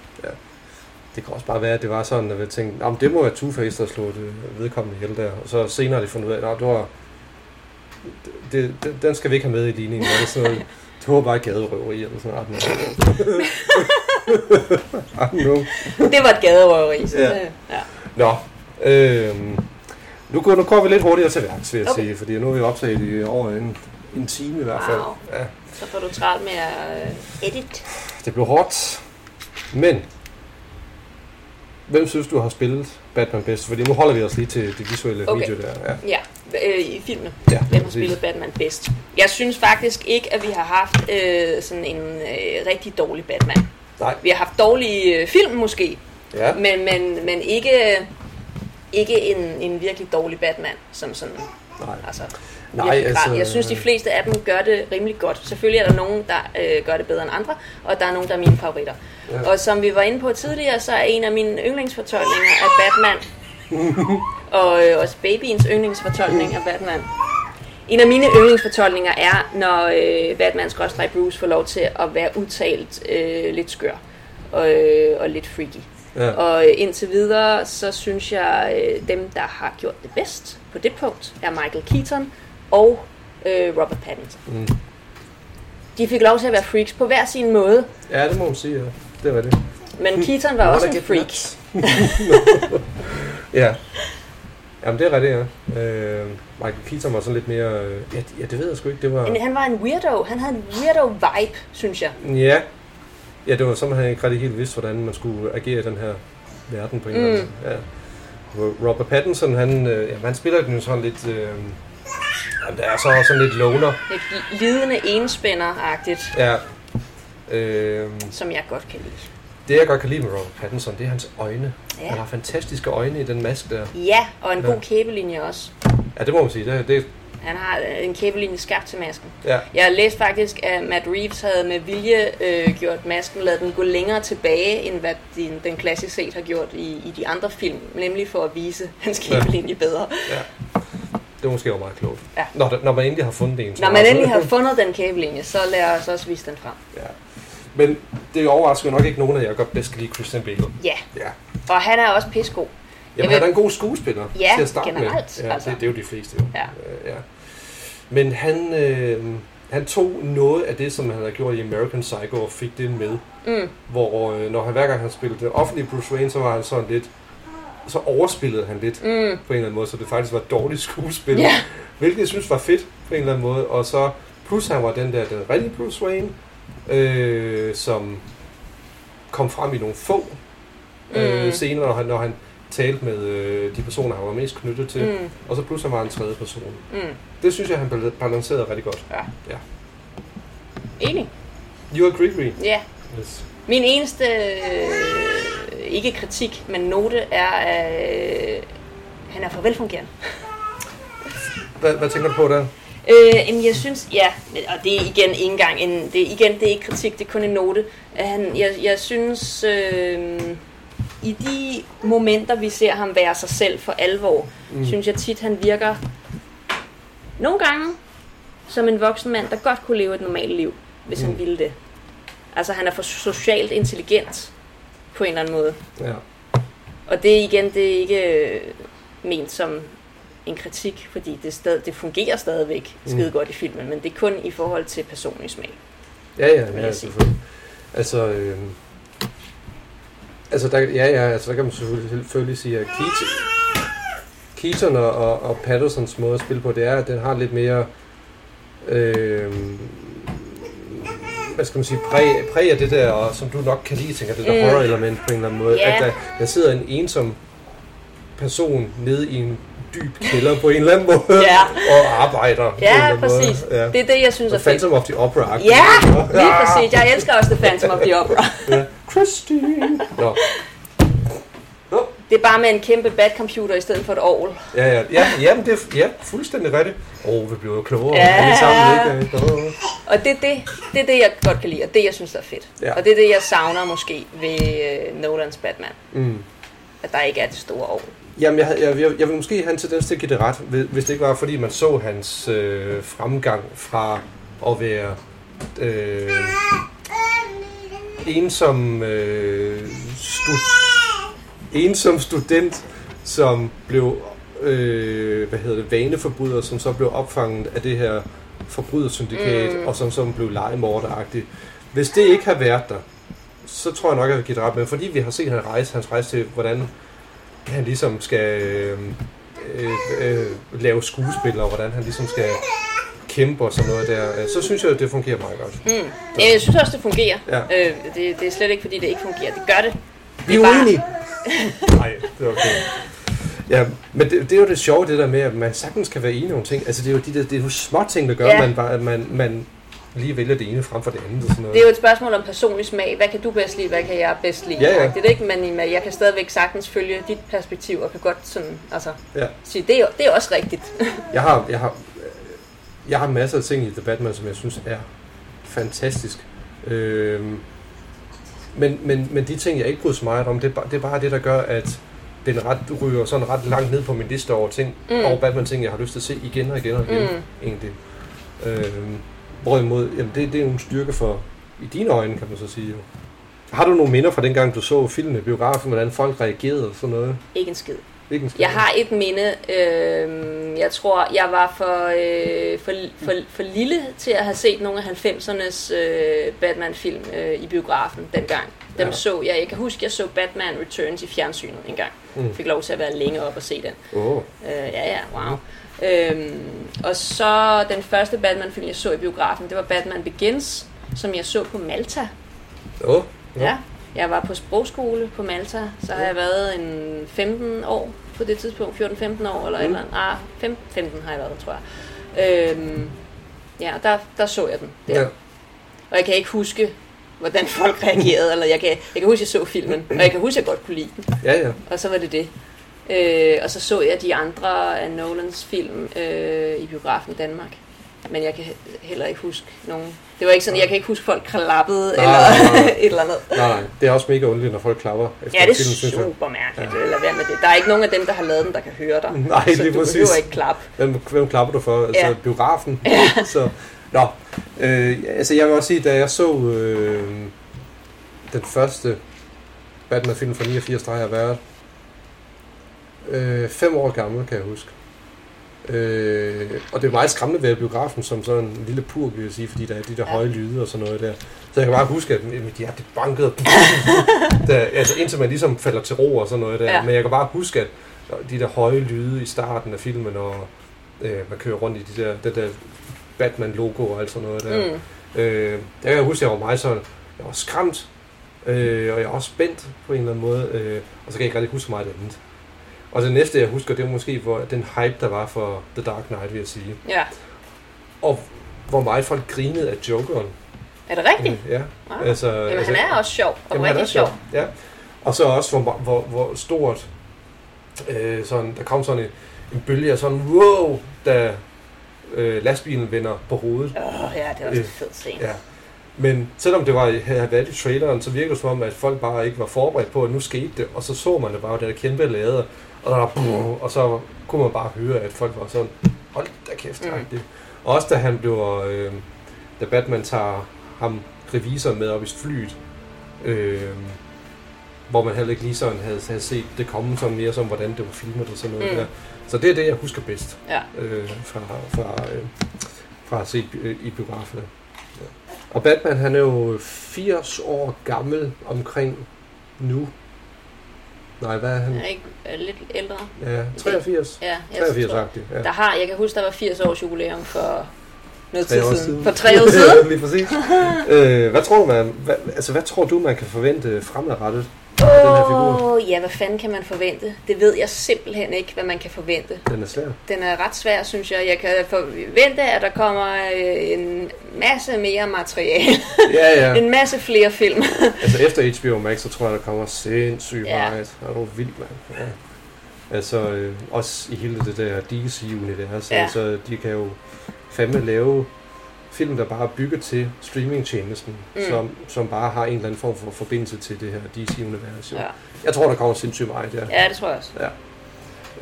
Det kan også bare være, at det var sådan, at jeg tænkte, "Nå, men det må være Two-Face, der slog det vedkommende ihjel der. Og så senere har de fundet ud af, at det var, det, det, den skal vi ikke have med i ligningen. Det, er sådan noget, det var bare gaderøveri eller sådan noget. I don't know. Det var et gaderøveri. Så Ja. det, ja. Nå, øhm, nu, går, nu går vi lidt hurtigere til værks, vil jeg Okay. sige, fordi nu er vi optaget i over en, en time i hvert fald. Wow. Ja, Så får du travlt med at øh, edit. det blev hårdt, men hvem synes du har spillet Batman bedst? Fordi nu holder vi os lige til det visuelle Okay. video der. Ja. Ja, øh, i filmen. Ja, Hvem har spillet Batman bedst? Jeg synes faktisk ikke, at vi har haft øh, sådan en øh, rigtig dårlig Batman. Nej. Vi har haft dårlige øh, film måske, Ja. men, men, men ikke, ikke en, en virkelig dårlig Batman, som sådan, Nej. altså, Nej, altså-. Jeg synes, de fleste af dem gør det rimelig godt. Selvfølgelig er der nogen, der øh, gør det bedre end andre, og der er nogen, der er mine favoritter. Ja. Og som vi var inde på tidligere, så er en af mine yndlingsfortolkninger af Batman, og øh, også babyens yndlingsfortolkning af Batman. En af mine yndlingsfortolkninger er, når øh, Batman Bruce får lov til at være udtalt øh, lidt skør og, øh, og lidt freaky. Ja. Og øh, indtil videre, så synes jeg, øh, dem, der har gjort det bedst på det punkt, er Michael Keaton og øh, Robert Pattinson. Mm. De fik lov til at være freaks på hver sin måde, ja, det må man sige, ja. Det var det. men Keaton var også en freak. ja. Jamen, det er rigtigt, ja. Øh, Michael Keaton var sådan lidt mere... Øh, ja, ja, det ved jeg sgu ikke. Det var... Men han var en weirdo. Han havde en weirdo vibe, synes jeg. Ja. Ja, det var som, han ikke rigtig helt vidste, hvordan man skulle agere i den her verden på en eller anden Mm. Ja. Robert Pattinson, han, øh, ja, han spiller den jo sådan lidt... Øh, jamen, der er så også sådan lidt loner. Lidt lidende enspænder-agtigt, Ja. Øh, som jeg godt kan lide. det, jeg godt kan lide med Robert Pattinson, det er hans øjne. Ja. Han har fantastiske øjne i den maske der. Ja, og en Ja. god kæbelinje også. Ja, det må man sige. Det, det, Han har øh, en kæbelinje skabt til masken. ja. Jeg læste faktisk, at Matt Reeves havde med vilje øh, gjort masken, lavet den gå længere tilbage, end hvad den, den klassisk set har gjort i, i de andre film. Nemlig for at vise hans kæbelinje bedre. ja. Det er måske også meget klogt. Ja. Når, når man endelig har fundet en. Når man endelig har fundet den kæbelinje, så lad os også vise den frem. Ja. Men det overrasker nok ikke nogen af jer godt bedst kan lide Christian Bale. Ja, Ja. og han er også pissegod. Jamen, han er en god skuespiller Ja, til at starte generelt, med. Ja, altså. det, det, er jo de fleste jo. Ja. Øh, ja. Men han, øh, han tog noget af det, som han havde gjort i American Psycho, og fik det med. Mm. Hvor øh, når han hver gang han spillede det offentlige Bruce Wayne, så var han sådan lidt... Så overspillede han lidt Mm. på en eller anden måde, så det faktisk var dårligt skuespil. Ja. Hvilket jeg synes var fedt på en eller anden måde. Og så plus han var den der, den rigtige Bruce Wayne, øh, som kom frem i nogle få øh, Mm. scener, når han, når han talte med øh, de personer, han var mest knyttet til. Mm. Og så han var en tredje person. Mm. Det synes jeg, han bal- balancerede rigtig godt. Ja. Ja. Enig. You agree, agree. Ja. Yes. Min eneste, øh, ikke kritik, men note er, at øh, han er for velfungerende. Hvad, hvad tænker du på der? Øh, jamen, jeg synes, ja, og det er igen ikke engang en, det er igen, det er ikke kritik, det er kun en note. At Han, jeg, jeg synes, øh, i de momenter, vi ser ham være sig selv for alvor, mm. synes jeg tit, han virker Nogle gange som en voksen mand, der godt kunne leve et normalt liv, hvis mm. han ville det. Altså han er for socialt intelligent på en eller anden måde. Ja. Og det igen, det er ikke øh, ment som en kritik, fordi det, stad, det fungerer stadigvæk skide Mm. godt i filmen, men det er kun i forhold til personlig smag. Ja, ja, ja selvfølgelig. Altså, øh, altså der, ja, ja, altså der kan man selvfølgelig, sige, at Keaton, og, og, og Pattersons måde at spille på, det er, at den har lidt mere, øh, hvad skal man sige, præg, præg af det der, og som du nok kan lide, tænker, det der Mm. horror-element på en eller anden måde. Ja. At der, der sidder en ensom person nede i en dyb kælder på en eller anden måde, Ja. og arbejder. Ja, anden måde. præcis. Ja. Det er det, jeg synes er fedt. Phantom of the Opera. Ja, lige præcis. Jeg elsker også The Phantom of the Opera. Ja. Christine. Nå. Nå. Det er bare med en kæmpe batcomputer i stedet for et orgel. Ja, ja, ja, jamen, det er ja, fuldstændig rigtigt. Åh, oh, vi bliver jo klogere Ja. alle sammen, ikke? Og det er det, det er det, jeg godt kan lide, og det, jeg synes er fedt. Ja. Og det er det, jeg savner måske ved øh, Nolans Batman. Mm. At der ikke er det store orgel. Jamen, jeg, jeg, jeg, jeg vil måske have en tendens til at give det ret, hvis det ikke var, fordi man så hans øh, fremgang fra at være øh, ensom, øh, stu, ensom student, som blev øh, hvad hedder det, vaneforbryder, som så blev opfanget af det her forbrydersyndikat, Mm. og som så blev legemorderagtig. Hvis det ikke har været der, så tror jeg nok, at jeg vil give det ret. Men fordi vi har set hans rejse, hans rejse til, hvordan han ligesom skal øh, øh, øh, lave skuespil, og hvordan han ligesom skal kæmpe og sådan noget der, øh, så synes jeg, at det fungerer meget godt. Mm. Ja, jeg synes også, det fungerer. Ja. Øh, det, det er slet ikke, fordi det ikke fungerer. Det gør det. Vi er er uenige. Nej, det er okay. Ja, men det, det, er jo det sjove, det der med, at man sagtens kan være enige om ting. Altså, det er jo de der, det er jo små ting, der gør, Ja. ja. man, bare, at man, man lige vælger det ene frem for det andet. Og sådan noget. Det er jo et spørgsmål om personlig smag. Hvad kan du bedst lide? Hvad kan jeg bedst lide? Ja, ja. Det er ikke, men jeg kan stadigvæk sagtens følge dit perspektiv, og kan godt sådan, altså, Ja. sige, det er, det er også rigtigt. Jeg har, jeg har, jeg har masser af ting i The Batman, som jeg synes er fantastisk. Øhm, men, men, men de ting, jeg ikke bryder så meget om, det er, bare, det er bare det, der gør, at den ret ryger sådan ret langt ned på min liste over ting, Mm. over Batman-ting, jeg har lyst til at se igen og igen og igen, Mm. egentlig. Øhm, hvorimod, jamen det, det er en styrke for, i dine øjne, kan man så sige. jo. Har du nogle minder fra dengang, du så filmen i biografen, hvordan folk reagerede og sådan noget? Ikke en skid. Ikke en skid. Jeg har et minde. Øh, jeg tror, jeg var for, øh, for, for, for lille til at have set nogle af 90'ernes øh, Batman-film øh, i biografen dengang. Dem Ja. så jeg. Jeg kan huske, jeg så Batman Returns i fjernsynet en gang. Mm. Fik lov til at være længe op og se den. Åh, Øh, ja, ja, wow. Øhm, og så den første Batman-film, jeg så i biografen, det var Batman Begins, som jeg så på Malta. åh, Ja. Jeg var på sprogskole på Malta, så har jeg været en 15 år på det tidspunkt, 14-15 år eller mm. eller ah, 15, 15 har jeg været, tror jeg. Øhm, ja, der, der så jeg den. Der. Ja. Og jeg kan ikke huske, hvordan folk reagerede, eller jeg kan, jeg kan huske, at jeg så filmen, og jeg kan huske, at jeg godt kunne lide den, Ja, ja. og så var det det. Øh, og så så jeg de andre af Nolans film øh, i biografen i Danmark. Men jeg kan he- heller ikke huske nogen. Det var ikke sådan, jeg kan ikke huske folk klappede Nej, eller nej, nej. et eller andet. Nej. Det er også mega underligt, når folk klapper efter Ja, det er jeg. super mærkeligt. Ja. Lad være med det. Der er ikke nogen af dem, der har lavet den, der kan høre dig. Nej, så lige du præcis. behøver ikke klappe. Hvem, hvem klapper du for? Altså, Ja. biografen? så, nå, øh, altså jeg vil også sige, da jeg så øh, den første Batman-film fra 89, der har jeg været øh, fem år gammel, kan jeg huske. Øh, og det er meget skræmmende ved biografen som sådan en lille pur, vil jeg sige, fordi der er de der Ja. høje lyde og sådan noget der. Så jeg kan bare huske, at mit hjerte bankede, da, altså indtil man ligesom falder til ro og sådan noget der. Ja. Ja. Men jeg kan bare huske, at de der høje lyde i starten af filmen, og øh, man kører rundt i de der, det der Batman-logo og alt sådan noget der. Mm. Øh, der kan jeg huske, at jeg var meget sådan, jeg var skræmt, øh, og jeg var også spændt på en eller anden måde, øh, og så kan jeg ikke rigtig huske så meget andet. Og det næste, jeg husker, det var måske hvor, den hype, der var for The Dark Knight, vil jeg sige. Ja. Og hvor meget folk grinede af Jokeren. Er det rigtigt? Ja. Ah. Altså, Jamen, altså, han er også sjov. Og Jamen, er rigtig sjov. sjov. Ja. Og så også, hvor, hvor, hvor stort øh, sådan, der kom sådan en, en bølge af sådan, wow, da øh, lastbilen vender på hovedet. Åh, oh, ja, det er også Øh, en fed scene. Ja. Men selvom det var, havde været i traileren, så virkede det som om, at folk bare ikke var forberedt på, at nu skete det, og så så man det bare, det der kæmpe lader, og, der var, og så kunne man bare høre, at folk var sådan, hold da kæft, Mm. Og også da han bliver, øh, da Batman tager ham revisor med op i flyet, øh, hvor man heller ikke lige sådan havde, havde set det komme sådan mere som, hvordan det var filmet og sådan noget Mm. der. Så det er det, jeg husker bedst Ja. øh, fra, fra, øh, fra at se øh, i biograferne. Ja. Og Batman, han er jo 80 år gammel omkring nu. Nej, hvad er han? Han er ikke er lidt ældre. Ja, 83. Ja, jeg 83 tror, agtig. Ja. der har, jeg kan huske, der var 80 års jubilæum for noget tid siden. siden. For tre år siden. Lige præcis. øh, hvad tror man, hvad, altså, hvad tror du, man kan forvente fremadrettet figur? Ja, hvad fanden kan man forvente? Det ved jeg simpelthen ikke, hvad man kan forvente. Den er svær. Den er ret svær, synes jeg. Jeg kan forvente, at der kommer øh, en masse mere materiale. Ja, ja. en masse flere film. Altså efter HBO Max, så tror jeg, der kommer sindssygt Ja. meget. Er du vild, mand? Ja. Altså, øh, også i hele det der DC-univers. Ja. Altså, de kan jo fandme lave film, der bare er bygget til streamingtjenesten, Mm. som, som bare har en eller anden form for forbindelse til det her DC-univers. Ja. Jeg tror, der kommer sindssygt meget, ja. ja, det tror jeg også.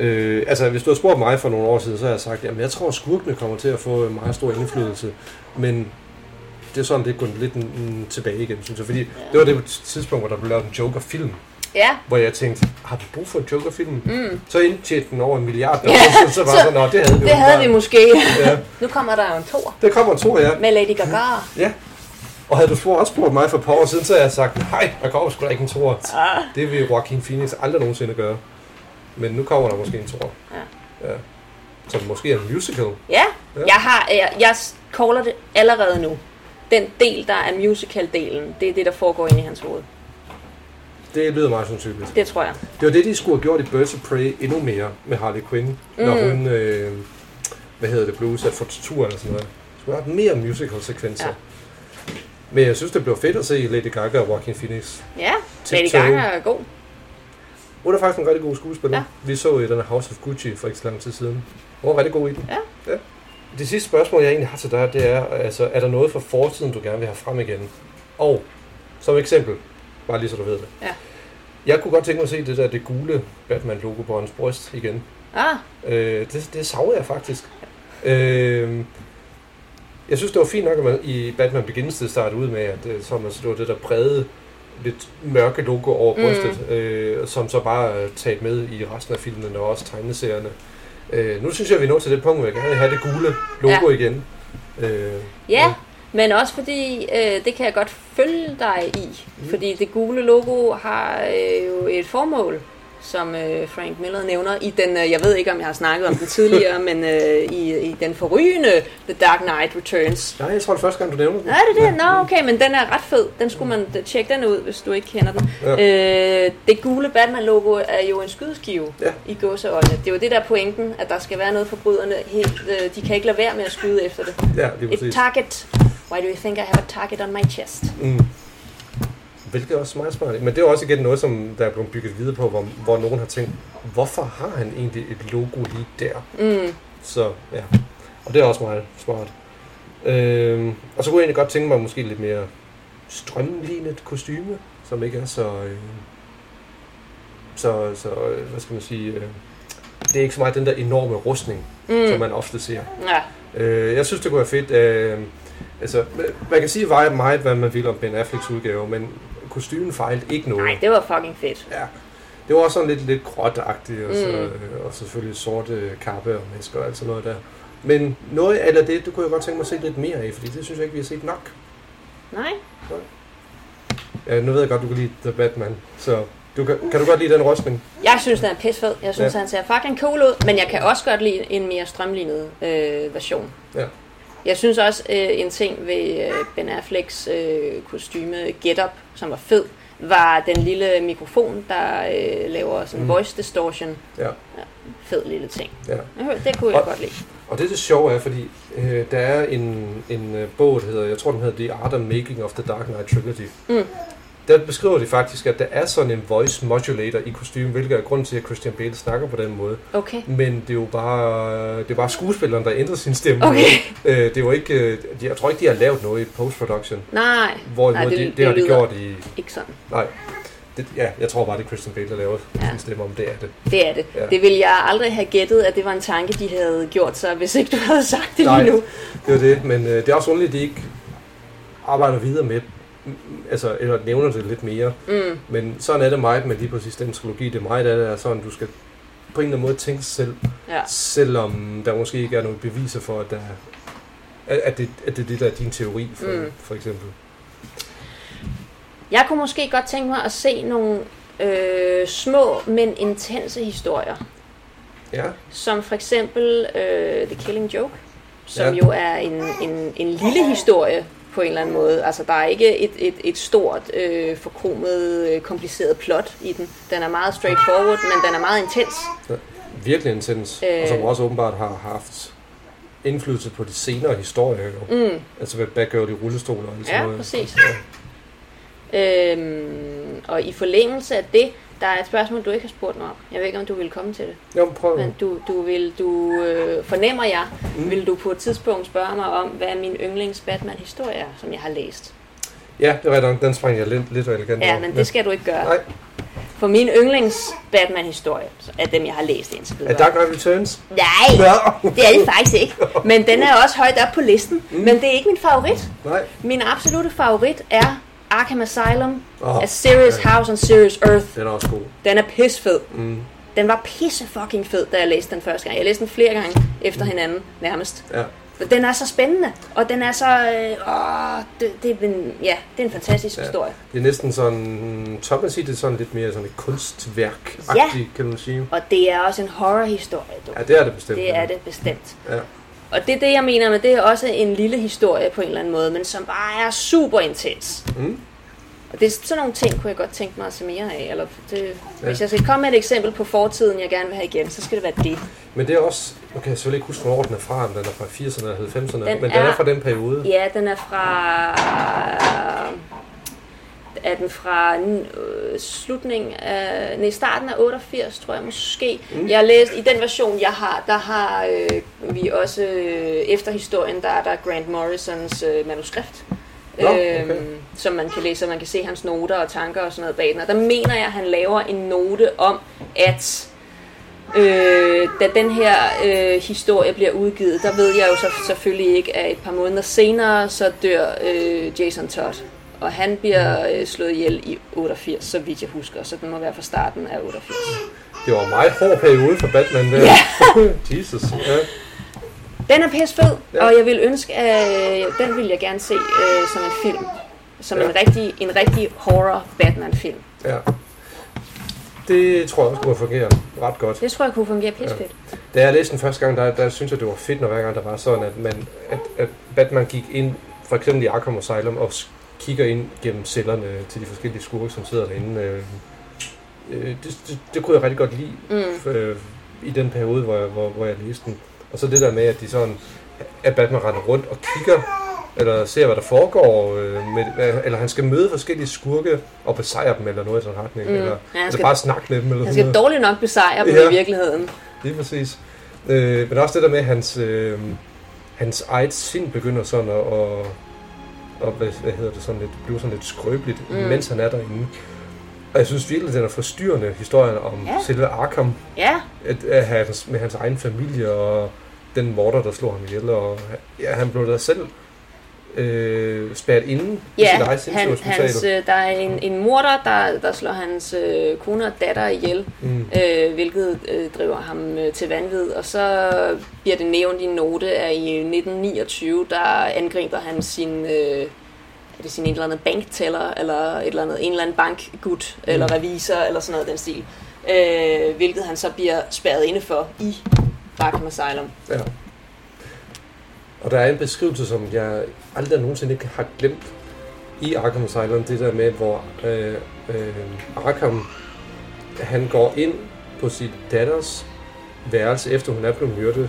Øh, altså, hvis du havde spurgt mig for nogle år siden, så havde jeg sagt, jamen jeg tror, at skurkene kommer til at få en meget stor indflydelse. Men det er sådan, det er gået lidt mm, mm, tilbage igen, synes jeg. Fordi det var det tidspunkt, hvor der blev lavet en Joker-film, Ja, hvor jeg tænkte, har vi brug for en Joker-film? mm. Så indtjente den over en milliard Ja, dollars, så var så- så, sådan, det havde vi det havde vi åbenbart." måske. Ja, Nu kommer der jo en tor det kommer en to, ja. med Lady Gaga. ja. Og havde du spurgt, også spurgt mig for et par år siden, så havde jeg sagt, nej, der kommer sgu da ikke en tor. Ah. Det vil Joaquin Phoenix aldrig nogensinde gøre. Men nu kommer der måske en tor. Ja. ja. Som måske er en musical. Ja, Ja. jeg har, jeg, jeg caller det allerede nu. Den del, der er musical-delen, det er det, der foregår inde i hans hoved. Det lyder meget sandsynligt. Det tror jeg. Det var det, de skulle have gjort i Birds of Prey endnu mere med Harley Quinn, mm. når hun, øh, hvad hedder det, blev udsat for tortur eller sådan noget. Der skulle have mere musical-sekvenser. Ja. Men jeg synes, det blev fedt at se Lady Gaga og Joaquin Phoenix. Ja, Lady. Gaga er god. Hun er faktisk en rigtig god skuespiller. Ja. Vi så i den House of Gucci for ikke så lang tid siden. Hun var rigtig god i den. Ja. ja. Det sidste spørgsmål, jeg egentlig har til dig, det er, altså, er der noget fra fortiden, du gerne vil have frem igen? Og, som eksempel, bare lige så du ved det. Ja. Jeg kunne godt tænke mig at se det der, det gule Batman-logo på hans bryst igen. Ah, Øh, det, det savner jeg faktisk. Øh, jeg synes, det var fint nok, at man i Batman Begins det startede ud med, at øh, som, altså, det var det der brede, lidt mørke logo over Mm. brystet, øh, som så bare er taget med i resten af filmen og også tegneserierne. Øh, nu synes jeg, vi er nået til det punkt, hvor jeg gerne vil have det gule logo ja. igen. Øh, ja, men også fordi, øh, det kan jeg godt følge dig i. Mm. Fordi det gule logo har øh, jo et formål, som øh, Frank Miller nævner i den, øh, jeg ved ikke om jeg har snakket om den tidligere, men øh, i, i den forrygende The Dark Knight Returns. Nej, jeg tror, det er første gang, du nævner den. Nej, det er det. Nå, okay, men den er ret fed. Den skulle man tjekke den ud, hvis du ikke kender den. Ja. Øh, det gule Batman-logo er jo en skydeskive Ja. i gåseøjne. Det er jo det, der er pointen, at der skal være noget forbryderne helt... Øh, de kan ikke lade være med at skyde efter det. Ja, lige Et præcis. target. Why do you think I have a target on my chest? Mm. Hvilket er også meget smart. Men det er også igen noget, som der er blevet bygget videre på, hvor, hvor nogen har tænkt, hvorfor har han egentlig et logo lige der? Mm. Så ja, og det er også meget smart. Øhm, og så kunne jeg egentlig godt tænke mig måske lidt mere strømlignet kostyme, som ikke er så... Øh, så, så øh, hvad skal man sige... Øh, det er ikke så meget den der enorme rustning, mm. som man ofte ser. Ja. Øh, jeg synes, det kunne være fedt. Øh, altså, man kan sige meget, meget, hvad man vil om Ben Afflecks udgave, men kostymen fejlede ikke noget. Nej, det var fucking fedt. Ja. Det var også sådan lidt, lidt gråtagtigt, og, så, Mm. øh, og selvfølgelig sorte kappe og masker og alt sådan noget der. Men noget af det, det kunne jeg godt tænke mig at se lidt mere af, fordi det synes jeg ikke, vi har set nok. Nej? Ja, nu ved jeg godt, du kan lide The Batman, så du kan, kan du godt lide den rustning? Jeg synes, den er pissfed. Jeg synes, ja. han ser fucking cool ud. Men jeg kan også godt lide en mere strømlignet øh, version. Ja. Jeg synes også, øh, en ting ved øh, Ben Afflecks øh, kostyme Get Up, som var fed, var den lille mikrofon, der øh, laver sådan Mm. voice distortion. Ja. Fed lille ting. Ja. Det kunne jeg Og- godt lide. Og det, det sjove er, fordi øh, der er en, en øh, bog, der hedder, jeg tror den hedder The Art of Making of the Dark Knight Trilogy. Mm. Der beskriver de faktisk, at der er sådan en voice modulator i kostumen, hvilket er grund til, at Christian Bale snakker på den måde. Okay. Men det er jo bare, det er bare skuespilleren, der ændrer sin stemme. Okay. Øh, det var ikke, øh, de- jeg tror ikke, de har lavet noget i post-production. Nej, Hvorimod Nej, det, det- det, det, har de gjort i... ikke sådan. Nej, det, ja, jeg tror bare, det er Christian Bale, der laver Ja. ja. stemme om, det er det. Det er det. Ja. Det ville jeg aldrig have gættet, at det var en tanke, de havde gjort sig, hvis ikke du havde sagt det Nej, lige nu. det er det, men øh, det er også underligt, at de ikke arbejder videre med, altså, eller nævner det lidt mere. Mm. Men sådan er det meget med lige præcis den trilogi. Det er meget af det er sådan, du skal på en eller anden måde tænke selv, Ja. selvom der måske ikke er nogen beviser for, at, der er, at, det, at det er det, der er din teori, for, Mm. for eksempel. Jeg kunne måske godt tænke mig at se nogle øh, små, men intense historier. Ja, Som for eksempel øh, The Killing Joke, som ja. jo er en, en, en lille historie på en eller anden måde. Altså, der er ikke et, et, et stort, øh, forkromet, øh, kompliceret plot i den. Den er meget straightforward, men den er meget intens. virkelig intens, øh. Og som også åbenbart har haft indflydelse på de senere historier. Jo. Mm. Altså hvad Batgirl i rullestol og alt sådan Ja, noget. præcis. Øhm, og i forlængelse af det, der er et spørgsmål, du ikke har spurgt mig om. Jeg ved ikke, om du vil komme til det. Jo, prøv. Men du, du vil, du øh, fornemmer jeg, Mm. vil du på et tidspunkt spørge mig om, hvad min yndlings Batman-historie er, som jeg har læst. Ja, det er rigtigt. nok. Den sprang jeg lidt, lidt elegant Ja, over. men det skal du ikke gøre. Nej, For min yndlings Batman-historie, er dem, jeg har læst indtil er videre. Dark Knight Returns? Nej, Ja. det er det faktisk ikke. Men den er også højt op på listen. Mm. Men det er ikke min favorit. Nej. Min absolute favorit er Arkham Asylum Åh, af Serious ja. House on Serious Earth. Den er også god. Den er pissfed. Mm. Den var pisse fucking fed, da jeg læste den første gang. Jeg læste den flere gange efter hinanden, nærmest. Ja. Den er så spændende, og den er så... Øh, åh, det, det, er en, ja, det er en fantastisk ja. historie. Det er næsten sådan, top man sige, det er sådan lidt mere sådan et kunstværk Ja. kan man sige. Og det er også en horrorhistorie, du. Ja, det er det bestemt. Det er det bestemt. Ja. Og det er det, jeg mener med, det er også en lille historie på en eller anden måde, men som bare er super intens. Mm. Og det er sådan nogle ting, kunne jeg godt tænke mig at se mere af. Eller det, Ja. Hvis jeg skal komme med et eksempel på fortiden, jeg gerne vil have igen, så skal det være det. Men det er også, nu kan jeg selvfølgelig ikke huske, hvornår den er fra, om den er fra 80'erne eller 90'erne, Den men den er fra den periode. Ja, den er fra... Er den fra øh, slutningen af... Nej, starten af 88, tror jeg måske. Mm. Jeg har læst, i den version, jeg har, der har øh, vi også øh, efter historien, der er der Grant Morrisons øh, manuskript. Nå, okay. Øhm, som man kan læse, og man kan se hans noter og tanker og sådan noget bag den. Og der mener jeg, at han laver en note om, at Øh, da den her øh, historie bliver udgivet, der ved jeg jo så selvfølgelig ikke, at et par måneder senere, så dør øh, Jason Todd. Og han bliver øh, slået ihjel i 88, så vidt jeg husker. Så den må være fra starten af 88. Det var en meget hård periode for Batman der. Ja. Jesus. Ja. Den er pisse fed, Ja. ja. og jeg vil ønske, at den vil jeg gerne se øh, som en film. Som Ja. en rigtig, en rigtig horror Batman-film. ja. Det tror jeg også kunne fungere ret godt. Det tror jeg kunne fungere pisse fedt. Da jeg læste den første gang, der, der synes jeg, det var fedt, når hver gang der var sådan, at, man, at, at Batman gik ind, for eksempel i Arkham Asylum, og kigger ind gennem cellerne til de forskellige skurke, som sidder derinde. Øh, øh, det, det, det kunne jeg rigtig godt lide Mm. øh, i den periode, hvor jeg, hvor, hvor jeg læste den. Og så det der med, at de sådan, at Batman render rundt og kigger, eller ser, hvad der foregår, øh, med, eller han skal møde forskellige skurke og besejre dem, eller noget i den retning, Mm. eller, Ja, han eller skal- bare snakke med dem, eller Han sådan skal noget. dårligt nok besejre dem Ja. i virkeligheden. Lige præcis. Øh, men også det der med, at hans, øh, hans eget sind begynder sådan at, at, at hvad, hvad hedder det, sådan lidt, blive sådan lidt skrøbeligt, mm. Mens han er derinde. Og jeg synes virkelig, den er forstyrrende, historien om ja. Selve Arkham, Ja, at, at hans, med hans egen familie og den morder, der slog ham ihjel. Og, ja, han blev da selv øh, spærret inde Ja, sit eget han, hans, øh, der er en, en morder, der, der slår hans øh, kone og datter ihjel, Mm. øh, hvilket øh, driver ham øh, til vanvid. Og så bliver det nævnt i en note, at i 1929, der angriber han sin, øh, er det sin en eller anden bankteller, eller et eller andet, en eller anden bankgut, mm. eller revisor, eller sådan noget den stil. Øh, hvilket han så bliver spærret inde for i Arkham Asylum. Ja. Og der er en beskrivelse, som jeg aldrig nogensinde ikke har glemt i Arkham Asylum, det der med, hvor øh, øh, Arkham, han går ind på sit datters værelse, efter hun er blevet myrdet.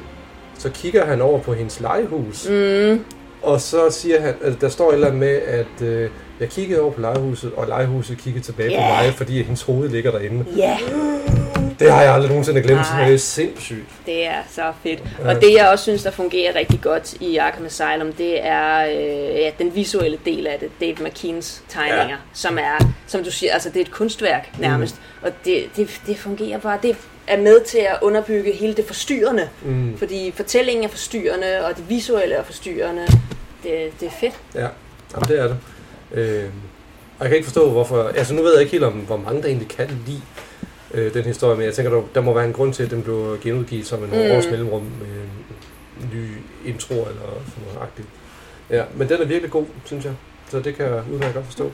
Så kigger han over på hendes legehus, Mm, og så siger han, at der står et eller andet med, at øh, jeg kiggede over på legehuset, og legehuset kiggede tilbage Ja. på mig, fordi hendes hoved ligger derinde. ja, Det har jeg aldrig nogensinde glemt, Nej. det er sindssygt. det er så fedt. Og det jeg også synes, der fungerer rigtig godt i Arkham Asylum, det er øh, ja, den visuelle del af det. Dave McKeans tegninger, ja. som er som du siger, altså det er et kunstværk nærmest, mm. og det, det, det fungerer bare, det er med til at underbygge hele det forstyrrende, mm. fordi fortællingen er forstyrrende, og det visuelle er forstyrrende, det, det er fedt. Ja, Jamen, det er det. Øh, og jeg kan ikke forstå, hvorfor... Altså, nu ved jeg ikke helt om, hvor mange der egentlig kan lide øh, den historie, men jeg tænker, der, der må være en grund til, at den blev genudgivet som en mm. års mellemrum med en ny intro eller sådan noget agtigt. Ja, men den er virkelig god, synes jeg. Så det kan jeg udmærket godt forstå.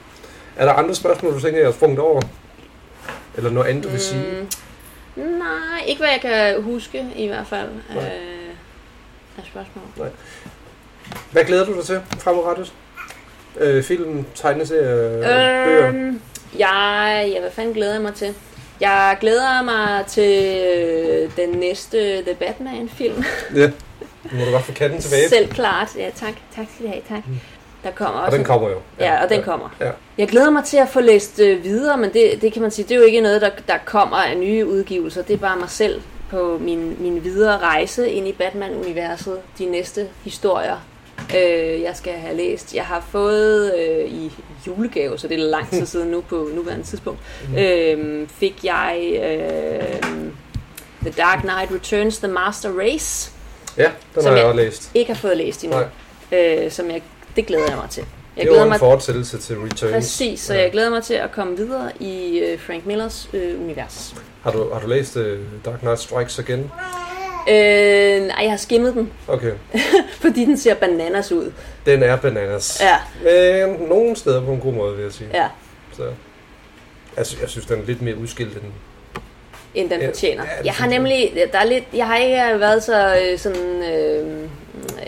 Er der andre spørgsmål, du tænker, jeg har sprunget over? Eller noget andet, du vil sige? Nej, ikke hvad jeg kan huske i hvert fald Nej. øh, af spørgsmål. Nej. Hvad glæder du dig til fremadrettet? Øh, film, tegneserie, øh, bøger? Øhm, jeg, ja, hvad fanden glæder jeg mig til? Jeg glæder mig til øh, den næste The Batman-film. Ja. Nu må du godt få katten tilbage. Selv klart. Ja, tak. Tak skal du have. Tak. Der kommer Og også den kommer jo. Ja, og den kommer. Ja. Jeg glæder mig til at få læst øh, videre, men det, det kan man sige, det er jo ikke noget, der, der kommer af nye udgivelser. Det er bare mig selv på min, min videre rejse ind i Batman-universet. De næste historier, øh, jeg skal have læst. Jeg har fået øh, i julegave, så det er lang tid siden nu på nuværende tidspunkt, øh, fik jeg øh, The Dark Knight Returns, The Master Race, Ja, den Som har jeg jeg- også læst. ikke har fået læst endnu. Øh, som jeg, det glæder jeg mig til. Jeg det var en mig fortsættelse til Returns. Præcis, så Ja. jeg glæder mig til at komme videre i øh, Frank Millers øh, univers. Har du, har du læst uh, Dark Knight Strikes Again? Øh, nej, jeg har skimmet den, Okay. fordi den ser bananas ud. Den er bananas. Ja, Men nogle steder på en god måde, vil jeg sige. ja, Så, altså, jeg synes, den er lidt mere udskilt end... end den fortjener. ja, Jeg har nemlig, der er lidt, jeg har ikke været så øh, sådan øh,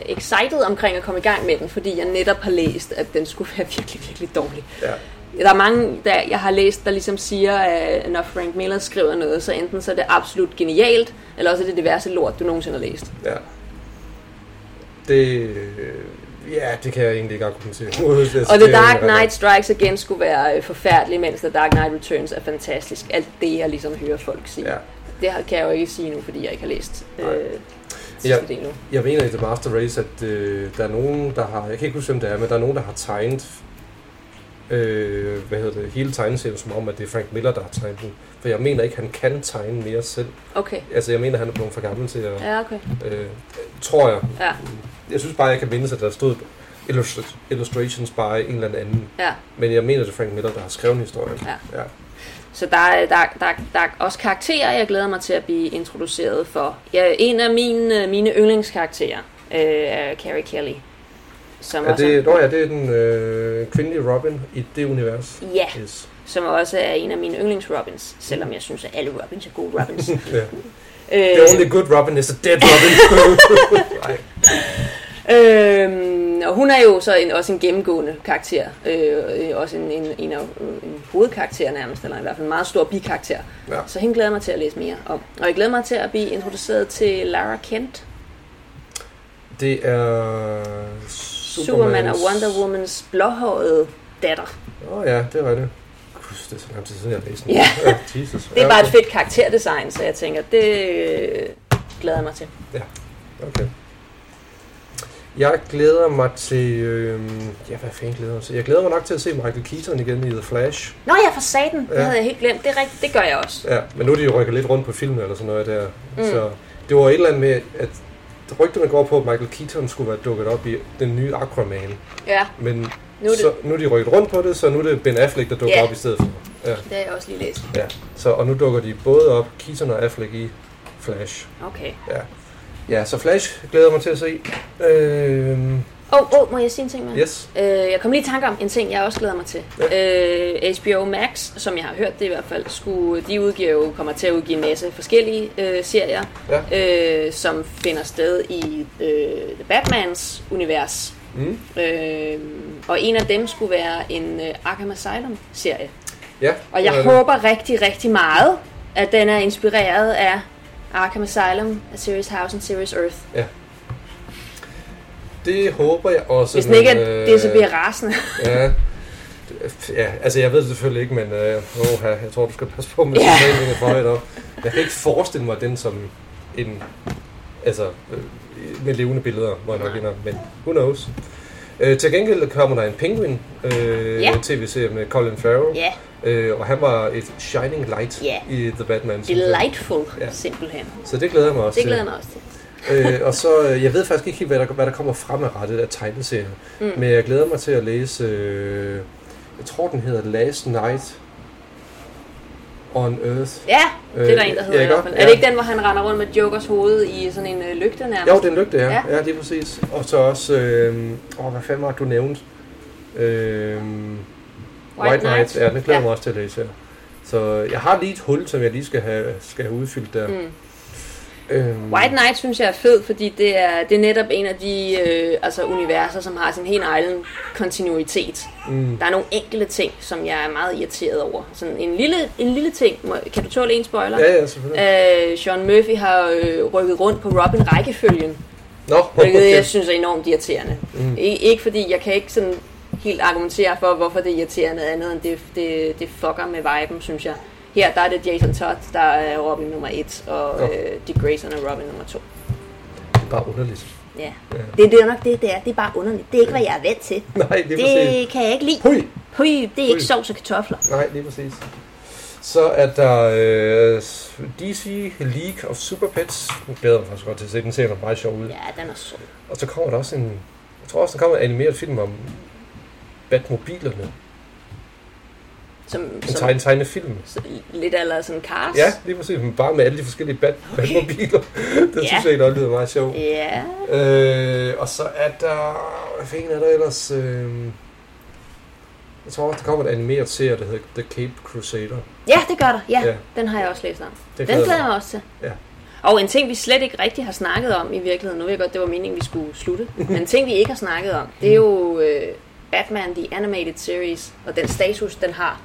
excited omkring at komme i gang med den, fordi jeg netop har læst, at den skulle være virkelig, virkelig dårlig. Ja. Der er mange, der jeg har læst, der ligesom siger, at når Frank Miller skriver noget, så enten så er det absolut genialt, eller også er det det værste lort, du nogensinde har læst. ja. Det... Ja, det kan jeg egentlig ikke argumentere Og The Dark Knight Strikes Again skulle være øh, forfærdelig, mens The Dark Knight Returns er fantastisk. Alt det, jeg ligesom hører folk sige. Ja. Det kan jeg jo ikke sige nu, fordi jeg ikke har læst øh, Nej. nu. Jeg mener i The Master Race, at øh, der er nogen, der har... Jeg kan ikke huske, hvem det er, men der er nogen, der har tegnet... Øh, hvad hedder det? Hele tegneserien som om, at det er Frank Miller, der har tegnet den. For jeg mener ikke, han kan tegne mere selv. Okay. Altså, jeg mener, han er blevet for gammel til at... Ja, okay. Øh, tror jeg. Ja, Jeg synes bare, jeg kan mindes, at der stod illustrat- illustrations by en eller anden. ja. Men jeg mener, det er Frank Miller, der har skrevet historien. Ja. ja. Så der er, der, der, der er også karakterer, jeg glæder mig til at blive introduceret for. Ja, en af mine, mine yndlingskarakterer øh, er Carrie Kelly. Som Er også det, nå ja, det er den øh, kvindelige Robin i det univers. Ja, Yes. som også er en af mine yndlings-Robins, selvom jeg synes, at alle Robins er gode Robins. Ja. øh, The only good Robin is a dead Robin. Nej. Øhm, og hun er jo så en, også en gennemgående karakter. Øh, også en, en, en, af, en hovedkarakter nærmest, eller i hvert fald en meget stor bikarakter. Ja. Så hende glæder mig til at læse mere om. Og jeg glæder mig til at blive introduceret til Lara Kent, Det er Superman og Wonder Womans blåhårede datter. Åh oh, ja, det var det. Gud, det er så lang tid siden, jeg læste den. Ja. Jesus. Det er ja, bare et fedt karakterdesign, så jeg tænker, det øh, glæder jeg mig til. Okay. Jeg glæder mig til... Øh, ja, hvad fanden glæder jeg mig til? Jeg glæder mig nok til at se Michael Keaton igen i The Flash. Nå ja, for satan, det Ja. havde jeg helt glemt. Det er rigtigt, det gør jeg også. Ja, men nu er de jo rykket lidt rundt på filmen eller sådan noget der. Mm. Så det var et eller andet med, at rygterne går på, at Michael Keaton skulle være dukket op i den nye Aquaman. Ja, Men Nu er det- så, nu er de rykket rundt på det, så nu er det Ben Affleck, der dukker Ja. op i stedet for. Ja, det har jeg også lige læst. ja. Så, og nu dukker de både op, Keaton og Affleck i Flash. Okay. Ja, ja så Flash glæder jeg mig til at se. Øhm, Åh, oh, oh, må jeg sige en ting med? yes. Øh, jeg kom lige i tanke om en ting, jeg også glæder mig til. Ja. Øh, HBO Max, som jeg har hørt det i hvert fald, skulle, de udgiver jo, kommer til at udgive en masse forskellige øh, serier, Ja. øh, som finder sted i øh, The Batmans univers. Mm. Øh, og en af dem skulle være en øh, Arkham Asylum-serie. Ja, Og jeg er det. håber rigtig, rigtig meget, at den er inspireret af Arkham Asylum, A Serious House and Serious Earth. Det håber jeg også. Hvis den ikke er det, så bliver jeg rasende. Ja. Ja, altså jeg ved det selvfølgelig ikke, men øh, åh, jeg tror, du skal passe på med Ja. yeah. forventninger for højt op. Jeg kan ikke forestille mig den som en, altså øh, med levende billeder, må jeg nok indrømme, men who knows. Øh, til gengæld kommer der en Penguin øh, Ja. tv-serie med Colin Farrell. Ja, Øh, og han var et shining light Ja. i The Batman. delightful, Ja. simpelthen. Så det glæder jeg mig også Det til. glæder jeg mig også til. Øh, og så, øh, jeg ved faktisk ikke helt, hvad der, hvad der kommer fremadrettet af tegneserien. Mm. Men jeg glæder mig til at læse, øh, jeg tror den hedder Last Night on Earth. Ja, det er der Øh, en, der ja, hedder i ikke hvert fald. Er det Ja. ikke den, hvor han render rundt med Jokers hoved i sådan en øh, lygte nærmest? Jo, den lygte, ja. Ja. Ja, ja lige præcis. Og så også, øh, åh, hvad fanden var du nævnte? Øh, White, Knight. Ja, den glæder jeg mig også til at læse her. Så jeg har lige et hul, som jeg lige skal have, skal have udfyldt der. Mm. Øhm, White Knight synes jeg er fed, fordi det er, det er netop en af de øh, altså universer, som har sin helt egen kontinuitet. Mm. Der er nogle enkelte ting, som jeg er meget irriteret over. Sådan en lille, en lille ting. Må- Kan du tåle en spoiler? Ja, ja, selvfølgelig. Øh, Sean Murphy har øh, rykket rundt på Robin rækkefølgen, Nå, hvilket jeg synes er enormt irriterende. Mm. Mm. Ikke fordi jeg kan ikke sådan helt argumentere for, hvorfor det er irriterende andet, end det, det, det fucker med viben, synes jeg. Her der er det Jason Todd, der er Robin nummer 1, og Nå. øh, Dick Grayson er Robin nummer 2. Det er bare underligt. Ja. Ja. Det, det er nok det, det er. Det er bare underligt. Det er ikke, hvad jeg er vant til. Nej, lige præcis. Det kan jeg ikke lide. Hui! Hui, det er Hui. ikke sovs og kartofler. Nej, lige præcis. Så er der øh, DC League of Super Pets. Nu glæder mig faktisk godt til at se den. ser meget sjov ud. Ja, den er sød. Og så kommer der også en... Jeg tror også, der kommer en animeret film om Batmobilerne. Som, En som tegne, tegnefilm. så, lidt eller sådan Cars. Ja, lige præcis. Men bare med alle de forskellige bat Batmobiler. det Ja. synes jeg også lyder meget sjovt. Ja. Øh, og så er der... Hvad fanden er der ellers? Øh, jeg tror også, der kommer en animeret serie, der hedder The Cape Crusader. ja, det gør der. Ja, Ja. den har jeg også læst om. Det Den glæder jeg mig også til. Ja. Og en ting, vi slet ikke rigtig har snakket om i virkeligheden, nu ved jeg godt, det var meningen, vi skulle slutte, men en ting, vi ikke har snakket om, det er jo øh, Batman The Animated Series, og den status, den har.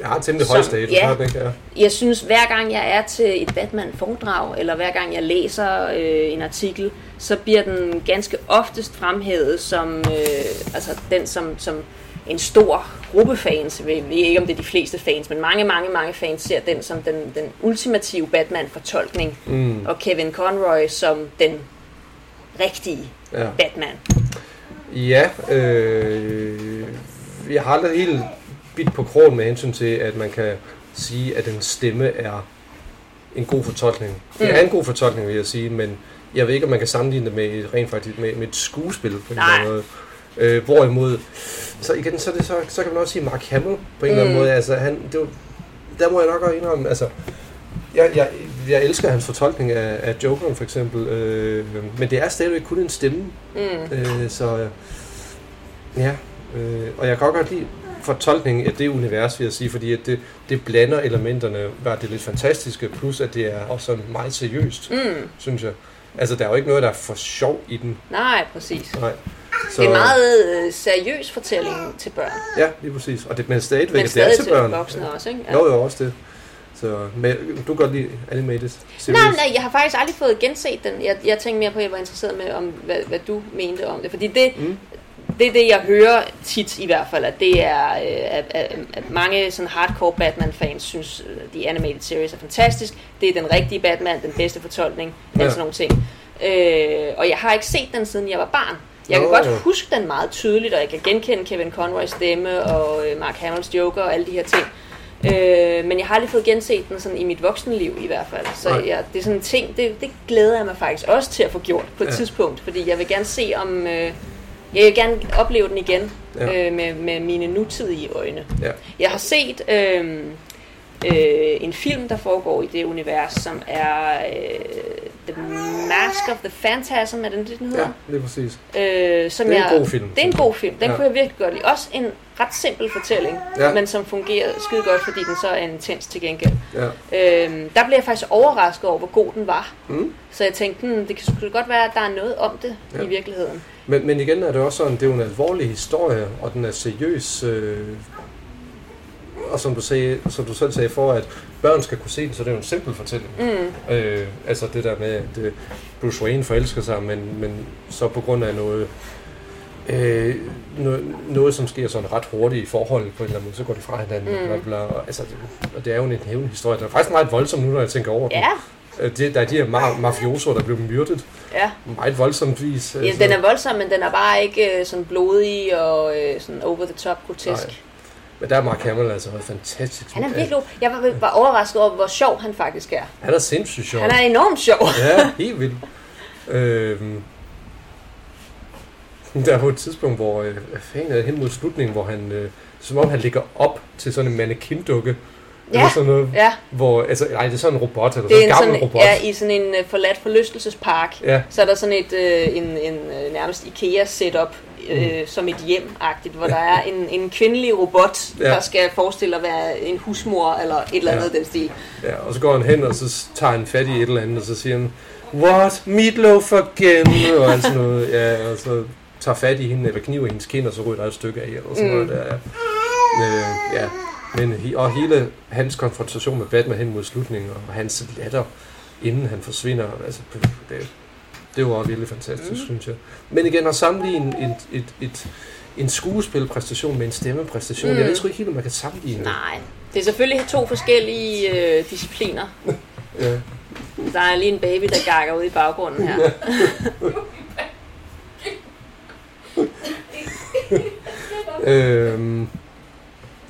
Jeg har temmelig høj status, ja. ikke? Jeg synes, hver gang jeg er til et Batman-foredrag, eller hver gang jeg læser øh, en artikel, så bliver den ganske oftest fremhævet som, øh, altså den som, som en stor gruppe fans. Jeg ved ikke, om det er de fleste fans, men mange, mange, mange fans ser den som den, den ultimative Batman-fortolkning, Mm, og Kevin Conroy som den rigtige ja. Batman. Ja, øh, jeg har aldrig helt bidt på krogen med hensyn til, at man kan sige, at en stemme er en god fortolkning. Det Mm. er en god fortolkning, vil jeg sige, men jeg ved ikke, om man kan sammenligne det med et, rent faktisk med, med et skuespil på en eller anden måde. Øh, hvorimod, så igen, så, det, så, så kan man også sige Mark Hamill på en eller anden Mm. måde. Altså, han, det var, der må jeg nok også indrømme, altså, jeg, jeg, jeg elsker hans fortolkning af, af Jokeren for eksempel, øh, men det er stadigvæk kun en stemme. Mm. Øh, så ja, øh, og jeg kan godt lide fortolkningen af det univers, vil jeg sige, fordi at det, det blander elementerne, hvad det lidt fantastiske, plus at det er også meget seriøst, Mm. synes jeg. Altså, der er jo ikke noget, der er for sjov i den. Nej, præcis. Nej. Så... Det er en meget øh, seriøs fortælling til børn, Ja, lige præcis. Og det, men stadigvæk, men at det stadig er til til børn. voksne også, ikke? Ja. Jo, jo, også det. Så, men du kan godt lide animated series. Nej, nej, jeg har faktisk aldrig fået genset den. Jeg, jeg tænkte mere på, at jeg var interesseret med, om, hvad, hvad du mente om det. Fordi det, Mm. Det er det, jeg hører tit i hvert fald, at det er, øh, at, at, at mange sådan hardcore Batman-fans synes, at The Animated Series er fantastisk. Det er den rigtige Batman, den bedste fortolkning, ja. Sådan nogle ting. Øh, og jeg har ikke set den, siden jeg var barn. Jeg kan Nå. godt huske den meget tydeligt, og jeg kan genkende Kevin Conroys stemme og øh, Mark Hamills Joker og alle de her ting. Øh, men jeg har aldrig fået genset den sådan i mit voksenliv i hvert fald. Så jeg, det er sådan en ting, det, det glæder jeg mig faktisk også til at få gjort på et ja. tidspunkt. Fordi jeg vil gerne se om... Øh, jeg vil gerne opleve den igen Ja. øh, med, med mine nutidige øjne. Ja. Jeg har set øh, øh, en film, der foregår i det univers, som er øh, The Mask of the Phantasm, er den det, den hedder? Ja, lige præcis. Øh, som Det er en jeg, god film, Det er en god film. Den Ja. kunne jeg virkelig godt lide. Også en ret simpel fortælling, Ja. men som fungerer skide godt, fordi den så er intens til gengæld. Ja. Øhm, der blev jeg faktisk overrasket over, hvor god den var. Mm. Så jeg tænkte, hmm, det kan sgu godt være, at der er noget om det ja. i virkeligheden. Men, men igen er det også sådan, det er jo en alvorlig historie, og den er seriøs. Øh, og som du, sagde, som du selv sagde, for at børn skal kunne se den, så det er jo en simpel fortælling. Mm. Øh, altså det der med, at øh, Bruce Wayne forelsker sig, men, men så på grund af noget, øh, noget, noget, som sker sådan ret hurtigt i forhold på en eller anden måde, så går de fra hinanden. Mm. Bla, bla, og, altså, det, og det er jo en hævnhistorie. Den er faktisk meget voldsom nu, når jeg tænker over den. Ja, Øh, det, der er de her ma- mafiosoer, der blev myrdet. Ja. Meget voldsomt vis. ja, den er voldsom, men den er bare ikke øh, sådan blodig og øh, sådan over the top grotesk. Nej. Men der er Mark Hamill altså også fantastisk. Han er virkelig. Jeg var, var overrasket over, hvor sjov han faktisk er. Han er sindssygt sjov. Han er enormt sjov. Ja, helt vildt. Øhm, der er på et tidspunkt, hvor øh, fanden er hen mod slutningen, hvor han, øh, som om han ligger op til sådan en mannequin-dukke. Ja, Eller sådan noget, ja. Hvor, altså, nej, det er sådan en robot, eller er sådan en gammel sådan, robot. ja, i sådan en uh, forladt forlystelsespark. Ja. Så er der sådan et øh, en, en, øh, nærmest IKEA-setup, øh, Mm. som et hjem-agtigt, hvor der er en, en kvindelig robot, Ja. der skal forestille at være en husmor eller et eller andet ja. den stil. Ja, og så går han hen, og så tager han fat i et eller andet, og så siger han, What? Meatloaf again? Og alt sådan noget. Ja, og så tager fat i hende, eller kniver hendes kind, og så ryger der et stykke af, eller sådan Mm. noget der. Ja. Øh, ja. Men, og hele hans konfrontation med Batman hen mod slutningen, og hans latter, inden han forsvinder, altså, det, det var virkelig fantastisk, mm. synes jeg. Men igen, at sammenligne en, et, et, en skuespilpræstation med en stemmepræstation, mm. Jeg ved sgu ikke helt, om man kan sammenligne. Nej, det er selvfølgelig to forskellige øh, discipliner. Ja. Der er lige en baby, der gakker ud i baggrunden her. Øhm,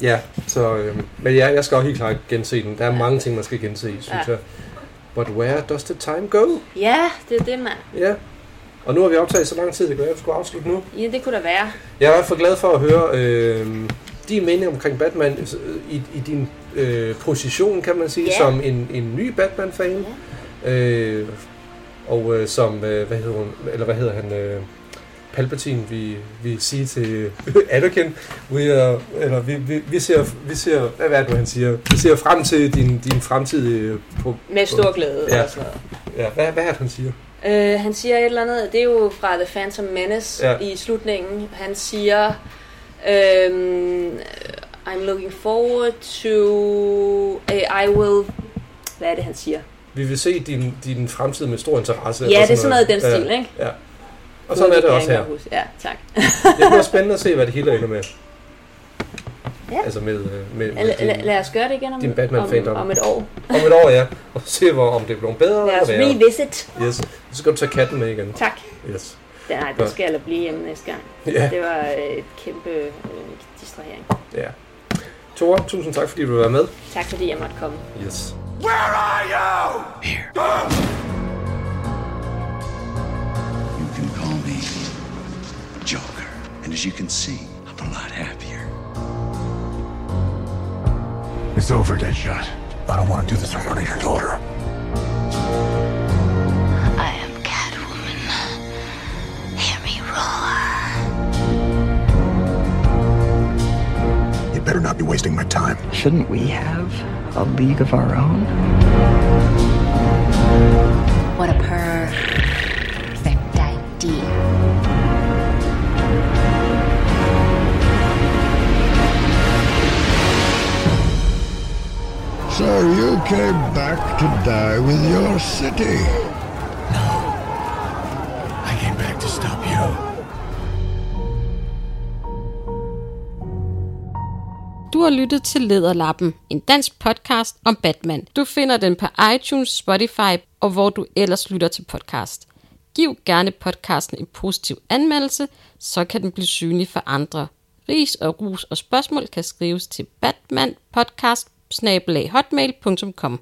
ja, så... Øhm, men ja, jeg skal også helt klart gense den. Der er mange ting, man skal gense synes Ja. jeg. But where does the time go? Ja, det er det, mand. Ja. Og nu har vi optaget så lang tid, det at vi skulle afslutte nu. Ja, det kunne da være. Jeg er i hvert fald glad for at høre øh, din mening omkring Batman øh, i, i din øh, position, kan man sige, Ja. som en, en ny Batman-fan. Øh, og øh, som, øh, hvad hedder hun, eller hvad hedder han, øh, Palpatine, vi, vi siger til Anakin, vi, er, eller vi, vi, vi, ser, vi ser, hvad er det han siger, vi ser frem til din, din fremtidige... På, Med stor glæde Ja. og sådan noget. Ja, hvad, hvad er det, han siger? Øh, han siger et eller andet, det er jo fra The Phantom Menace Ja. ja. i slutningen. Han siger, øhm, I'm looking forward to, I will, hvad er det, han siger? Vi vil se din, din fremtid med stor interesse. Ja, det er sådan noget i den Ja, stil, ikke? Ja. Og sådan er det også her. huske. Ja, tak. Det bliver spændende at se, hvad det hele ender med. Ja. Altså med, øh, med, med Lad, din, lad, lad os gøre det igen om, din Batman-fandom. om, om et år. om et år, ja. Og se, hvor, om det bliver bedre Lad os eller værre. revisit. Yes. Så skal du tage katten med igen. Tak. Yes. Det, nej, Ja. det skal jeg blive hjemme næste gang. Ja. Det var øh, et kæmpe øh, distrahering. Ja. Tore, tusind tak, fordi du vil være med. Tak fordi jeg måtte komme. Yes. Where are you? Here. You Joker. And as you can see, I'm a lot happier. It's over, Deadshot. I don't want to do this in front of your daughter. I am Catwoman. Hear me roar. You better not be wasting my time. Shouldn't we have a league of our own? What a perfect So you came back to die with your city. I came back to stop you. Du har lyttet til Lederlappen, en dansk podcast om Batman. Du finder den på iTunes, Spotify og hvor du ellers lytter til podcast. Giv gerne podcasten en positiv anmeldelse, så kan den blive synlig for andre. Ris og ros og spørgsmål kan skrives til batmanpodcast snabelaghotmail.com.